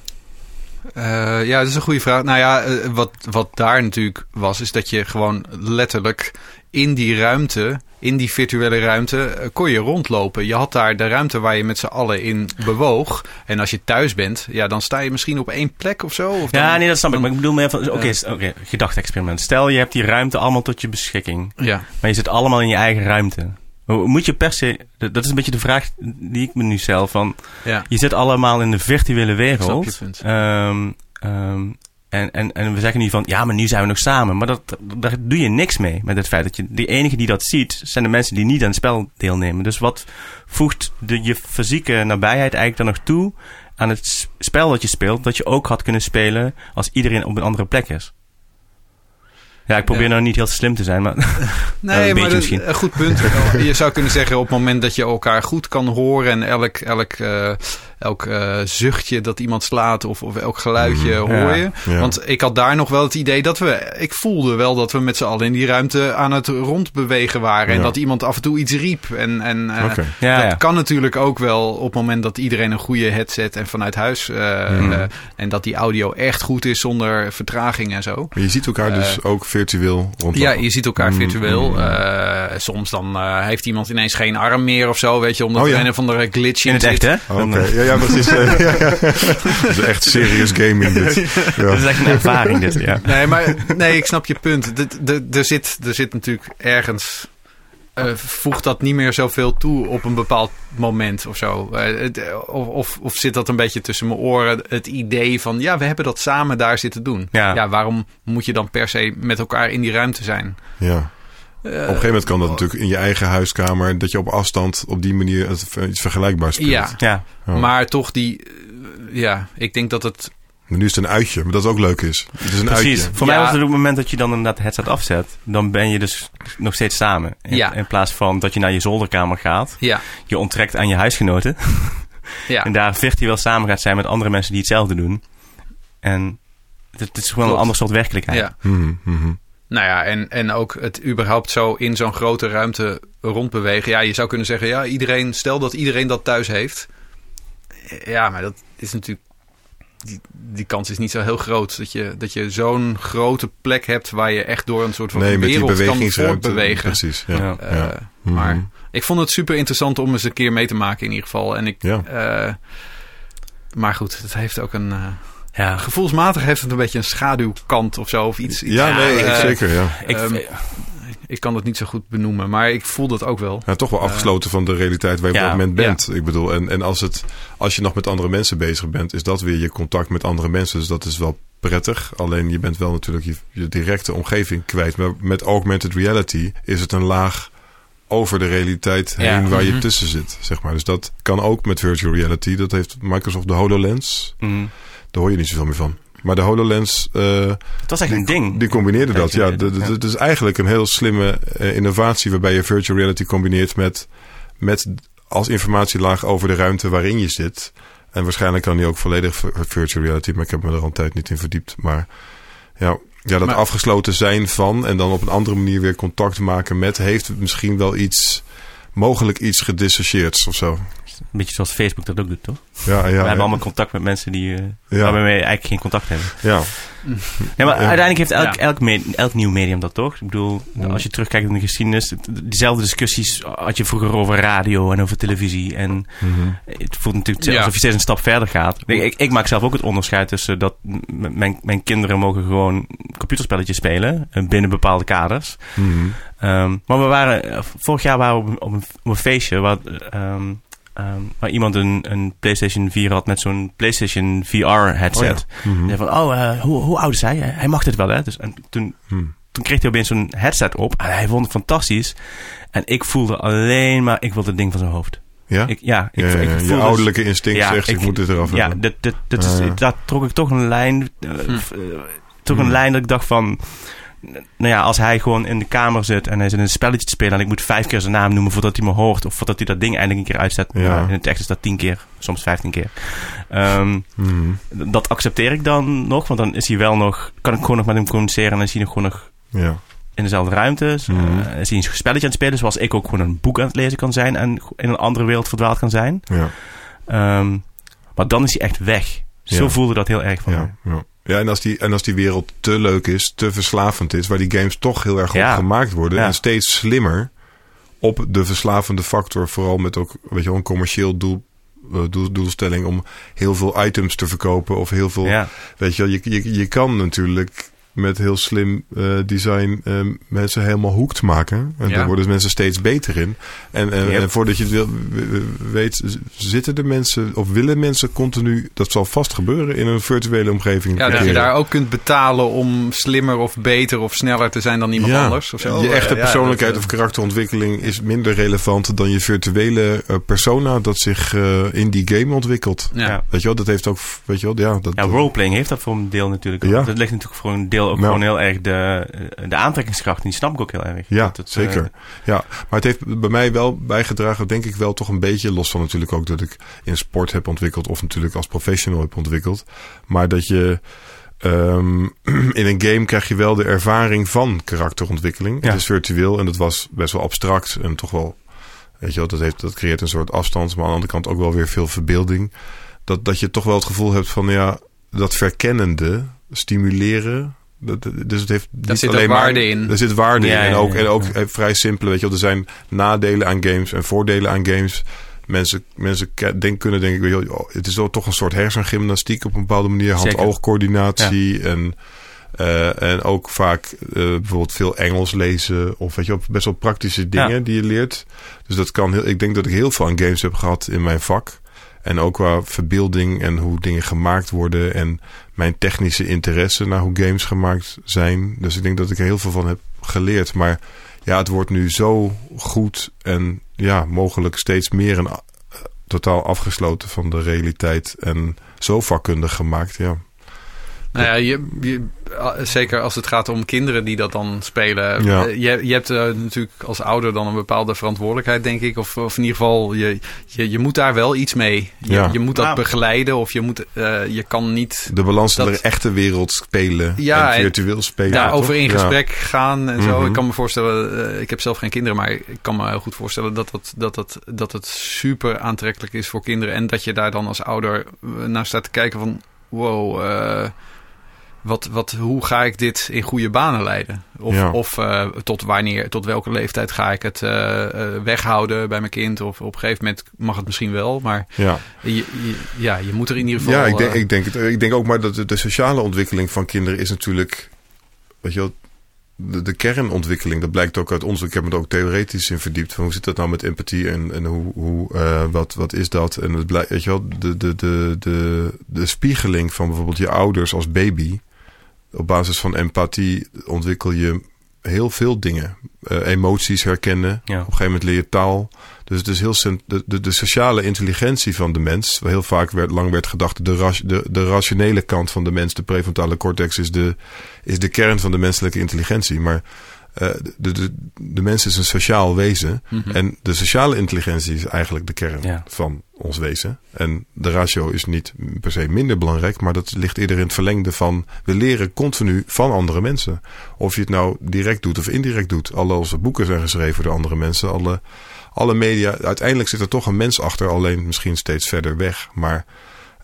Speaker 2: Eh, ja, dat is een goede vraag. Nou ja, eh, wat, wat daar natuurlijk was, is dat je gewoon letterlijk in die ruimte, in die virtuele ruimte, eh, kon je rondlopen. Je had daar de ruimte waar je met z'n allen in bewoog. En als je thuis bent, ja, dan sta je misschien op één plek of zo. Of
Speaker 1: ja,
Speaker 2: dan-
Speaker 1: nee, dat snap ik. Maar ik bedoel meer van, oké, oké, gedachte-experiment. Stel, je hebt die ruimte allemaal tot je beschikking,
Speaker 2: Ja,
Speaker 1: maar je zit allemaal in je eigen ruimte. Moet je per se, dat is een beetje de vraag die ik me nu stel, van,
Speaker 2: ja.
Speaker 1: je zit allemaal in de virtuele wereld. Ehm, ehm, en, en, en we zeggen nu van, ja, maar nu zijn we nog samen. Maar dat, daar doe je niks mee met het feit dat je... De enige die dat ziet, zijn de mensen die niet aan het spel deelnemen. Dus wat voegt de, je fysieke nabijheid eigenlijk dan nog toe aan het spel dat je speelt... dat je ook had kunnen spelen als iedereen op een andere plek is? Ja, ik probeer nou niet heel slim te zijn, maar... <laughs> <laughs>
Speaker 2: Nee,
Speaker 1: een
Speaker 2: maar dat- een goed punt. <laughs> je zou kunnen zeggen op het moment dat je elkaar goed kan horen en elk, elk, eh, elk eh, zuchtje dat iemand slaat of, of elk geluidje
Speaker 3: Mm,
Speaker 2: hoor je.
Speaker 3: Ja.
Speaker 2: Want ik had daar nog wel het idee dat we, ik voelde wel dat we met z'n allen in die ruimte aan het rondbewegen waren. En
Speaker 3: Ja.
Speaker 2: dat iemand af en toe iets riep. En, en eh, dat
Speaker 1: ja.
Speaker 2: kan natuurlijk ook wel op het moment dat iedereen een goede headset en vanuit huis. eh, eh, en dat die audio echt goed is zonder vertraging en zo.
Speaker 3: Maar je ziet elkaar dus ook virtueel rondlopen.
Speaker 2: Ja, je ziet elkaar
Speaker 3: Mm,
Speaker 2: virtueel.
Speaker 3: mm.
Speaker 2: Uh, soms dan uh, heeft iemand ineens geen arm meer of zo, weet je, omdat
Speaker 3: Oh, ja.
Speaker 2: er een of andere glitch in,
Speaker 1: In het
Speaker 2: zit.
Speaker 1: echt, hè?
Speaker 3: Oh, ja, ja, <laughs> precies. Ja, ja, ja. Dat is echt serious gaming dit. Ja.
Speaker 1: Dat is echt een ervaring, dit, ja.
Speaker 2: Nee, maar nee, ik snap je punt. Er zit, er zit natuurlijk ergens. eh, voegt dat niet meer zoveel toe op een bepaald moment of zo? Eh, of, of, of zit dat een beetje tussen mijn oren? Het idee van ja, we hebben dat samen daar zitten doen.
Speaker 1: Ja.
Speaker 2: waarom moet je dan per se met elkaar in die ruimte zijn?
Speaker 3: ja.
Speaker 2: Eh,
Speaker 3: Op een gegeven moment kan dat natuurlijk in je eigen huiskamer... dat je op afstand op die manier iets vergelijkbaars speelt.
Speaker 2: Ja. Maar toch die, eh, ja, ik denk dat het
Speaker 3: Maar nu is het een uitje, maar dat ook leuk is. Het is een
Speaker 1: Precies.
Speaker 3: uitje.
Speaker 1: Voor mij
Speaker 2: Ja.
Speaker 1: was het op het moment dat je dan inderdaad het headset afzet, dan ben je dus nog steeds samen. In,
Speaker 2: Ja.
Speaker 1: in plaats van dat je naar je zolderkamer gaat,
Speaker 2: Ja,
Speaker 1: je onttrekt aan je huisgenoten <laughs>
Speaker 2: ja.
Speaker 1: en daar virtueel samen gaat zijn met andere mensen die hetzelfde doen. En het, het is gewoon
Speaker 2: Klopt.
Speaker 1: een ander soort werkelijkheid.
Speaker 2: ja.
Speaker 3: Mhm.
Speaker 2: Nou ja, en, en ook het überhaupt zo in zo'n grote ruimte rondbewegen. Ja, je zou kunnen zeggen, ja, iedereen, stel dat iedereen dat thuis heeft. Ja, maar dat is natuurlijk. Die, die kans is niet zo heel groot. Dat je, dat je zo'n grote plek hebt waar je echt door een soort van
Speaker 3: Nee, met die
Speaker 2: wereld kan voortbewegen.
Speaker 3: Precies, ja.
Speaker 1: Ja.
Speaker 2: Eh,
Speaker 3: ja. Mhm.
Speaker 2: Maar ik vond het super interessant om eens een keer mee te maken in ieder geval. En ik,
Speaker 3: Ja.
Speaker 2: eh, maar goed, het heeft ook een... eh,
Speaker 1: Ja.
Speaker 2: gevoelsmatig heeft het een beetje een schaduwkant of zo. Of iets. iets
Speaker 3: Ja, nee,
Speaker 2: eh,
Speaker 3: zeker, ja.
Speaker 1: Ik,
Speaker 2: Ehm, Ik kan dat niet zo goed benoemen, maar ik voel dat ook wel.
Speaker 3: Ja, toch wel afgesloten van de realiteit waar je op dat moment bent. Ik bedoel, en, en als, het, als je nog met andere mensen bezig bent, is dat weer je contact met andere mensen. Dus dat is wel prettig. Alleen je bent wel natuurlijk je, je directe omgeving kwijt. Maar met augmented reality is het een laag over de realiteit heen
Speaker 1: Ja.
Speaker 3: waar je
Speaker 2: Mhm.
Speaker 3: tussen zit. Zeg maar. Dus dat kan ook met virtual reality. Dat heeft Microsoft de HoloLens.
Speaker 1: mm,
Speaker 3: Daar hoor je niet zoveel meer van. Maar de HoloLens, eh,
Speaker 1: het was echt een ding.
Speaker 3: die combineerde dat. Ja, het is eigenlijk een heel slimme eh, innovatie waarbij je virtual reality combineert met, met als informatielaag over de ruimte waarin je zit. En waarschijnlijk kan die ook volledig vir- virtual reality, maar ik heb me er al een tijd niet in verdiept. Maar ja, ja dat
Speaker 2: Maar-
Speaker 3: afgesloten zijn van en dan op een andere manier weer contact maken met, heeft misschien wel iets, mogelijk iets gedissocieerd of zo.
Speaker 1: Een beetje zoals Facebook dat ook doet, toch?
Speaker 3: Ja, ja,
Speaker 1: we
Speaker 3: ja,
Speaker 1: hebben allemaal contact met mensen die,
Speaker 3: ja,
Speaker 1: waarmee we eigenlijk geen contact hebben.
Speaker 3: ja.
Speaker 1: Nee, maar
Speaker 3: Ja.
Speaker 1: uiteindelijk heeft elk,
Speaker 2: Ja.
Speaker 1: elk, me- elk nieuw medium dat toch? Ik bedoel, als je terugkijkt in de geschiedenis, diezelfde discussies had je vroeger over radio en over televisie. En
Speaker 3: Mhm.
Speaker 1: het voelt natuurlijk
Speaker 2: Ja.
Speaker 1: alsof je steeds een stap verder gaat. Ik, ik, ik maak zelf ook het onderscheid tussen dat mijn, mijn kinderen mogen gewoon computerspelletjes spelen eh, binnen bepaalde kaders.
Speaker 3: Mhm.
Speaker 1: Ehm, maar we waren, eh, vorig jaar waren we op een, op een, op een feestje waar, ehm, ehm, waar iemand een, een PlayStation 4 had met zo'n PlayStation VR headset.
Speaker 3: Oh ja. Mhm.
Speaker 1: En van, oh, eh, hoe, hoe oud is hij? Hij mag dit wel, hè? Dus, en toen,
Speaker 3: Mhm.
Speaker 1: toen kreeg hij opeens zo'n headset op en hij vond het fantastisch. En ik voelde alleen maar, ik wilde het ding van zijn hoofd.
Speaker 3: Ja?
Speaker 1: Ik, ja, ik,
Speaker 3: ja, ja,
Speaker 1: ik
Speaker 3: je ouderlijke instinct
Speaker 1: Ja,
Speaker 3: zegt, ik,
Speaker 1: ik-
Speaker 3: moet dit eraf
Speaker 1: Ja,
Speaker 3: hebben.
Speaker 1: dit, dit, dit is,
Speaker 3: Ah, ja.
Speaker 1: daar trok ik toch een lijn.
Speaker 2: Hm.
Speaker 1: eh, toch
Speaker 3: Hm.
Speaker 1: een lijn dat ik dacht van... Nou ja, als hij gewoon in de kamer zit en hij zit een spelletje te spelen... en ik moet vijf keer zijn naam noemen voordat hij me hoort... of voordat hij dat ding eindelijk een keer uitzet.
Speaker 3: Ja.
Speaker 1: Nou, in het echt is dat tien keer, soms vijftien keer. Ehm,
Speaker 3: Mhm.
Speaker 1: dat accepteer ik dan nog, want dan is hij wel nog... kan ik gewoon nog met hem communiceren... en dan is hij nog gewoon nog
Speaker 3: Ja.
Speaker 1: in dezelfde ruimte.
Speaker 3: Mhm.
Speaker 1: eh, is hij een spelletje aan het spelen... zoals ik ook gewoon een boek aan het lezen kan zijn... en in een andere wereld verdwaald kan zijn.
Speaker 3: Ja.
Speaker 1: Ehm, maar dan is hij echt weg. Zo voelde dat heel erg van mij.
Speaker 3: Ja, en, als die, en als die wereld te leuk is, te verslavend is, waar die games toch heel erg
Speaker 1: Ja.
Speaker 3: op gemaakt worden
Speaker 1: Ja.
Speaker 3: en steeds slimmer op de verslavende factor, vooral met ook weet je wel, een commercieel doel, eh, doel, doelstelling om heel veel items te verkopen of heel veel,
Speaker 1: Ja.
Speaker 3: weet je wel, je, je, je kan natuurlijk met heel slim eh, design eh, mensen helemaal hoekt maken. En
Speaker 2: Ja.
Speaker 3: daar worden mensen steeds beter in. En, en,
Speaker 1: Yep.
Speaker 3: en voordat je het wil, weet, zitten de mensen of willen mensen continu, dat zal vast gebeuren, in een virtuele omgeving.
Speaker 2: Ja, dat je daar ook kunt betalen om slimmer of beter of sneller te zijn dan iemand
Speaker 3: Ja.
Speaker 2: anders. Of zo.
Speaker 3: Je echte
Speaker 2: Ja,
Speaker 3: persoonlijkheid
Speaker 2: dat,
Speaker 3: of karakterontwikkeling is minder relevant dan je virtuele eh, persona dat zich eh, in die game ontwikkelt.
Speaker 2: eh, ja.
Speaker 1: Ja.
Speaker 3: Weet je wel, dat heeft ook, weet je wel, ja. Dat,
Speaker 1: Ja, roleplaying heeft dat voor een deel natuurlijk ook.
Speaker 3: Ja.
Speaker 1: Dat ligt natuurlijk voor een deel ook
Speaker 3: Nou.
Speaker 1: gewoon heel erg de, de aantrekkingskracht. Die snap ik ook heel erg.
Speaker 3: Ja,
Speaker 1: Dat het,
Speaker 3: zeker.
Speaker 1: eh,
Speaker 3: Ja, maar het heeft bij mij wel bijgedragen, denk ik wel toch een beetje, los van natuurlijk ook dat ik in sport heb ontwikkeld of natuurlijk als professional heb ontwikkeld. Maar dat je ehm, <clears throat> in een game krijg je wel de ervaring van karakterontwikkeling.
Speaker 1: Ja.
Speaker 3: Het is virtueel en dat was best wel abstract en toch wel, weet je wel, dat, heeft, dat creëert een soort afstand, maar aan de andere kant ook wel weer veel verbeelding. Dat, dat je toch wel het gevoel hebt van, ja, dat verkennende, stimuleren. Dat, dus het heeft niet
Speaker 2: zit ook
Speaker 3: alleen maar,
Speaker 2: waarde in.
Speaker 3: Er zit waarde
Speaker 1: Ja,
Speaker 3: in. En ook, en ook
Speaker 1: ja.
Speaker 3: eh, vrij simpel, weet je wel. Er zijn nadelen aan games en voordelen aan games. Mensen, mensen denk, kunnen denk ik, oh, het is wel toch een soort hersengymnastiek op een bepaalde manier. Hand-oogcoördinatie en, eh, en ook vaak eh, bijvoorbeeld veel Engels lezen. Of weet je best wel praktische dingen
Speaker 1: Ja.
Speaker 3: die je leert. Dus dat kan heel, ik denk dat ik heel veel aan games heb gehad in mijn vak. En ook qua verbeelding en hoe dingen gemaakt worden. En mijn technische interesse naar hoe games gemaakt zijn. Dus ik denk dat ik er heel veel van heb geleerd. Maar ja, het wordt nu zo goed en ja, mogelijk steeds meer een eh, totaal afgesloten van de realiteit. En zo vakkundig gemaakt, ja.
Speaker 2: Nou ja, je, je- a- zeker als het gaat om kinderen die dat dan spelen.
Speaker 3: Ja.
Speaker 2: Eh, Je, je hebt eh, natuurlijk als ouder dan een bepaalde verantwoordelijkheid, denk ik. Of, of in ieder geval, je, je, je moet daar wel iets mee. Je,
Speaker 3: Ja.
Speaker 2: je moet dat
Speaker 1: Nou.
Speaker 2: begeleiden of je, moet, eh, je kan niet
Speaker 3: De balans in
Speaker 2: Dat-
Speaker 3: de echte wereld spelen
Speaker 2: Ja,
Speaker 3: en virtueel spelen.
Speaker 2: daarover in gesprek gaan en zo.
Speaker 3: Mhm.
Speaker 2: Ik kan me voorstellen, eh, ik heb zelf geen kinderen, maar ik kan me heel goed voorstellen dat, dat, dat, dat, dat het super aantrekkelijk is voor kinderen. En dat je daar dan als ouder eh, naar staat te kijken van, wow, eh, wat, wat, hoe ga ik dit in goede banen leiden? Of,
Speaker 3: Ja.
Speaker 2: of eh, tot wanneer, tot welke leeftijd ga ik het eh, eh, weghouden bij mijn kind? Of op een gegeven moment mag het misschien wel, maar
Speaker 3: Ja,
Speaker 2: je, je- ja, je moet er in ieder geval...
Speaker 3: ja ik, denk, ik, denk het, ik denk ook maar dat de, de sociale ontwikkeling van kinderen is natuurlijk... Weet je wel, de, de kernontwikkeling, dat blijkt ook uit ons. Ik heb me er ook theoretisch in verdiept. Van hoe zit dat nou met empathie en, en hoe, hoe, wat, wat is dat? En het blijkt, weet je wel, de, de, de, de, de spiegeling van bijvoorbeeld je ouders als baby. Op basis van empathie ontwikkel je heel veel dingen. Eh, emoties herkennen.
Speaker 1: Ja.
Speaker 3: Op een gegeven moment leer je taal. Dus het is heel de, de, de sociale intelligentie van de mens. Heel vaak werd, lang werd gedacht, de, ras- de, de rationele kant van de mens, de prefrontale cortex, is de, is de kern van de menselijke intelligentie. Maar eh, de, de, de mens is een sociaal wezen.
Speaker 2: mhm.
Speaker 3: En de sociale intelligentie is eigenlijk de kern
Speaker 1: Ja.
Speaker 3: van ons wezen. En de ratio is niet per se minder belangrijk, maar dat ligt eerder in het verlengde van we leren continu van andere mensen. Of je het nou direct doet of indirect doet. Alle onze boeken zijn geschreven door andere mensen. Alle, alle media, uiteindelijk zit er toch een mens achter, alleen misschien steeds verder weg. Maar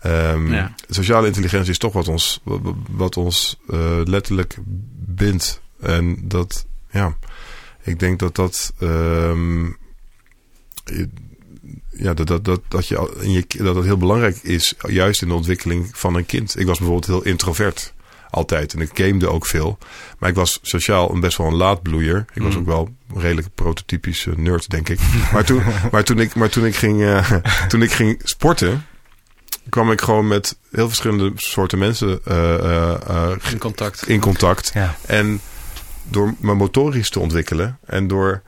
Speaker 3: ehm,
Speaker 2: Ja.
Speaker 3: sociale intelligentie is toch wat ons, wat, wat ons eh, letterlijk bindt. En dat, ja, ik denk dat dat. ehm, ja, dat, dat, dat, dat, je, al- in je, dat het heel belangrijk is, juist in de ontwikkeling van een kind. Ik was bijvoorbeeld heel introvert altijd en ik gamede ook veel. Maar ik was sociaal een best wel een laadbloeier. Ik was
Speaker 1: Mm.
Speaker 3: ook wel een redelijk prototypische nerd, denk ik. Maar toen, <laughs> maar toen, ik, maar toen, ik, ging, eh, toen ik ging sporten, kwam ik gewoon met heel verschillende soorten mensen eh, eh, eh,
Speaker 2: in contact.
Speaker 3: in contact.
Speaker 1: Ja.
Speaker 3: En door mijn motorisch te ontwikkelen en door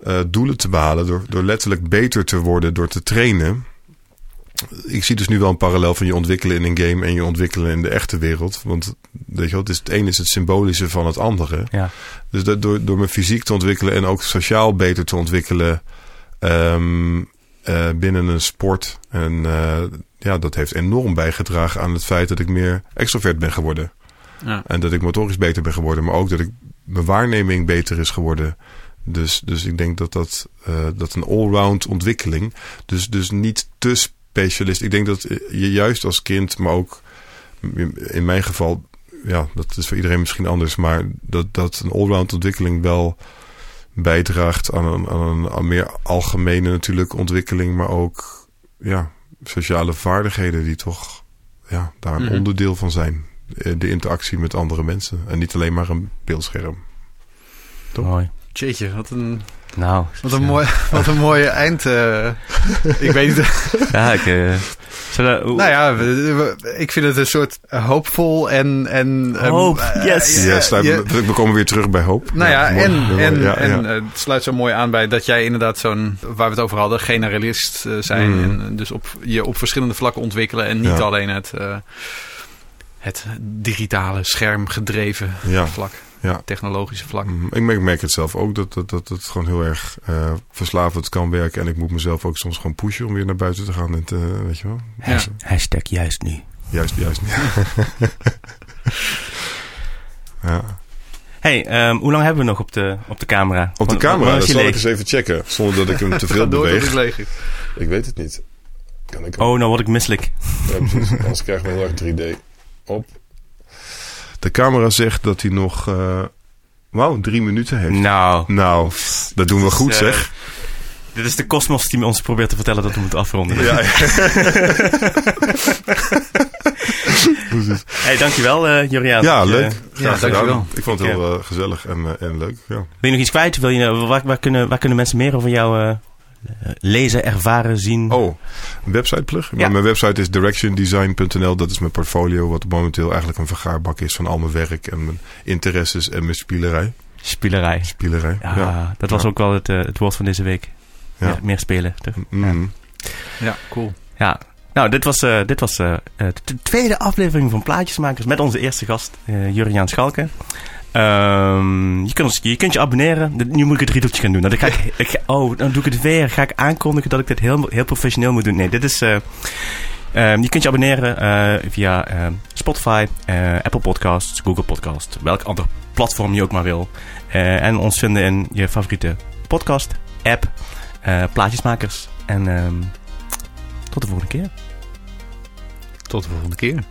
Speaker 3: eh, doelen te behalen, door, door letterlijk beter te worden, door te trainen. Ik zie dus nu wel een parallel van je ontwikkelen in een game en je ontwikkelen in de echte wereld. Want weet je wel, het, is, het een is het symbolische van het andere.
Speaker 1: Ja.
Speaker 3: Dus dat door, door mijn fysiek te ontwikkelen en ook sociaal beter te ontwikkelen ehm, eh, binnen een sport. En eh, ja, dat heeft enorm bijgedragen aan het feit dat ik meer extrovert ben geworden.
Speaker 2: Ja.
Speaker 3: En dat ik motorisch beter ben geworden, maar ook dat ik mijn waarneming beter is geworden. Dus, dus ik denk dat dat, eh, dat een allround ontwikkeling. Dus, dus niet te specialist. Ik denk dat je juist als kind, maar ook in mijn geval, ja, dat is voor iedereen misschien anders, maar dat, dat een allround ontwikkeling wel bijdraagt aan een, aan een aan meer algemene natuurlijk ontwikkeling, maar ook ja, sociale vaardigheden die toch ja, daar een
Speaker 2: Mhm.
Speaker 3: onderdeel van zijn. Eh, De interactie met andere mensen en niet alleen maar een beeldscherm. Top.
Speaker 1: Mooi.
Speaker 2: Jeetje, wat een,
Speaker 1: Nou.
Speaker 2: wat een, mooi, <laughs> wat een mooie eind. eh. ik weet niet. <laughs>
Speaker 1: Ja, ik... eh, zullen,
Speaker 2: Nou ja, we- we- ik vind het een soort hoopvol en... en ehm,
Speaker 1: Hoop, yes.
Speaker 2: je-
Speaker 3: we komen weer terug bij hoop.
Speaker 2: Nou ja,
Speaker 3: mooi.
Speaker 2: en,
Speaker 3: mooi.
Speaker 2: en,
Speaker 3: Ja,
Speaker 2: en
Speaker 3: ja.
Speaker 2: het sluit zo mooi aan bij dat jij inderdaad zo'n, waar we het over hadden, generalist zijn.
Speaker 3: Mm.
Speaker 2: En dus op, je op verschillende vlakken ontwikkelen en niet
Speaker 3: Ja.
Speaker 2: alleen het, eh, het digitale schermgedreven
Speaker 3: Ja.
Speaker 2: vlak,
Speaker 3: Ja.
Speaker 2: technologische vlak.
Speaker 3: Mm, Ik merk, merk het zelf ook dat, dat, dat het gewoon heel erg eh, verslavend kan werken. En ik moet mezelf ook soms gewoon pushen om weer naar buiten te gaan. En te, weet je wel?
Speaker 1: Has- Hashtag juist nu.
Speaker 3: Juist, juist niet. <laughs> ja.
Speaker 1: hey, ehm, hoe lang hebben we nog op de, op de camera?
Speaker 3: Op de camera, dat zal ik eens even checken. Zonder dat ik hem te <laughs> veel beweeg.
Speaker 2: het leeg is.
Speaker 3: Ik weet het niet. Kan ik
Speaker 1: Oh, nou word ik misselijk.
Speaker 3: Ja, precies. <laughs> Anders krijgen we heel erg 3D op. De camera zegt dat hij nog... eh Wauw, drie minuten heeft.
Speaker 1: Nou,
Speaker 3: Nou, dat doen we goed
Speaker 1: eh,
Speaker 3: zeg.
Speaker 1: dit is de kosmos die ons probeert te vertellen dat we moeten afronden.
Speaker 3: Ja, <laughs> Precies.
Speaker 1: Hey, dankjewel uh, Joriaan.
Speaker 3: ja, leuk.
Speaker 2: Ja,
Speaker 3: Graag gedaan.
Speaker 2: dankjewel.
Speaker 3: Ik vond het heel gezellig en, en leuk. Ja.
Speaker 1: Wil je nog iets kwijt? Wil je, waar, waar, kunnen, waar kunnen mensen meer over jou lezen, ervaren, zien?
Speaker 3: Oh, een website plug?
Speaker 1: Ja.
Speaker 3: Mijn website is directiondesign.nl. Dat is mijn portfolio, wat momenteel eigenlijk een vergaarbak is van al mijn werk en mijn interesses en mijn spielerij.
Speaker 1: Spielerij.
Speaker 3: Spielerij.
Speaker 1: Ja, dat was
Speaker 3: Ja.
Speaker 1: ook wel het, eh, het woord van deze week.
Speaker 3: Ja.
Speaker 1: Meer, meer spelen. toch?
Speaker 3: Mm.
Speaker 2: Ja, cool.
Speaker 1: Ja, Nou, dit was, eh, dit was eh, eh, de tweede aflevering van Plaatjesmakers met onze eerste gast, eh Juriaan Schalken. Ehm, je, kunt ons, je kunt je abonneren. Nu moet ik het riedeltje gaan doen. Nou, dan ga ik, <laughs> oh, dan doe ik het weer. Ga ik aankondigen dat ik dit heel, heel professioneel moet doen. Nee, dit is... eh, ehm, je kunt je abonneren eh, via ehm, Spotify, eh, Apple Podcasts, Google Podcasts, welk ander platform je ook maar wil. En ons vinden in je favoriete podcast, app, Plaatjesmakers. En tot de volgende keer.
Speaker 2: Tot de volgende keer.